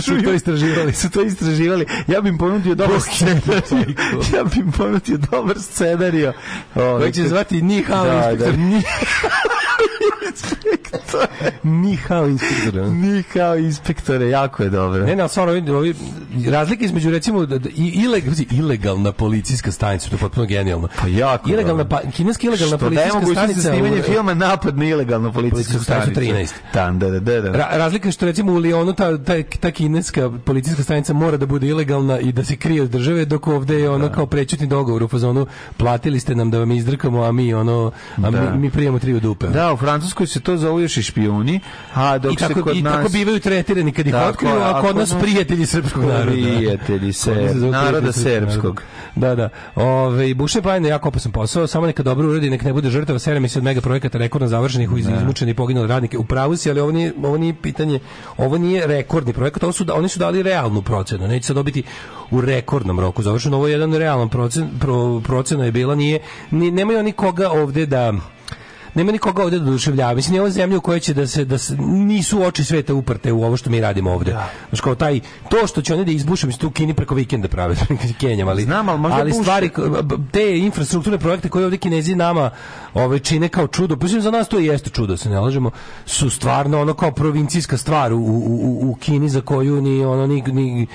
Su to istraživali. Su to istraživali. Ja bih ponudio dobar scenarij. Ja bih ponudio dobar scenarij. Koji će zvati Ni Hao Da, inspektor. da, Ni Ni Hao inspektor. Ni kao inspektore, jako je dobro. Ne, ne, ali stvarno, ovi, ovi, razlike između, recimo, da, da, i, ileg, ilegalna policijska stanica, to je potpuno genijalno. Pa jako Ilegalna, pa, kineska ilegalna Što policijska mogućnost za stanica... snimanje u- filma Napad na ilegalnu policijsku stanicu stanicu. 13. Tam, da, da, da, da. Ra razlika je što recimo u Lionu ta, ta, ta kineska policijska stanica mora da bude ilegalna i da se krije od države, dok ovde je ono kao prećutni dogovor u fazonu platili ste nam da vam izdrkamo, a mi ono a Da. mi, mi prijemo tri u dupe. Da, u Francuskoj se to zovu još i špijuni, a dok I tako, se kod i nas... tako bivaju tretirani kad ih otkriju, a kod nas prijatelji srpskog naroda. Prijatelji se, zove naroda srpskog. Da, da. Ove, Buše Bajne je jako opasan posao, samo neka dobro uradi, nek ne bude žrtava serem se od mega projekata rekordno završenih u izmučeni i poginuli radnike. U pravu si, ali ovo nije, ovo nije pitanje, ovo nije rekordni projekat, ovo su, da- oni su dali realnu procenu, neće se dobiti u rekordnom roku završeno, ovo je jedan realan procen, pro, procena je bila, nije, ni, nemaju oni koga ovde da nema nikoga ovde da oduševljava. Mislim, nije ovo zemlja u kojoj će da se, da se, nisu oči sveta uprte u ovo što mi radimo ovde. Znaš, kao taj, to što će oni da izbuše, mislim, tu Kini preko vikenda prave, Kenjam, ali, Znam, ali možda buše. stvari, te infrastrukturne projekte koje ovde Kinezi nama ove, čine kao čudo, pa za nas to i jeste čudo, se ne lažemo, su stvarno ono kao provincijska stvar u, u, u, u Kini za koju ni ono ni, ni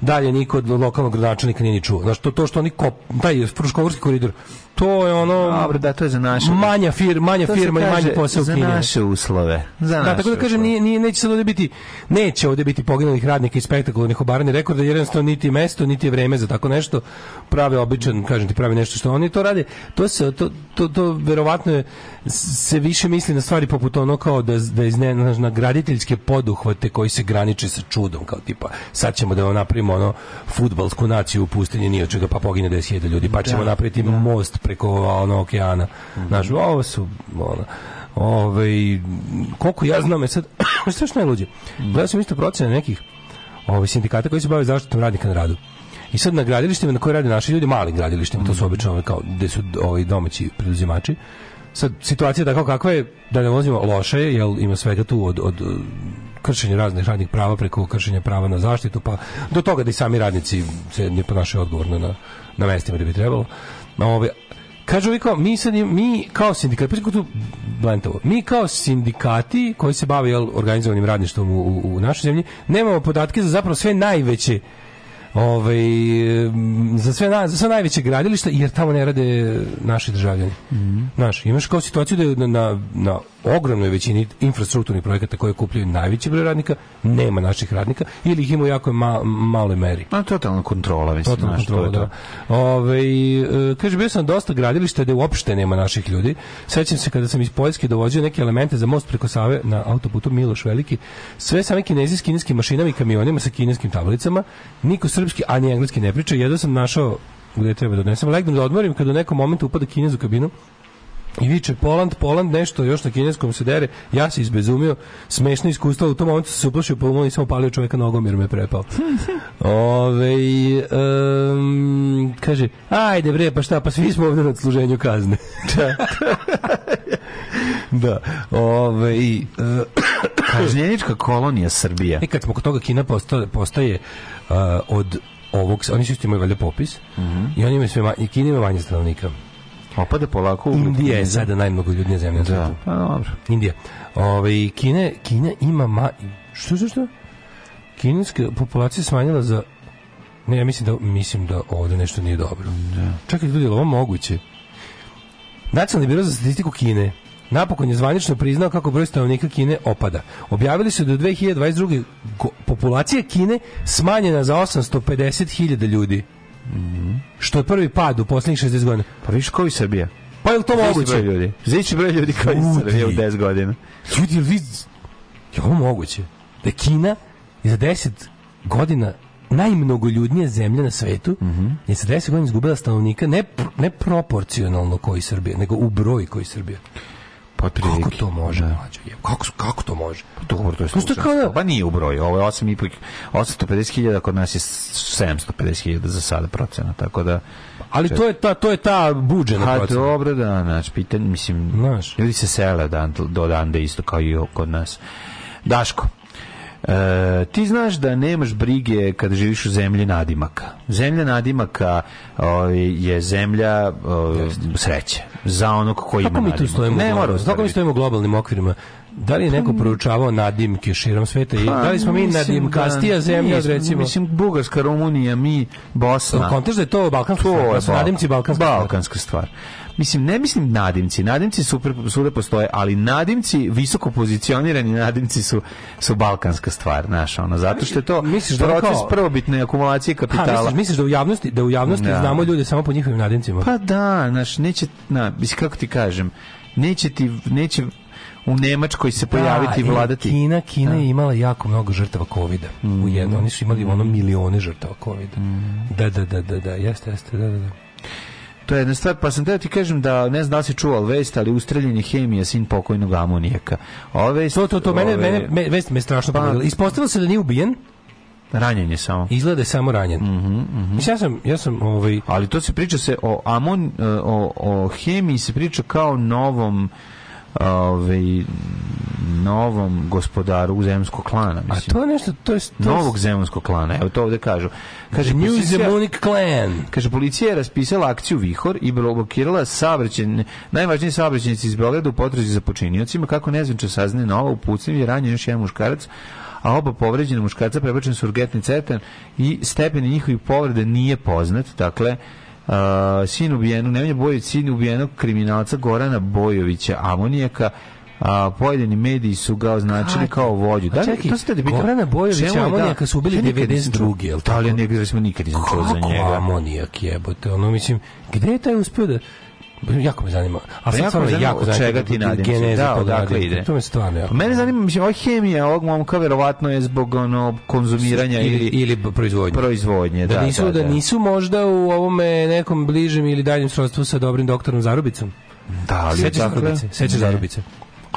dalje niko od lokalnog gradonačelnika nije ni čuo. Znaš, to, to što oni kop, taj Fruškogorski koridor, to je ono Dobro, da, to je za naše... manja fir, manja firma i manji posao Za naše uslove. Za Da, tako da kažem, nije, nije, neće sad ovdje biti, neće ovdje biti poginulih radnika i spektakularnih obarani rekorda, jer jednostavno niti mesto, niti je vreme za tako nešto. Prave običan, kažem ti, pravi nešto što oni to rade. To se, to, to, to verovatno je, se više misli na stvari poput ono kao da, da izne, na, graditeljske poduhvate koji se graniče sa čudom, kao tipa, sad ćemo da napravimo ono futbalsku naciju u pustinji ni od čega pa pogine 10.000 ljudi, pa ćemo napraviti most preko ono okeana. Znaš, ovo su ono, Ove, koliko ja znam je sad, što je najluđe? Gledao sam isto procene nekih ove, sindikata koji se bave zaštitom radnika na radu. I sad na gradilištima na koje rade naši ljudi, malim gradilištima, to su obično ove kao gde su ovi domaći preduzimači. Sad situacija tako kakva je, da ne vozimo loše, je, jer ima svega tu od, od kršenja raznih radnih prava preko kršenja prava na zaštitu, pa do toga da i sami radnici se ne ponašaju odgovorno na, na mestima da bi trebalo. Ove, Kažu vi kao, mi, sad, mi kao sindikat, pa tu blentovo, mi kao sindikati koji se bave jel, organizovanim radništvom u, u, u našoj zemlji, nemamo podatke za zapravo sve najveće ovaj, za, sve na, za sve najveće gradilišta, jer tamo ne rade naši državljani. Znaš, imaš kao situaciju da je na, na, na ogromnoj većini infrastrukturnih projekata koje kupljaju najveći broj radnika, nema naših radnika, ili ih ima u jako ma, maloj meri. Ma, totalna kontrola, mislim. Totalna znaš, to kontrola, je to. da. Ove, e, kaže, bio sam dosta gradilišta gde uopšte nema naših ljudi. Sećam se kada sam iz Poljske dovozio neke elemente za most preko Save na autoputu Miloš Veliki. Sve same kinezi s kineskim mašinama i kamionima sa kineskim tablicama. Niko srpski, a ni engleski ne priča. Jedno sam našao gde treba da odnesem. Legnem da odmorim kad u nekom momentu upada kinez u kabinu i viče Poland, Poland, nešto još na kineskom se dere, ja se izbezumio, smešno iskustvo, u tom momentu se uplašio, pa umalo nisam opalio čovjeka nogom jer me prepao. Ove, em, kaže, ajde bre, pa šta, pa svi smo ovdje na odsluženju kazne. da, ove, i, Kažnjenička kolonija Srbija. E kad smo kod toga Kina postaje, postaje uh, od ovog, oni su isto imaju valjda popis i oni imaju sve manje, Kina ima manje stanovnika. Opada polako ugled Indija je sada najmnogoljudnija zemlja na Da, pa dobro. Indija. Ove, Kine, Kina ima ma... Što, što, što? Kineska populacija smanjila za... Ne, ja mislim da, mislim da ovdje nešto nije dobro. Čekaj, ljudi, ovo moguće? Nacionalni biro za statistiku Kine napokon je zvanično priznao kako broj stanovnika Kine opada. Objavili su da u 2022. go- populacija Kine smanjena za 850.000 ljudi. Što je prvi pad u poslednjih 60 godina. Pa viš koji Srbija? Pa je li to moguće? broj ljudi. Za isti broj ljudi koji Ljudi. Srbija u 10 godina. Ljudi, vi... Je ovo moguće? Da je Kina je za 10 godina najmnogoljudnija zemlja na svetu je za 10 godina izgubila stanovnika ne, ne proporcionalno koji Srbija, nego u broj koji Srbija. Pa Kako to može, mlađo? je? Kako, kako to može? Dobro, to je Pa što slučajno. kao da- Pa nije u broju, ovo je 8,5, 850.000, kod nas je 750.000 za sada procena, tako da... Ali to je ta, to je ta buđena Pa procena. dobro, da, znači, pitanje, mislim, Znaš. ljudi se sele od Ant- do odande isto kao i kod nas. Daško, E, ti znaš da nemaš brige kada živiš u zemlji nadimaka. Zemlja nadimaka ovaj, je zemlja ovaj, sreće. Za onog koji ima mi tu nadimak. stojimo? Ne Ne mora Kako mi stojimo u globalnim okvirima? Da li je neko proučavao nadimke širom sveta i da li smo mi Pa, nadimkastija da zemlja nismo, recimo Mislim, Bugarska, Rumunija, mi, Bosna. Kontekst da je to balkanska To stvar, je da su nadimci balkanska stvar. balkanska stvar. Mislim, ne mislim nadimci. Nadimci super, svuda postoje, ali nadimci, visoko pozicionirani nadimci su, su balkanska stvar, znaš, ono, zato što je to Misliš da proces kao- prvobitne akumulacije Ha, kapitala. misliš, misliš da u javnosti, da u javnosti Da. znamo ljude samo po njihovim nadimcima? Pa da, znaš, neće, na, kako ti kažem, neće ti, neće u Nemačkoj se pojaviti Da, i vladati. Kina, Kina Da. je imala jako mnogo žrtava. U jedno, oni su imali ono milione žrtava kovida. Da, da, da, da, da, jeste, jeste, da, da, da. To je jedna stvar, pa sam teo ti kažem da ne znam da li si čuo, vest, ali ustreljen je hemija sin pokojnog amonijaka. Ove vest, To, to, to, mene, ove- mene, me, vest me strašno Pa- pogodila. Ispostavilo se da nije ubijen, ranjen je samo. izgleda da je samo ranjen. Mislim, ja sam, ja sam, ovaj, Ali to se priča se o amon, o, o hemiji se priča kao novom ovaj novom gospodaru zemljskog klana, a mislim. to je nešto, to je... To novog zemljskog klana. Evo to ovde kažu. Kaže New policija- Zemonic Clan. Kaže, policija je raspisala akciju Vihor i blokirala saobraćaj, najvažniji saobraćajnici iz Beograda u potrazi za počiniocima. Kako nezvanče saznaje nova upucnjiv je ranjen još jedan muškarac, a oba povređena muškarca prebačeni su urgentni centar i stepeni njihovih povrede nije poznat. Dakle, Uh, sin ubijenog, Nemanja Bojović, sin ubijenog kriminalca Gorana Bojovića, amonijaka, a pojedini mediji su ga označili Kako? kao vođu. A Da čekaj, to ste da pitam, Gorana Bojovića da, amonijaka su ubili ja nikad nisam čuo. 92., jel tako? Da, ali ja nikad, recimo, nikad nisam čuo za Kako njega. amonijak jebote, ono mislim, gde je taj uspio da jako me zanima. A Pa sad stvarno jako zanima čega ti geneza Da, odakle ide. To me stvarno jako. Pa mene zanima, mislim, ova hemija ovog momka verovatno je zbog ono konzumiranja ili, ili, ili proizvodnje. proizvodnje. Da, Da, nisu, da, nisu možda u ovome nekom bližem ili daljem srodstvu sa dobrim doktorom Zarubicom. Da, ali Sećaš? Zarubice? Sećaš Ne. Zarubice?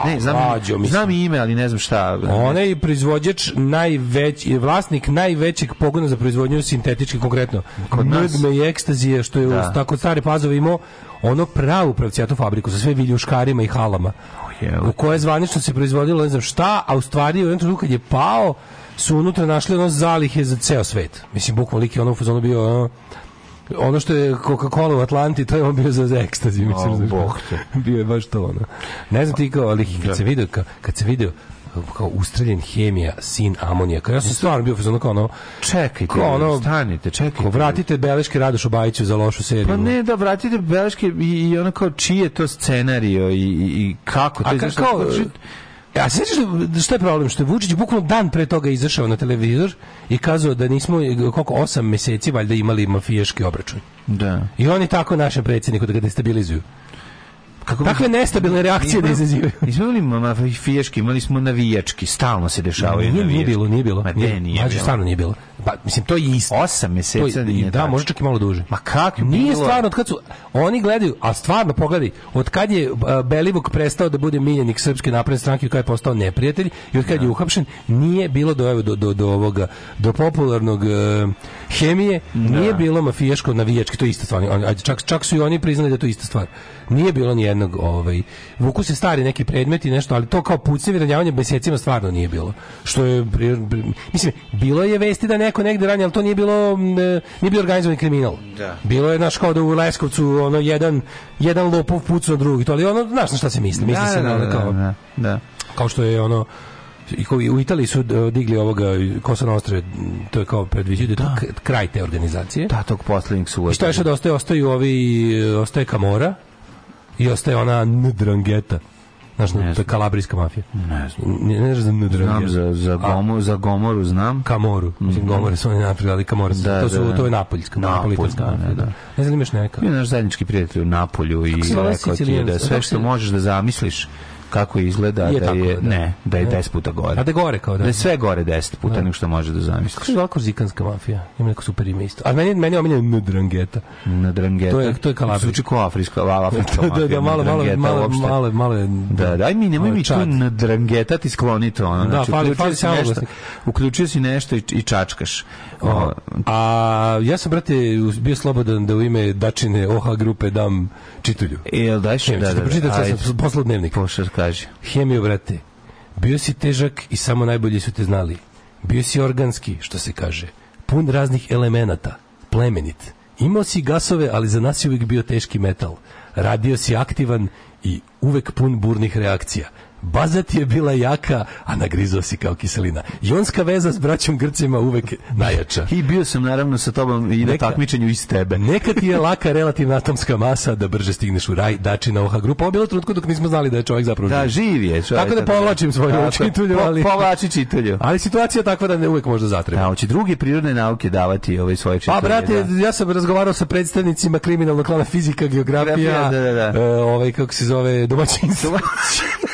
Ne, znam, mislim. znam ime, ali ne znam šta. Ona je proizvođač najveći, vlasnik najvećeg pogona za proizvodnju sintetički konkretno. Kod nas. Nudme i ekstazije, što je Da. u tako stare pazove imao ono pravu pravcijatu fabriku sa sve viljuškarima i halama. je, u kojoj zvanično se proizvodilo ne znam šta, a u stvari u jednom trenutku kad je pao su unutra našli ono zalihe za ceo svet. Mislim, bukvalno lik je ono u bio ono, ono što je Coca-Cola u Atlanti, to je on bio za, za ekstazi, mislim. O, znaš. Bog te. bio je baš to ono. Ne znam ti kao, ali kad se video, kao, kad se video kao ustreljen hemija, sin amonijaka. Ja sam stvarno bio fazonu kao ono, Čekajte, Ko ono- stanite, čekajte. kao vratite beleške Radošu Bajiću za lošu seriju. Pa ne, da vratite beleške i, i ono kao čiji je to scenario i, i, kako to A je, ka, zašto- kao, a se sećaš da šta je problem? Što je Vučić bukvalno dan pre toga izašao na televizor i kazao da nismo, koliko, osam meseci valjda imali mafijaški obračun. Da. I oni tako našem predsjedniku da ga destabilizuju. Kako Takve nestabilne reakcije da izazivaju. Nismo imali mafijaški, imali smo navijački, stalno se dešavaju Nije, nije bilo, nije bilo. Ma nije bilo. stvarno nije bilo. Pa, mislim, to je isto. Osam To meseca je- nije da, može čak i malo duže. Ma kako je Nije bilo? stvarno, od kad su, oni gledaju, a stvarno pogledaj, od kad je Belivuk prestao da bude miljenik srpske napredne stranke, od kad je postao neprijatelj i od kad je uhapšen, nije bilo do, do, do, do ovoga, do popularnog e, hemije, nije bilo mafijaško navijački, to je ista stvar. Oni- ajde, Čak, čak su i oni priznali da je to ista stvar. Nije bilo ni jednog, ovaj, vuku se stari neki predmeti, nešto, ali to kao pucnjevi ranjavanje mesecima stvarno nije bilo. Što je, mislim, bilo je vesti da neko negde ranja, ali to nije bilo, e, nije bio organizovani kriminal. Da. Bilo je, znaš, kao da u Leskovcu, ono, jedan, jedan lopov pucao drugi, to, ali ono, znaš na šta se misli, misli Da, se da, na ono da, kao, da, da. kao što je ono, i u Italiji su e, digli ovoga Kosa Nostre, to je kao predviđaju da kraj te organizacije. Da, tog poslednjeg su I što je što da ostaje, ostaju ovi, e, ostaje Kamora i ostaje ona Ndrangheta. Znaš, to je kalabrijska mafija. Ne znam. Ne, ne znaš za N Znam za, za, gomu, za Gomoru, znam. Kamoru. Mislim, Gomore su oni napravili, ali Kamora. Da, to, su, da, da. to je napoljska, Napolj, napolitanska da, mafija. da, Da. Ne znam, imaš neka. Bio je naš zajednički prijatelj u Napolju i rekao ti je da sve što možeš da zamisliš kako izgleda, Je da tako, je, da. ne, da je Ne. 10 puta gore. A da je gore kao da. Da je sve gore 10 puta Da. nego što možeš da Kako zamisliš. se zvala korzikanska mafija? Ima neko super ime isto. A meni, meni je Ndrangeta. Na drangeta. To je- to je Kalabrijska. Zvuči kao afrička, afrička Da, mafija. da, malo, malo, Drangeta malo, uopšte. malo, malo je... Da, daj mi, nemoj mi tu Čad. na drangeta ti skloniti ono. Da, znači, fali- fali samo nešto, uključio si nešto i, i čačkaš. O, A ja sam, brate, bio slobodan da u ime Dačine OH grupe dam čitulju. e, jel? Hemiju, Da, da, da. pročitam poslao dnevnik. Kaži. Hemio, brate, bio si težak i samo najbolji su te znali. Bio si organski, što se kaže, pun raznih elemenata, plemenit. Imao si gasove, ali za nas je uvijek bio teški metal. Radio si aktivan i uvek pun burnih reakcija. Baza ti je bila jaka, a nagrizao si kao kiselina. Jonska veza s braćom Grcima uvek najjača. I bio sam naravno sa tobom i na takmičenju iz tebe. Neka ti je laka relativna atomska masa da brže stigneš u raj, dačina OH grupa. Ovo bilo trenutku dok nismo znali da je čovjek zapravo Da, živ. živ je. čovjek, Tako da povlačim svoju je. čitulju, Po- ali- Povlači čitulju. Ali situacija je takva da ne uvek možda zatreba. Da, hoće druge prirodne nauke davati ove svoje čitulje. Pa, brate, da. ja sam razgovarao sa predstavnicima kriminalnog klana fizika, geografija, Geografija, da, da, da. e, ovaj, kako se zove, domaćinstvo.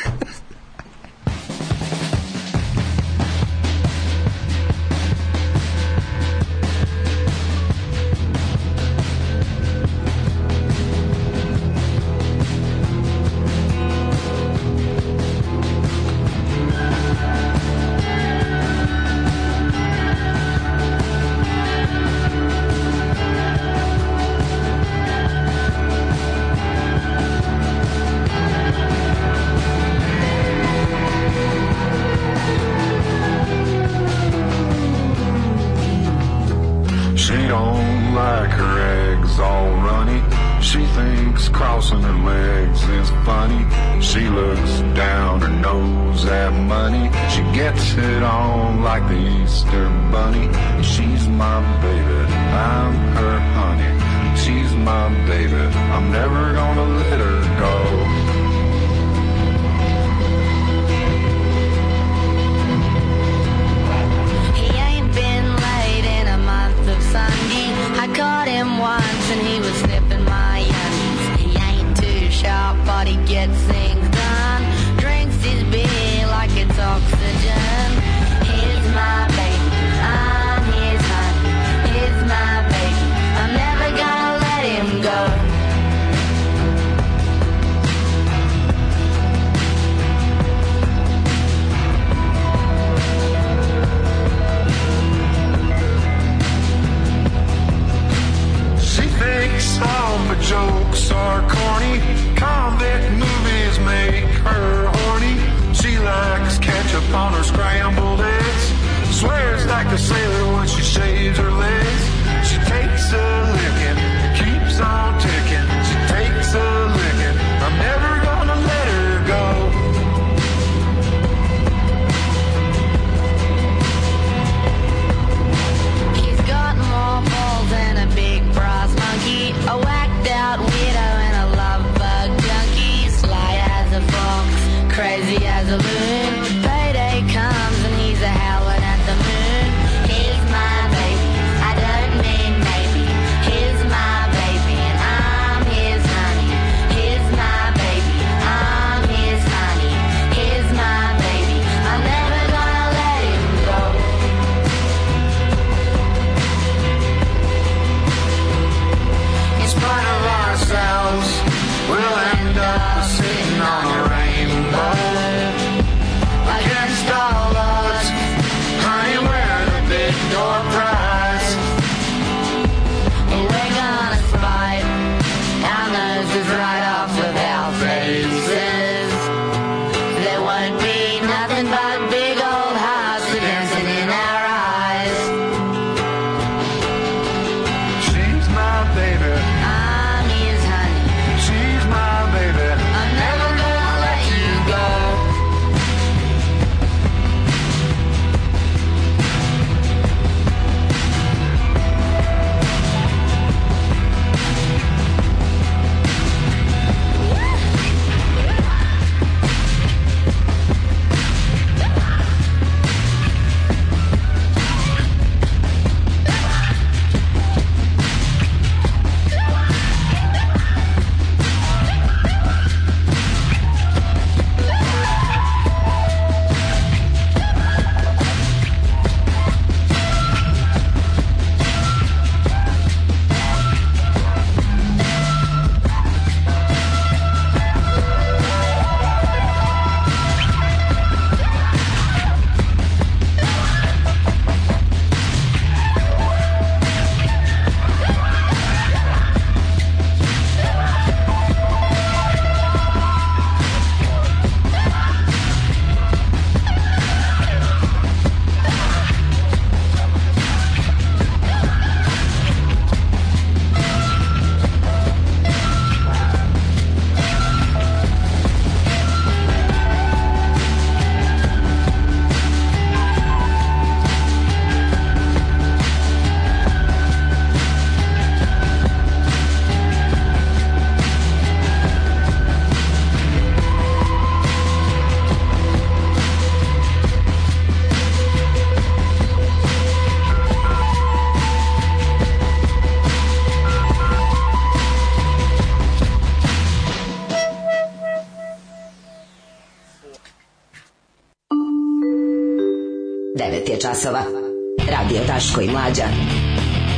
Daško i Mlađa.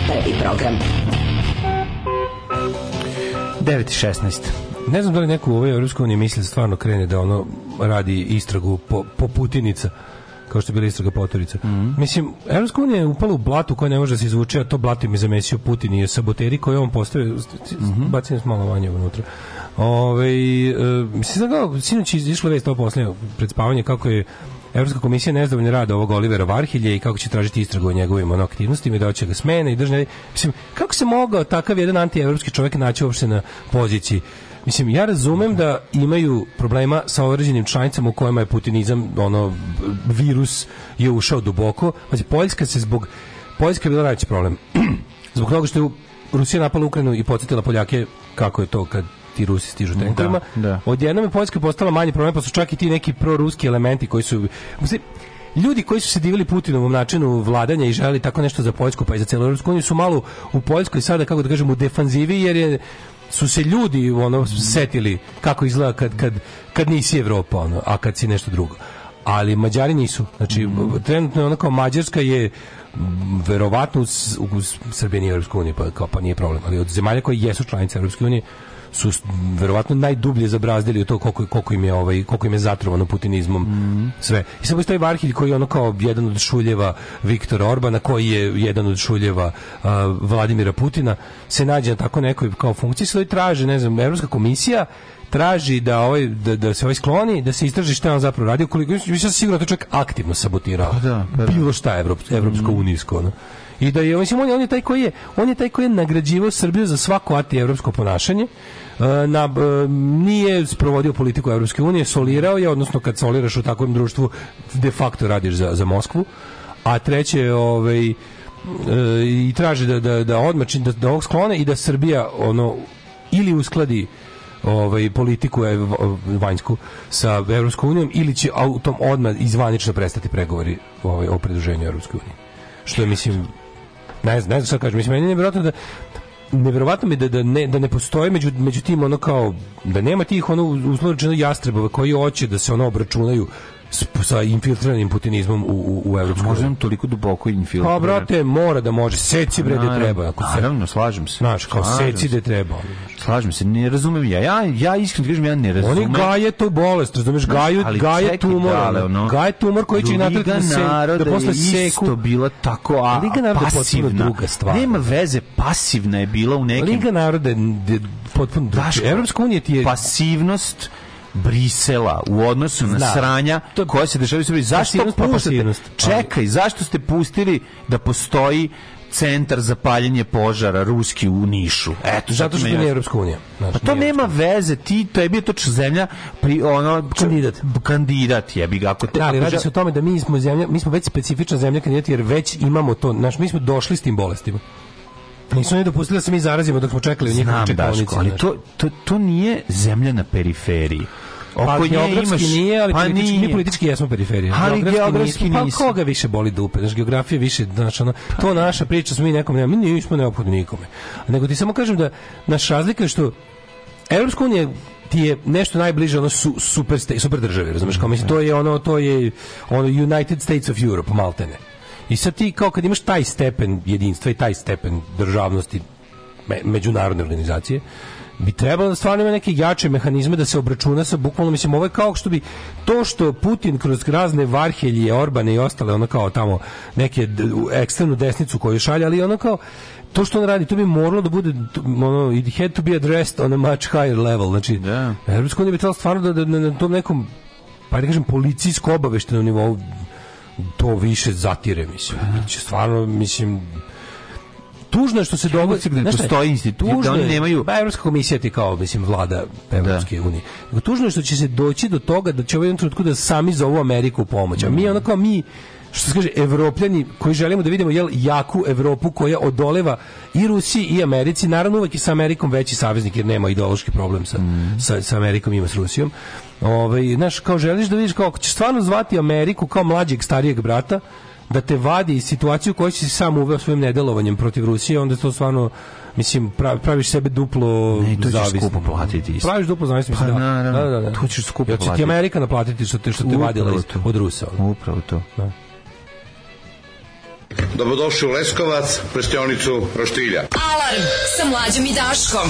Prvi program. 9.16. Ne znam da li neko u ovoj Evropskoj uniji misli da stvarno krene da ono radi istragu po, po Putinica kao što je bila istraga Potorica. Mislim, Evropska unija je upala u blatu koje ne može da se izvuče, a to blato im je zamesio Putin i saboteri koje je on postavio. Bacim nas malo manje unutra. Ove, e, mislim, da kao, sinoć je izašla vest ovo posljednje pred spavanje kako je Evropska komisija nezadovoljna rada ovog Olivera Varhilje i kako će tražiti istragu o njegovim ono, aktivnostima i da će ga smene i držne. Mislim, kako se mogao takav jedan antievropski čovjek naći uopšte na poziciji? Mislim, ja razumem da imaju problema sa određenim članicama u kojima je putinizam, ono, virus je ušao duboko. Znači, Poljska se zbog... Poljska je bila najveći problem. zbog toga što je Rusija napala Ukrajinu i podsjetila Poljake kako je to kad ti Rusi stižu tenkovima. da. Odjednom je Poljska postala manji problem, pa su čak i ti neki proruski elementi koji su... Mislim, ljudi koji su se divili Putinovom načinu vladanja i želeli tako nešto za Poljsku pa i za celu Europsku uniju su malo u Poljskoj sada, kako da kažem, u defanzivi jer je su se ljudi ono setili kako izgleda kad, kad, kad nisi Evropa, ono, a kad si nešto drugo. Ali Mađari nisu. Znači, trenutno je ono kao Mađarska je verovatno u, u Srbiji nije Evropska unija, pa, kao, pa nije problem. Ali od zemalja koje jesu članice Evropske unije su verovatno najdublje zabrazdili u to koliko, koliko im je ovaj koliko im je zatrovano putinizmom sve. I sad postoji Varhilj koji je ono kao jedan od šuljeva Viktora Orbana koji je jedan od šuljeva a, Vladimira Putina se nađe na tako nekoj kao funkciji sve traže, ne znam, Evropska komisija traži da ovaj da, da se ovaj skloni, da se istraži šta je on zapravo radio, koliko mislim sam siguran da čak aktivno sabotirao. da, da, da. Bilo šta Evrop, evropsko unijsko, ono. I da je mislim on je, on je taj koji je on je taj koji je nagrađivao Srbiju za svako antievropsko ponašanje. E, Na, nije sprovodio politiku Evropske unije, solirao je, odnosno kad soliraš u takvom društvu de facto radiš za, za Moskvu. A treće je ovaj, e, i traži da, da, da odmah čin- da, da ovog sklone i da Srbija ono ili uskladi ovaj politiku ev- vanjsku sa Evropskom unijom ili će autom odmah izvanično prestati pregovori ovaj, o pridruženju Evropskoj uniji. Što je, mislim, ne znam, ne znam šta kažem, mislim, meni je nevjerojatno da neverovatno mi da, da, ne, da ne postoje među, među tim ono kao da nema tih ono uslovno jastrebova koji hoće da se ono obračunaju sa infiltriranim putinizmom u, u, u Evropsku Možda uniju. on toliko duboko infiltriran. Pa, brate, mora da može. Seci, bre, da treba. Ako se, Naravno, slažem se. znaš, kao Slažem seci se. da treba. Slažem se, ne razumem ja. Ja, ja iskreno kažem, ja ne razumem. Oni gaje tu bolest, razumeš, gaju, Ali gaje čekaj, tumor, dale, ono, gaje tumor koji će i natrati da, se, da posle je seku. isto bila tako a, Liga naroda je pasivna. druga stvar. Nema veze, pasivna je bila u nekim... Liga naroda je potpuno drugačija. Evropska unija ti je pasivnost Brisela u odnosu na Da. sranja To- koje se dešavaju u Srbiji. Zašto pa puštate? Čekaj, zašto ste pustili da postoji centar za paljenje požara ruski u Nišu? Eto, zato što nije. Evropska unija. Znaš, Pa to nema veze, ti to je bio to zemlja pri ono Kandidat. kandidat je bi ga ako te Da, ali radi se o tome da mi smo zemlja, mi smo već specifična zemlja kandidat jer već imamo to, znaš, mi smo došli s tim bolestima. Nisu oni dopustili da se mi zarazimo dok smo čekali u njihovoj Znam, čekonici. Daško, ali znaš. to, to, to nije zemlja na periferiji. Pa Oko nje geografski imaš- nije, ali pa politički, mi nije. politički jesmo periferija. Ali geografski. Pa nisu. koga više boli dupe? Znaš, geografija više, znaš, ono, to naša priča, smo mi nekom, nema, mi nismo neophodni nikome. Nego ti samo kažem da naš razlika je što Evropska unija ti je nešto najbliže ono su, super, super države, razumeš, kao mislim, to je ono, to je ono United States of Europe, maltene. I sad ti kao kad imaš taj stepen jedinstva i taj stepen državnosti me, međunarodne organizacije, bi trebalo da stvarno ima neke jače mehanizme da se obračuna sa bukvalno mislim ovo je kao što bi to što Putin kroz razne Varhelje, Orbane i ostale ono kao tamo neke ekstremnu desnicu koju šalje, ali ono kao to što on radi, to bi moralo da bude ono, it had to be addressed on a much higher level znači, Da. Evropska unija bi trebalo stvarno da, da, na, na tom nekom pa da kažem policijsko obaveštenom nivou to više zatire, mislim. Znači, stvarno, mislim, tužno je što se dogodi da ne postoji institut, da oni nemaju- pa Evropska komisija ti kao mislim vlada Evropske unije. Nego tužno je što će se doći do toga da će u jednom trenutku da sami zovu Ameriku pomoć. A mi ono kao mi što se kaže evropljani koji želimo da vidimo jel jaku Evropu koja odoleva i Rusiji i Americi. Naravno uvek je sa Amerikom veći saveznik jer nema ideološki problem sa, sa, sa Amerikom ima s Rusijom Ove, znaš, kao želiš da vidiš kako ćeš stvarno zvati Ameriku kao mlađeg starijeg brata, da te vadi iz situacije u kojoj si sam uveo svojim nedelovanjem protiv Rusije, onda to stvarno mislim praviš sebe duplo ne, to ćeš skupo platiti isto. Praviš duplo zavisno pa, da. Naravno, da, da, da. To ćeš skupo platiti. Ja će ti Amerika naplatiti što te što te vadila iz, od Rusa. Upravo to. Da. Dobrodošli u Leskovac, prestionicu Roštilja. Alarm sa mlađim i Daškom.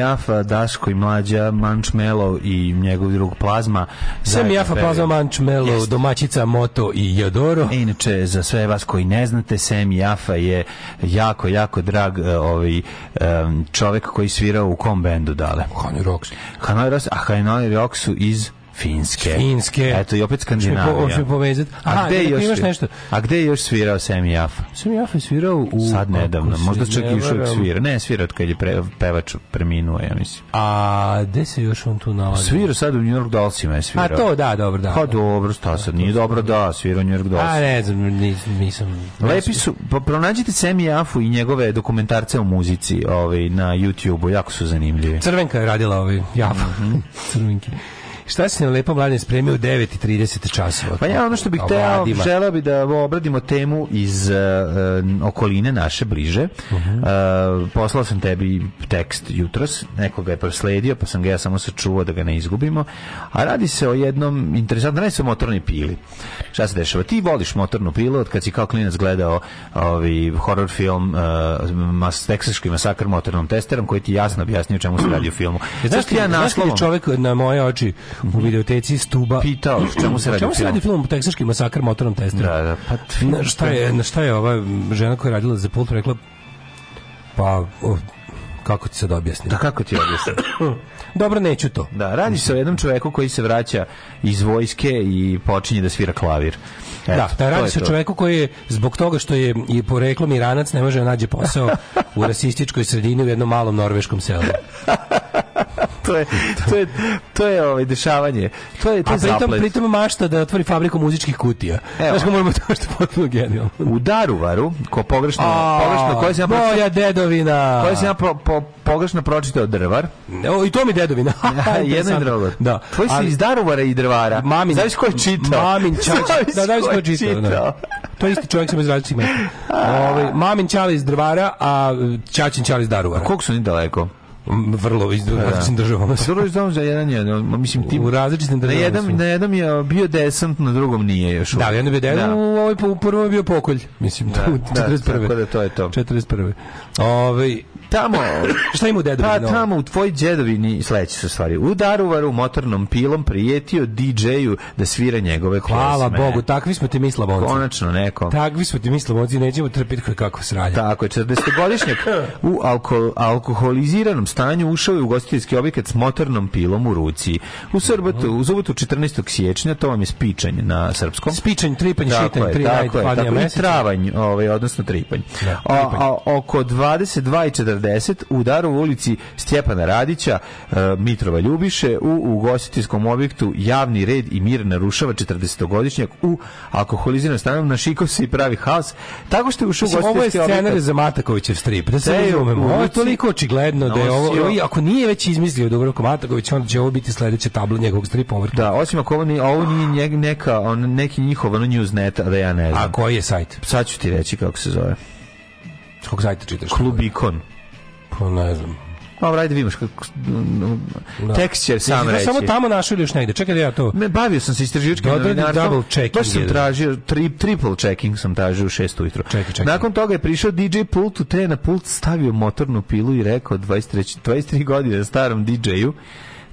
Jafa, Daško i Mlađa, Manč Melo i njegov drug Plazma. Sam Jafa. Plaza Manč Melo, domaćica Moto i Jodoro. E, Inače, za sve vas koji ne znate, Semi Jafa je jako, jako drag e, ovaj, em, čovek koji svirao u kom bendu dale? Hanoi Rocks. Hanoi Rocks, a Hanoi Rocks su iz Finske. Finske. Eto, i opet po- Skandinavija. mi povezati? Aha, a gde da, još, imaš nešto? A gde je još svirao Semi Jafa? Sam Jafa je svirao u... Sad nedavno, možda čak i još svira. Ne, svira od kad je pre, pevač preminuo, ja mislim. A gde se još on tu nalazi? Svira sad u New York Dollsima je svirao. A to, da, dobro, da. Pa dobro, sta sad, nije dobro da, svira u New York Dolls. A ne znam, nisam... Lepi su, pa pronađite Semi Jafu i njegove dokumentarce o muzici ovaj, na YouTube-u, jako su zanimljivi. Crvenka je radila ovaj Jafa. Mhm. Šta si na lepo mladen spremio u 9.30 časova? Pa ja ono što bih teo, želeo bi da obradimo temu iz uh, uh, okoline naše bliže. Mhm. Uh, poslao sam tebi tekst jutros, neko ga je prosledio, pa sam ga ja samo sačuvao da ga ne izgubimo. A radi se o jednom interesantnom, ne se o motornoj pili. Šta se dešava? Ti voliš motornu pilu od kad si kao klinac gledao ovaj horror film uh, mas, teksaški masakr motornom testerom koji ti jasno objasnio čemu se radi u filmu. Znaš, Zašto ja znaš je naslovom čovjek na moje oči u videoteci stuba pitao čemu se radi čemu se radi film Teksaški masakr motornom testerom? Da, da, pa Na šta je, na šta je ova žena koja je radila za pult rekla pa o, kako ti sad objasnim? Da kako ti objasnim? Dobro, neću to. Da, radi se o jednom čoveku koji se vraća iz vojske i počinje da svira klavir. Eto, da, da radi se o čoveku koji je zbog toga što je i poreklom Iranac ne može da nađe posao u rasističkoj sredini u jednom malom norveškom selu. to je to je to je ovaj dešavanje. To je to A je pritom, pritom mašta da otvori fabriku muzičkih kutija. Evo. Znaš kako moramo to što je potpuno genijalno. U Daruvaru, ko pogrešno, pogrešno, koje se ja moja dedovina. koje sam ja pro, po, pogrešno pročitao drvar. O, I to mi dedovina. Jedno i drugo. Da. Tvoj si iz Daruvara i drvara. Mamin, Znaš ko je čitao? Mamin Čač, Zavisi da, da, ko je čitao. Da. To je isti čovjek sam iz različitih. Ovaj Mamin Čali iz Drvara, a Čačin Čali iz Daruvara. Koliko su oni daleko? Vrlo iz različitim državama. Vrlo iz za jedan je, mislim ti U različitim na državama. jednom su. na jednom je bio desant, na drugom nije još. Da, jedan je bio Da. dedan, u ovoj u prvom je bio pokolj, mislim, Da, tu, da, 41. tako da to je to. 41. Ovaj Tamo, šta ima u dedovini? Pa tamo u tvoj djedovini sledeće su stvari. U Daruvaru motornom pilom prijetio DJ-u da svira njegove Hvala pjesme. Bogu, takvi smo ti mi slavonci. Konačno neko. Takvi smo ti mi slavonci, nećemo trpiti kako sranje. Tako je, 40-godišnjak u alko, alkoholiziranom stanju ušao je u gostiteljski objekat s motornom pilom u ruci. U subotu, u subotu 14. siječnja, to vam je spičanj na srpskom. Spičanj, tripanj, šitanj, tri meseca. travanj, ovaj, odnosno tripanj. Da, tripanj. a, oko 22.40 u Darovu ulici Stjepana Radića, e, Mitrova Ljubiše, u ugostiteljskom objektu javni red i mir narušava 40-godišnjak u alkoholiziranom stanu, našikao se i pravi haos, tako što je ušao u Mislim, ovo je scenar objekat. za Matakovićev strip. Da se razumemo. u Ovo je toliko očigledno da je ovo, ako nije već izmislio Dubravko Mataković, onda će ovo biti sledeća tabla njegovog stripa over. Da, osim ako ovo nije, ovo nije njeg- neka, on, neki njihov ono newsnet, da ja ne znam. A koji je sajt? Sad ću ti reći kako se zove. Kog sajta čitaš? Klubikon. Pa ne znam. Dobro, ajde vidiš kako... Da. Će sam reći. samo tamo našao ili još negde? Čekaj da ja to... Ne, bavio sam se istraživačkim Da novinarstvom. double checking Baš sam tražio, tri, triple checking sam tražio u šest ujutro. Čekaj, čekaj. Nakon toga je prišao DJ pultu, te je na pult stavio motornu pilu i rekao 23, 23 godine starom DJ-u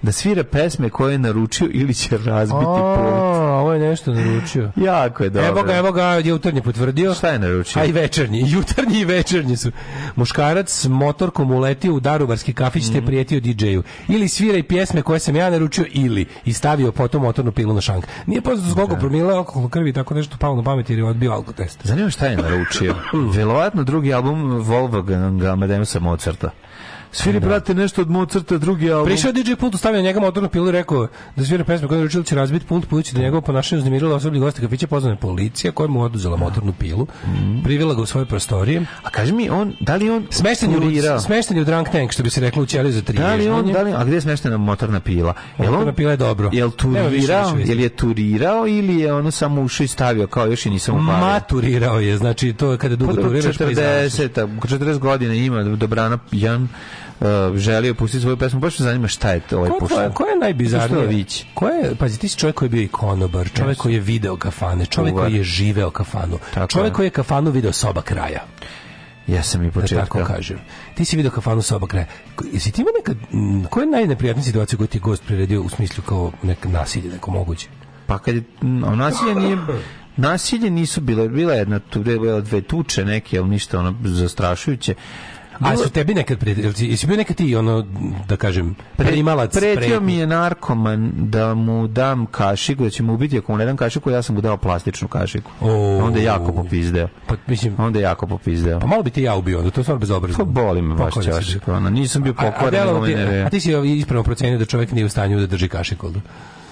da svira pesme koje je naručio ili će razbiti pult. A, ovo je nešto naručio. Jako je dobro. Evo ga, evo ga, jutarnji potvrdio. Šta je naručio? A i večernji, jutarnji i večernji su. Muškarac s motorkom uletio u darubarski kafić Mhm. te prijetio DJ-u. Ili sviraj pjesme koje sam ja naručio, ili i stavio potom motornu pilu na šank. Nije poznato zbog promila alkohol krvi, tako nešto palo na pamet jer je odbio alkotest. Zanima šta je naručio. Verovatno drugi album Wolfganga Amadeusa Mozarta. Sviri, brate, nešto od Mozarta, drugi album. Prišao DJ pultu, stavio njega motornu pilu i rekao da svira pesme koje je da će razbiti pult, budući da njegovo ponašanje uznemirilo osoblje goste kafića, pozvana je policija koja mu oduzela motornu pilu, privela ga u svoje prostorije. A kaži mi, on, da li on Smešten je, u, smešten je u drunk tank, što bi se reklo u ćeliju za tri Da li on, da li, a gdje je smeštena motorna pila? Jel Motorna on, pila je dobro. Jel turirao, jel je turirao ili je ono samo ušao i stavio kao još i nisam upalio? Maturirao je, znači to je kada dugo Pa turiraš pa izađeš. 40, 40 godina ima Dobrana Jan uh, želio pustiti svoju pesmu, baš me zanima šta je to ovaj Ko, pošto. ko je najbizarnije? Ko je, pazi, ti si čovjek koji je bio i konobar, čovjek koji je video kafane, čovjek Čuvar. koji je živeo kafanu, Tako čovjek je. koji je kafanu video soba kraja. Ja sam i Da početka. tako kažem. Ti si video kafanu soba kraja. Jesi ti imao nekad, koja je najneprijatnija situacija koju ti je gost priredio u smislu kao neka nasilje, neko moguće? Pa kad je, a nasilje nije, nasilje nisu bile, bila je jedna, tu je bila dve tuče neke, ali ništa ono zastrašujuće. A su tebi nekad prijetili, jesi bio nekad ti ono, da kažem, primalac Pretio pretnji? mi je narkoman da mu dam kašiku, da će mu ubiti ako mu ne dam kašiku, ja sam mu dao plastičnu kašiku. O. Onda je jako popizdeo. Pa, mislim, Onda je jako popizdeo. pa malo bi ti ja ubio, onda to je stvarno bezobrazno. Pa boli me baš čašik. Ono, nisam bio A, a, nego me ti- a ti si ispravno procenio da čovjek nije u stanju da drži kašiku.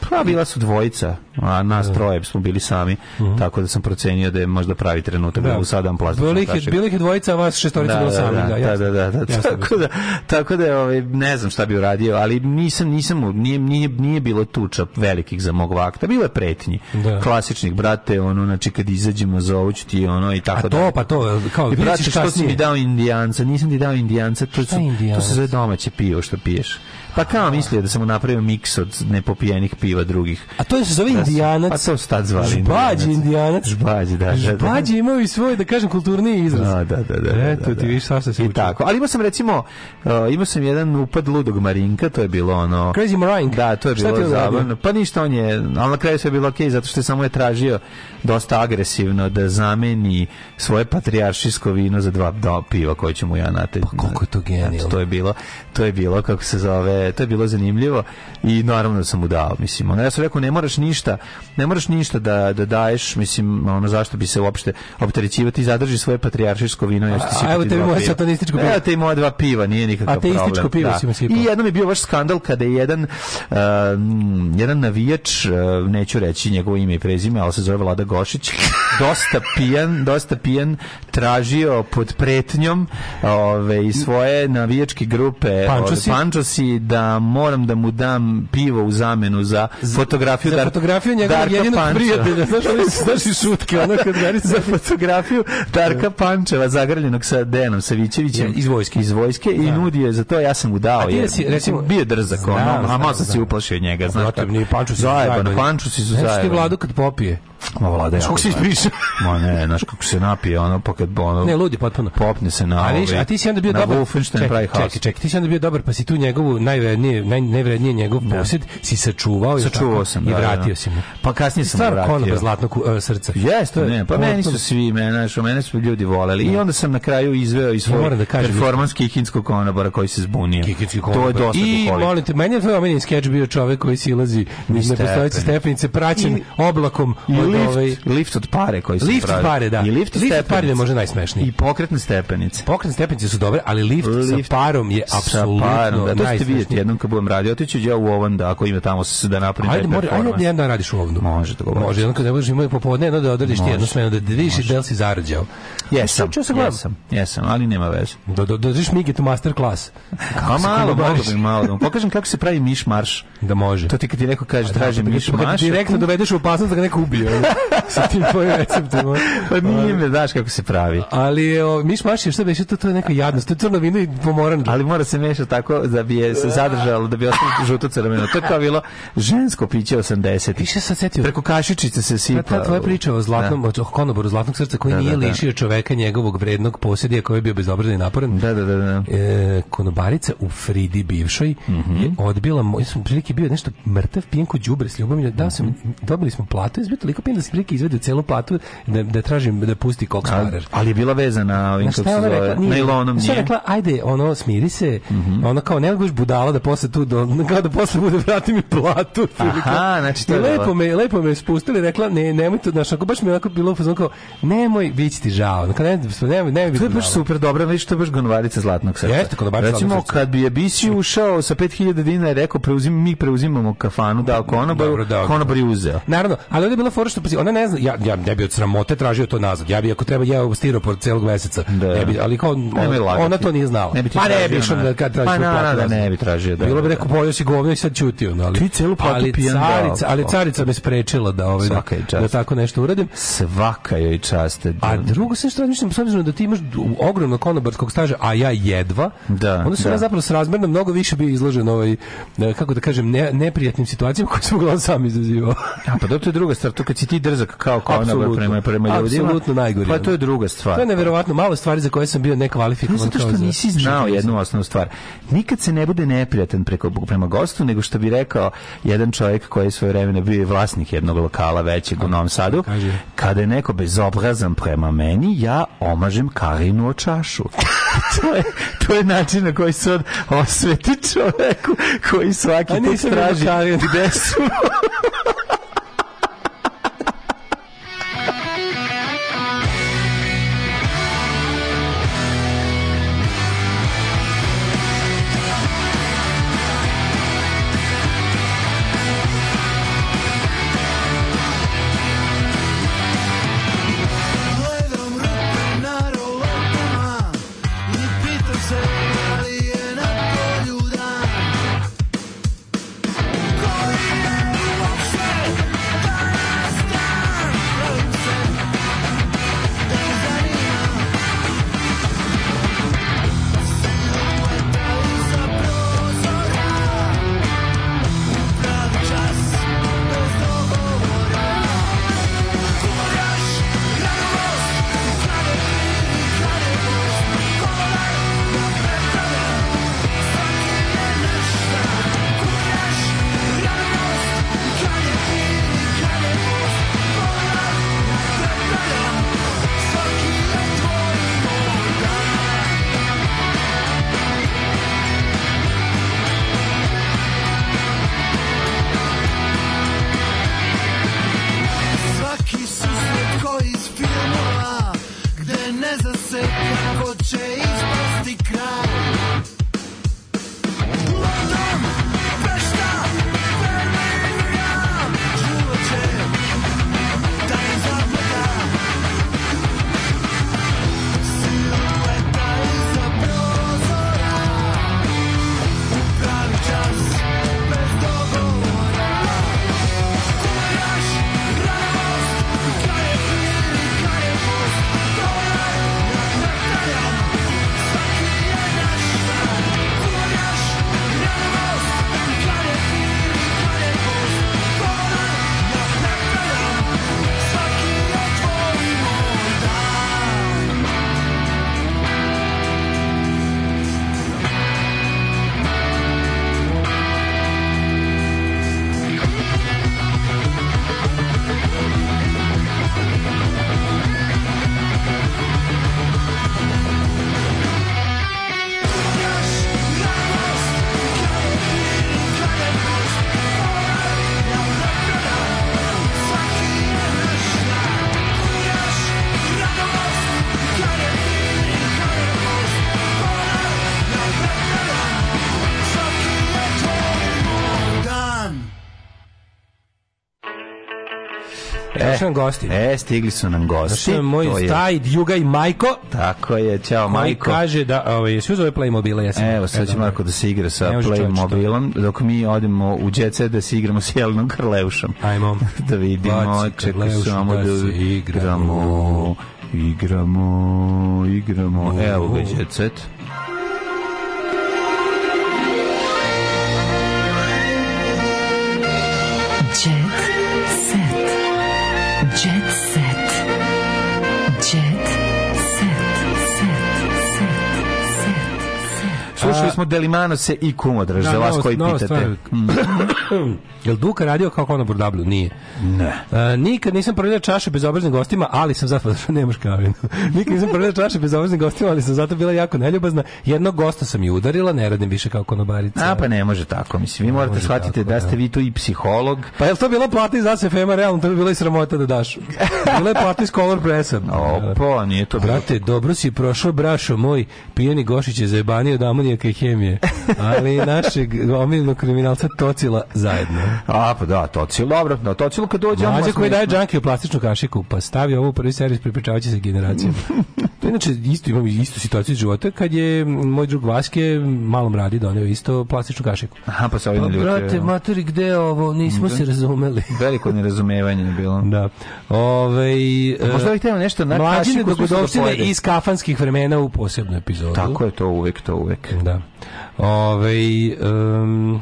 Da? Pa bila su dvojica, a nas troje smo bili sami, Mhm. tako da sam procenio da je možda pravi trenutak da, mu sadam plastičnu Bilo ih bilo ih dvojica, a vas šestorica bilo sami. da, da, jasno. da, da, da. Jasno. Tako da, tako da ovaj, ne znam šta bi uradio, ali nisam, nisam, nije, nije, nije bilo tuča velikih za mog vakta, bilo je pretnji. Da. Klasičnih, brate, ono, znači kad izađemo zovuću ti, ono, i tako A to, pa to, kao, I brate, što si mi dao indijanca? Nisam ti dao indijanca, to, su, je indijanac? to se zove domaće pivo što piješ. Pa kao mislio da sam mu napravio miks od nepopijenih piva drugih. A to se zove Da sam- indijanac. Pa to su tad zvali Žbađi indijanac. Žbađi, da, da, da. Žbađi imaju i svoj, da kažem, kulturniji izraz. Da, da, da, da, Eto, da, ti vidiš svašta se I tako. Ali imao sam recimo, uh, imao sam jedan upad ludog Marinka, to je bilo ono... Crazy Marink. Da, to je Šta bilo je zabavno. Pa ništa, on je, ali na kraju sve je bilo okej, zato što je samo je tražio dosta agresivno da zameni svoje patrijaršijsko vino za dva do piva koje ću mu ja nateći. Pa koliko je to genijalno. To je bilo, to je bilo, kako se zove, to je bilo zanimljivo i naravno da sam mu dao, mislim. Ono, ja sam rekao, ne moraš ništa, ne moraš ništa da, da daješ, mislim, ono, zašto bi se uopšte opterećivati, zadrži svoje patrijaršijsko vino, ću ti A- a sipati evo tebi moje piva. satanističko pivo. Evo te moja dva piva, nije nikakav problem. Ateističko pivo Da. si mu sipao. I jednom je bio baš skandal kada je jedan uh, jedan navijač, uh, neću reći njegovo ime i prezime, ali se zove Vlada Gošić, dosta pijan, dosta pijan, tražio pod pretnjom ove, i svoje navijačke grupe Pančosi? Pančosi da moram da mu dam pivo u zamenu za fotografiju Za Dar- fotografiju njegovog jedinog Pančeva. prijatelja. Znaš, su znaš i šutke, ono kad za fotografiju Darka Pančeva zagrljenog sa Dejanom Savićevićem Iz vojske. iz vojske i nudio je za to ja sam mu dao A ti jer, da si, mislim, recimo- bio drzak ono, a malo sam se uplašio njega znaš Pančusi su zajebano zajebani. Pančusi su zajebani vladu kad popije? Ma vlada jako kako se ispriča? Ma ne, znaš kako se napije ono pa kad ono Ne, ludi potpuno. popne se na A, vidiš, ovaj, a ti si onda bio na dobar. Wolfenstein pravi čekaj, haos. čekaj, ti si onda bio dobar, pa si tu njegovu najvrednije, naj, najvrednije njegov posjed si sačuvao, jel Sačuvao sam, i da, da, vratio da. si mu. Pa kasnije sam mu Stvarno vratio. konobar zlatnog uh, srca. Jeste, je ne, pa meni su svi, mene, znaš, mene su ljudi voleli i onda sam na kraju izveo i svoj moram da kažem- performans kikinskog konobara koji se zbunio. To je dosta I molim te, meni je tvoj omiljeni skeč bio čovek koji silazi niz nepostojeće stepeni. stepenice, praćen I- oblakom I od lift, ovaj... lift od pare koji sam Lift od pravio. pare, da. I lift, Lift od pare je možda najsmešniji. I pokretne stepenice. Pokretne stepenice su dobre, ali lift, Lift sa parom je apsolutno parom, da, to ćete vidjeti jednom kad budem radio. Otiću ja u ovan da ako ima tamo da napravim Ajde, mora, ajde jedan dan radiš u ovnu. Može, tako Može, jednom kad ne budeš imao popodne, jedno da odradiš ti Može. jednu smenu, da vidiš da li si zarađao. Jesam, jesam, jesam, ali nema veze. Da, da, da držiš Migetu master klas. Pa se malo, bi malo da pokažem kako se pravi miš marš. Da može. To ti kad ti neko kaže Da, traži pa miš kad- kad marš. direktno dovedeš u opasnost da ga neko ubije. sa tim tvojim receptima. Pa nije me, znaš kako se pravi. Ali o, miš maš je što beše, to, to je neka jadnost, to je crno vino i pomoran. Ali mora se mešati tako da bi je se zadržalo, da bi ostalo žuto crveno. To je kao bilo žensko piće 80. Više sad setio. Preko kašičice se Ta, sipa. ta tvoja priča o zlatnom, o konoboru zlatnog srca koji Da, nije da, da. lišio čoveka njegovog vrednog posjedija koji je bio bezobrazan i naporan. Da, da, da. da. E, konobarica u Fridi bivšoj Mhm. je odbila moj sam prilike bio nešto mrtav pijen kod đubre s ljubavlju da sam Mhm. dobili smo platu izbio toliko pijen da se prilike izvedu celu platu da, da tražim da pusti koks Ali, je bila vezana ovim, kako se ona zove, najlonom nije. rekla, ajde, ono, smiri se, Mhm. ono kao, ne budeš budala da posle tu, do, kao da posle bude vrati mi platu. Aha, znači to je lepo me, lepo me spustili, rekla, ne, nemoj to, znaš, ako baš mi onako bilo u fazonu kao, nemoj, bit će ti žao, kao, ne, nemoj, nemoj biti To je baš super dobra, vidiš, to je baš gonovarica zlatnog srca. Jeste, konobarica Recimo, zlatnog srca. kad bi je Bisi ušao sa 5000 dinara i rekao, preuzim, mi preuzimamo kafanu, Dobro, dao. konobar je uzeo. Naravno, ali ovdje je bila fora što pazi, ona ne zna, ja ja ne bi od sramote tražio to nazad. Ja bi ako treba jeo stiropor celog meseca. Ne bi, ali kao ona, ona to nije znala. Ne bi pa ne tražio bi na- da kad traži Pa naravno platu da ne bi tražio, da, Bilo bi da, rekao pojeo si govno i sad ćutio, no, ali Ti celu platu ali pijan carica, ali carica me sprečila da ovaj da, da tako nešto uradim. Svaka joj čast. A drugo sve što razmišljam, s obzirom da ti imaš ogromno konobarskog staža, a ja jedva, Da, onda sam da. ja zapravo srazmerno mnogo više bio izložen ovaj, e, kako da kažem, ne, neprijatnim situacijama koje sam uglavnom sam izazivao. A pa dobro, to je druga stvar, to kad si ti drzak kao konobar prema, prema ljudima. Apsolutno najgori, Pa to je druga stvar. To je neverovatno malo stvari za koje sam bio Ne, nekvalifikovan. zato što nisi znao jednu osnovnu stvar. Nikad se ne bude neprijatan preko, prema gostu, nego što bi rekao jedan čovjek koji je svoje vremena bio i vlasnik jednog lokala većeg u Novom Sadu. Kada je neko bezobrazan prema meni, ja omažem Karinu o čašu. to, je, to je način na koji se osveti čoveku koji svaki put traži gde su Change. Nam gosti. E, stigli su nam gosti. Je moj To je- staj Djugaj Majko, Tako je, ćao koji Majko. kaže da, ovaj, svi zove Playmobile, ja sam. Evo, sad će. Marko da se igra sa Playmobilom, dok mi odemo u Jet Set da se igramo s Jelenom Karleušom. Ajmo. da vidimo, čekaj samo da da, se igramo. igramo, igramo, igramo. Evo ga Jet Set. Slušali smo Delimanose i Kumodra, za vas novo- koji nova pitate. Mm. Jel Duka radio kao konobor Burdablu? Nije. Ne. E, nikad nisam prodadio čaše bezobraznim gostima, ali sam zato što nemaš kavinu. nikad nisam prodadio čaše bezobraznim gostima, ali sam zato bila jako neljubazna. Jednog gosta sam i udarila, ne radim više kao konobarica. A pa ne može tako, mislim, vi morate shvatiti da ste da. vi tu i psiholog. Pa je li to bila plata iz ASFM-a, realno, to bi bila i sramota da daš. Bila je plata iz Color Pressa. Opa, nije to bilo. Brate, dobro si prošao, brašo moj, pijeni Gošić je zajebanio od amonijaka i hemije, ali i našeg omiljenog kriminalca Tocila zajedno. A, pa da, Tocilo, dobro, da, Tocilo kad dođe... Mlađa koji daje džanke u plastičnu kašiku, pa stavi ovo u prvi servis, pripričavajući se generacijama. to je inače isto, imam istu situaciju iz života, kad je moj drug Vaske malom radi doneo isto plastičnu kašiku. Aha, pa se Pa, ne brate, matori, gde je ovo? Nismo se razumeli. Veliko nerazumevanje je bilo. Da. Ove, Možda bih nešto na Mlađine da dogodovštine pojede. iz kafanskih vremena u posebnu epizodu. Tako je to uvek, to uvek. Da. Ove, um,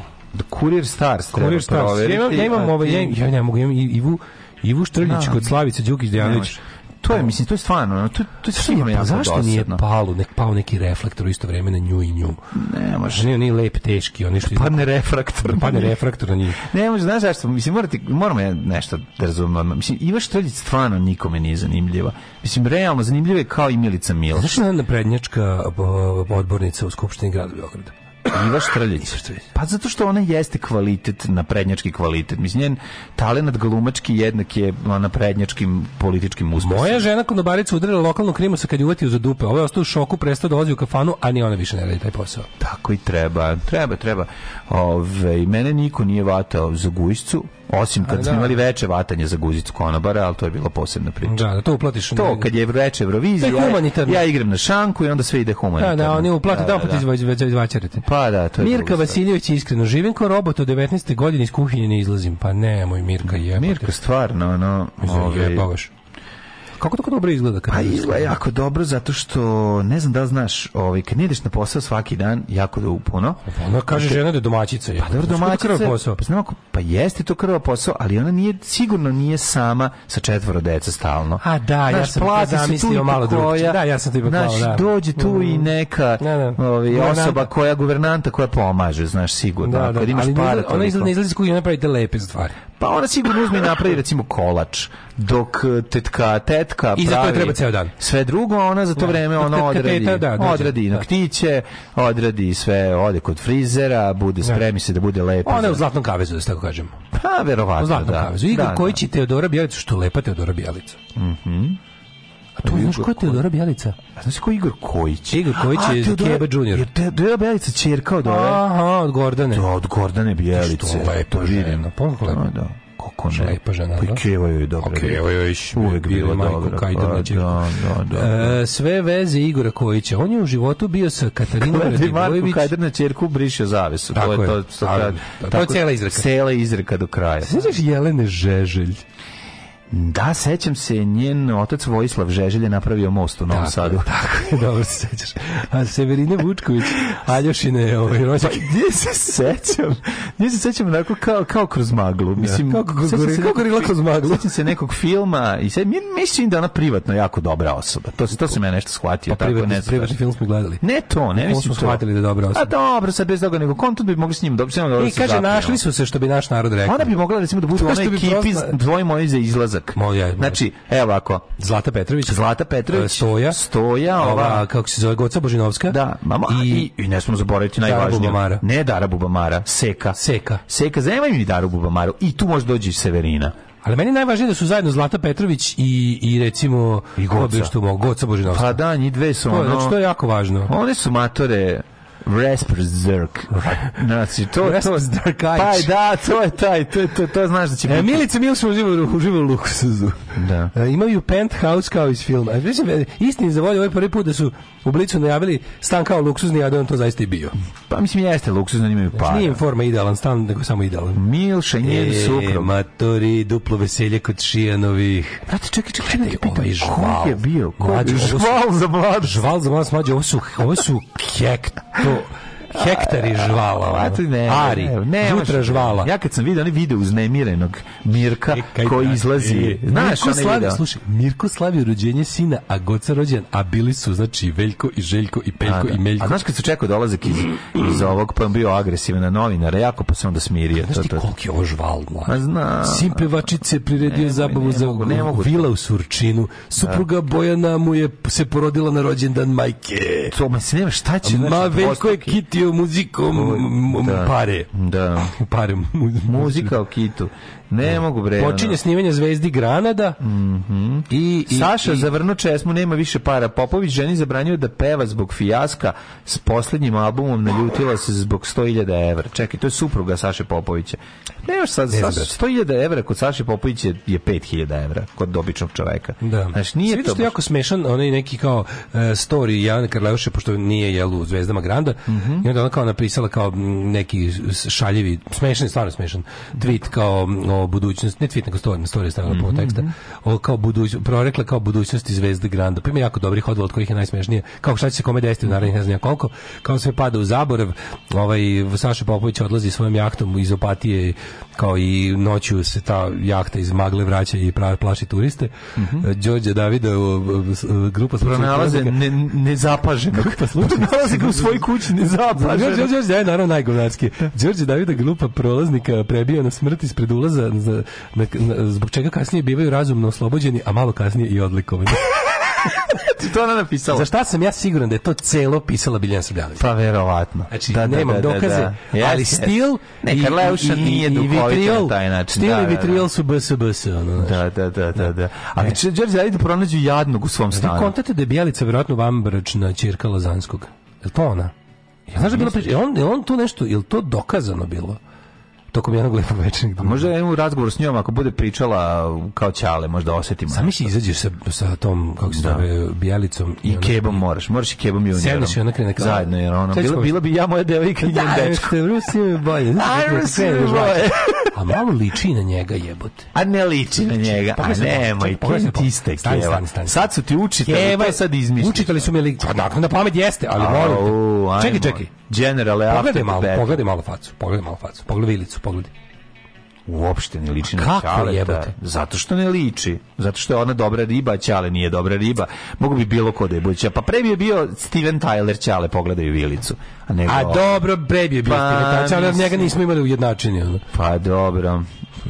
Kurir Stars treba Kurir Stars. Ja imam, ja imam ovaj, ja, ja ne mogu, imam Ivu, Ivu Štrljić kod Slavice Đukić Dejanović. To je, mislim, to je stvarno, to, to je svima Pa jako zašto nije dosadno. palo, nek, pao neki reflektor u isto vreme na nju i nju? Ne može. Nije, nije lep, teški, oni što... Padne refraktor. Padne refraktor na njih. Ne može, znaš zašto? Mislim, morate, moramo ja nešto da razumem. Mislim, Iva Štrljić stvarno nikome nije zanimljiva. Mislim, realno zanimljiva je kao i Milica Miloš. Znaš da je naprednjačka o, odbornica u Skupštini grada Beograda? Iva Štrljić. Pa zato što ona jeste kvalitet, naprednjački kvalitet. Mislim, njen talent glumački jednak je naprednjačkim političkim uspesima. Moja žena konobarica udarila lokalnu krimusa kad je uvatio za dupe. Ovo je ostao u šoku, prestao da odlazi u kafanu, a ni ona više ne radi taj posao. Tako i treba, treba, treba. Ove, mene niko nije vatao za gujscu, osim kad A, smo da. imali veče vatanje za guzicu konobara, ali to je bila posebna priča. Da, da to uplatiš. To kad je veče Eurovizija, ja, ja igram na šanku i onda sve ide humanitarno. Da, da, oni uplate Da, da, da, da, da. da. Pa da, to je Mirka. Vasiljević je iskreno živim kao robot od 19. godine iz kuhinje ne izlazim. Pa nemoj Mirka je. Mirka stvarno, ono, Ove... Kako tako dobro izgleda? Kad Pa izgleda jako dobro zato što ne znam da li znaš, ovaj kad ne ideš na posao svaki dan, jako da upuno. Ona kaže žena da je domaćica. Pa dobro domaćica. posao. Pa znam pa jeste to krva posao, ali ona nije sigurno nije sama sa četvoro dece stalno. A da, ja Znaš, sam plati se tu zamislio i malo drugčije. Da, ja sam to ipak znaš, malo, da. dođe tu i Mm. neka Da, da. ovaj, osoba koja guvernanta koja pomaže, znaš, sigurno. Da, da, Kad imaš ali para, ona izlazi, izlazi iz kuhinje, ona pravi te lepe stvari. Pa ona sigurno uzme i napravi recimo kolač, dok eh, tetka, tetka I za to pravi je treba ceo dan. Sve drugo, ona za to Da. vreme ona odradi, teta, da, odradi Da. noktiće, odradi sve, ode kod frizera, bude spremi se da bude lepo. Ona je u zlatnom kavezu, da se tako kažem. Pa, U verovatno, zlatnom da. kavezu. Igor Da, Kojić i Teodora Bjelica, što lepa Teodora Bjelica. Mhm. A to znaš ko je Teodora Bjelica? A znaš ko je Igor Kojić? Igor Kojić je Teodora- Keba Junior. Je Teodora Bjelica ćerka od ove? Aha, od Gordane. Da, od Gordane Bjelice. Što to žena. Pa kako lepa? Da, da. Kako ne? Lepa žena, Pa da. Keva joj je dobra. A Keva joj je uvek majko dobra. Kajdana Pa. Da, da, da. E, sve veze Igora Kojića. On je u životu bio sa Katarinom je Radivojević. Kajder na čerku briše zavesu. Tako to je je. to, to, Ali, to, to je cijela izreka. Cela izreka do kraja. Sjećaš Jelene Žeželj? Da, sećam se, njen otac Vojislav Žeželj je napravio most u Novom Tako Sadu. Tako je, dobro se sećaš. A Severine Vučković, Aljošine ovaj, rođake. Gdje se sećam? Gdje se sećam onako kao, kao kroz maglu. Mislim, Kao kroz sećam gori- se kao nekog- gorila kroz maglu. Sećam se nekog filma i mi mislim da ona privatno jako dobra osoba. To, se, to sam ja nešto shvatio. Pa tako, privatni, ne znam. privatni film smo gledali. Ne to, ne mislim smo to. shvatili da je dobra osoba. A dobro, sad bez toga nego kontent bi mogli s njim dobro. I se kaže, zapijemo. našli su se, što bi naš narod rekao. Ona bi mogla recimo da bude u onoj ekipi dvoji moji za izlazak. Moja. Znači, evo ovako. Zlata Petrović. Zlata Petrović. E, Stoja. Stoja, ova, ova. kako se zove, Goca Božinovska. Da, mama, i, i, ne smemo zaboraviti najvažnije. Bubamara. Ne Dara Bubamara, Seka. Seka. Seka, zemaj mi Daru Bubamaru. I tu može doći i Severina. Ali meni je najvažnije da su zajedno Zlata Petrović i, i recimo I Goca. Goca Božinovska. Pa da, njih dve su To ono... znači, to je jako važno. One su matore Rasperzerk. Znači, to, to, Rasperzerkajić. pa da, to je taj, to, to, to znaš da će E. Milica Milš uživa, uživa u luksuzu. Da. E, imaju penthouse kao iz filma. A, mislim, e, istini za volju, ovaj prvi put da su u Blicu najavili stan kao luksuzni, a da on to zaista i bio. Pa mislim jeste luksuzno, imaju Znači, para. nije im forma idealan stan, nego samo idealan. Milša njen E, suprug. matori, duplo veselje kod Šijanovih. Brate, čekaj, čekaj, čekaj, Ovaj pitam, žval. ko je bio? Ko je Mlađe, Žval za mlad. Žval za mlad mlađe, ovo su, ovo su hekto, 哦。Hektari žvala. ono. Brate, ne, Ari, ne, ne, žutra žvala. Ja kad sam vidio onaj video uznemirenog Mirka Kaj koji da, izlazi, e, znaš Mirko slavi? Slušaj, Mirko slavi rođenje sina, a Goca rođen, a bili su, znači, Veljko i Željko i Peljko A, da. i Meljko. A znaš kad se čekao dolazak iz, iz ovog, pa bio agresivan na novinara, jako pa se onda smirio. Znaš ti to, koliki je ovo žval, mlad? Ma znam. Sin pevačice priredio zabavu ne za mogu, ne mogu. vila u Surčinu. Supruga Bojana mu je se porodila na rođendan majke. to ma se nema šta će. Ma znači, Veljko je dvostruki- muzikom Da. pare. Da. Pare. mu- Muzika u kitu. Ne mogu bre. Počinje snimanje Zvezdi Granada i, i, Saša i, zavrnu česmu, nema više para. Popović ženi zabranjuje da peva zbog fijaska s poslednjim albumom, naljutila se zbog 100.000 evra. Čekaj, to je supruga Saše Popovića. Nemaš sad, Ne brate. 100.000 evra kod Saše Popovića je, je 5.000 evra kod običnog čoveka. Da. Znaš, nije Sve to... što je jako smešan, onaj neki kao e, story Jana Karleuše, pošto nije jel u Zvezdama Granda, Mhm. i onda ona kao napisala kao neki šaljivi, smešan, stvarno smešan, tweet kao m, o budućnosti, ne tweet, nego story, na story stavila Mhm, puno teksta, o kao buduć, prorekla kao budućnosti Zvezde Granda. Pa ima jako dobrih odvala od kojih je najsmešnije, kao šta će se kome desiti u narednih ne znam ja koliko, kao sve pada u zaborav, ovaj Saša Popović odlazi svojom jahtom iz Opatije, kao i noću se ta jahta iz Magle vraća i pravi plaši turiste. E, Đorđe Davida, o, o, s- o, grupa slučajnih Mhm. Pronalaze ne, nezapaženog. Pronalaze ga u svojoj kući nezapaženog. Đorđe, Đorđe, je naravno najgovnarski. Đorđe Davida grupa prolaznika prebija na smrt ispred ulaza za, na, na, zbog čega kasnije bivaju razumno oslobođeni, a malo kasnije i odlikovani. to ona napisala. Za šta sam ja siguran da je to celo pisala Biljana Srbljanović? Pa verovatno. Znači, nemam dokaze, ali Jeste. stil Ne, i- Karleuša i- i- nije i vitriol- na taj način. Stil Da, i da, da. vitriol su bs, bs, ono. Da, da, da, da, da. Ali će Đorđe da pronađu jadnog u svom Vi stanu. kontate da je Bjelica verovatno vambračna ćerka Lazanskog. Je li to ona? Znaš da je bila priča, je on, je on to nešto, je to dokazano bilo? Tokom jednog lepog večernjeg A Možda je u razgovor s njom, ako bude pričala kao ćale, možda osetimo. Sami si izađeš sa, sa tom, kako se Da. zove, Bjelicom. I ono- kebom moraš, moraš i kebom juniorom. Sedneš i ona krene kao- Zajedno, jer ono, bila, bila bi ja moja devojka i njen Da, dečko. ste Rusi mi bolje. Kako Rusi mi da žvaće. bolje. A malo liči na njega jebote. A ne liči na njega, a Pogledaj sad, nemoj, ti ste keva. Sad su ti Keva to je sad izmišljaš. Učitali su mi pa dakle na pamet jeste, ali te. Čekaj, čekaj. Generale, Pogledaj after malo, the pogledaj malo facu, pogledaj malo facu, pogledaj vilicu, pogledaj. Uopšte ne liči na Ćaleta. jebote? Zato što ne liči. Zato što je ona dobra riba, Ćale nije dobra riba. Mogu bi bilo ko da je buduća. Pa pre bi je bio Steven Tyler Ćale, pogledaju Vilicu. A, nego A ovo. dobro, bre bi je bio Pa, pa, ali od njega nismo imali ujednačenje. Pa dobro.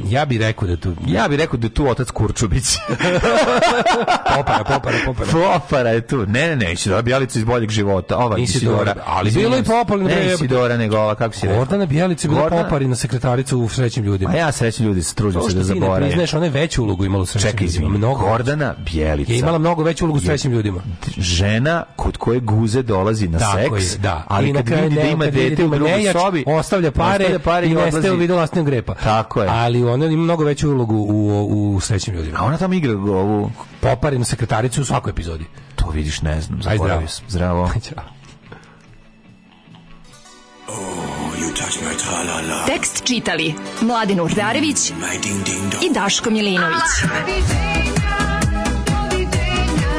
Ja bih rekao da tu... Ja bih rekao da tu otac Kurčubić. Popara, popara, popara. Popara je tu. Ne, ne, ne, Isidora Bjelica iz boljeg života. Ova Nisi Isidora. dobra, ali bilo i se. Popalina, Ne jebote. Isidora, nego ova, kako si rekao? Gordana Bijelica je bila Gordana- poparina sekretarica u srećnim ljudima. A ja srećni ljudi se trudim se da ti ne zaboravim. priznaješ, ona je veću ulogu imala u srećnim Čekaj, ljudima. Mnogo. Gordana Bjelica. Je imala mnogo veću ulogu u srećnim ljudima. žena kod koje guze dolazi na Tako seks, je, da. ali I kad kraju vidi da ne- ima dete da u ima drugoj sobi, ostavlja pare, i nestaje odlazi. u vidu grepa. Tako je. Ali ona ima mnogo veću ulogu u, u srećnim ljudima. A ona tamo igra ovu, Poparinu sekretaricu u svakoj epizodi. to vidiš, ne znam, Aj, zaboravio zdravo. sam. Zdravo. Ćao. Tekst čitali Mladin Urdarević i Daško Milinović.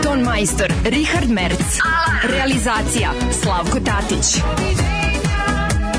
Ton majstor Richard Merc. Realizacija Slavko Tatić.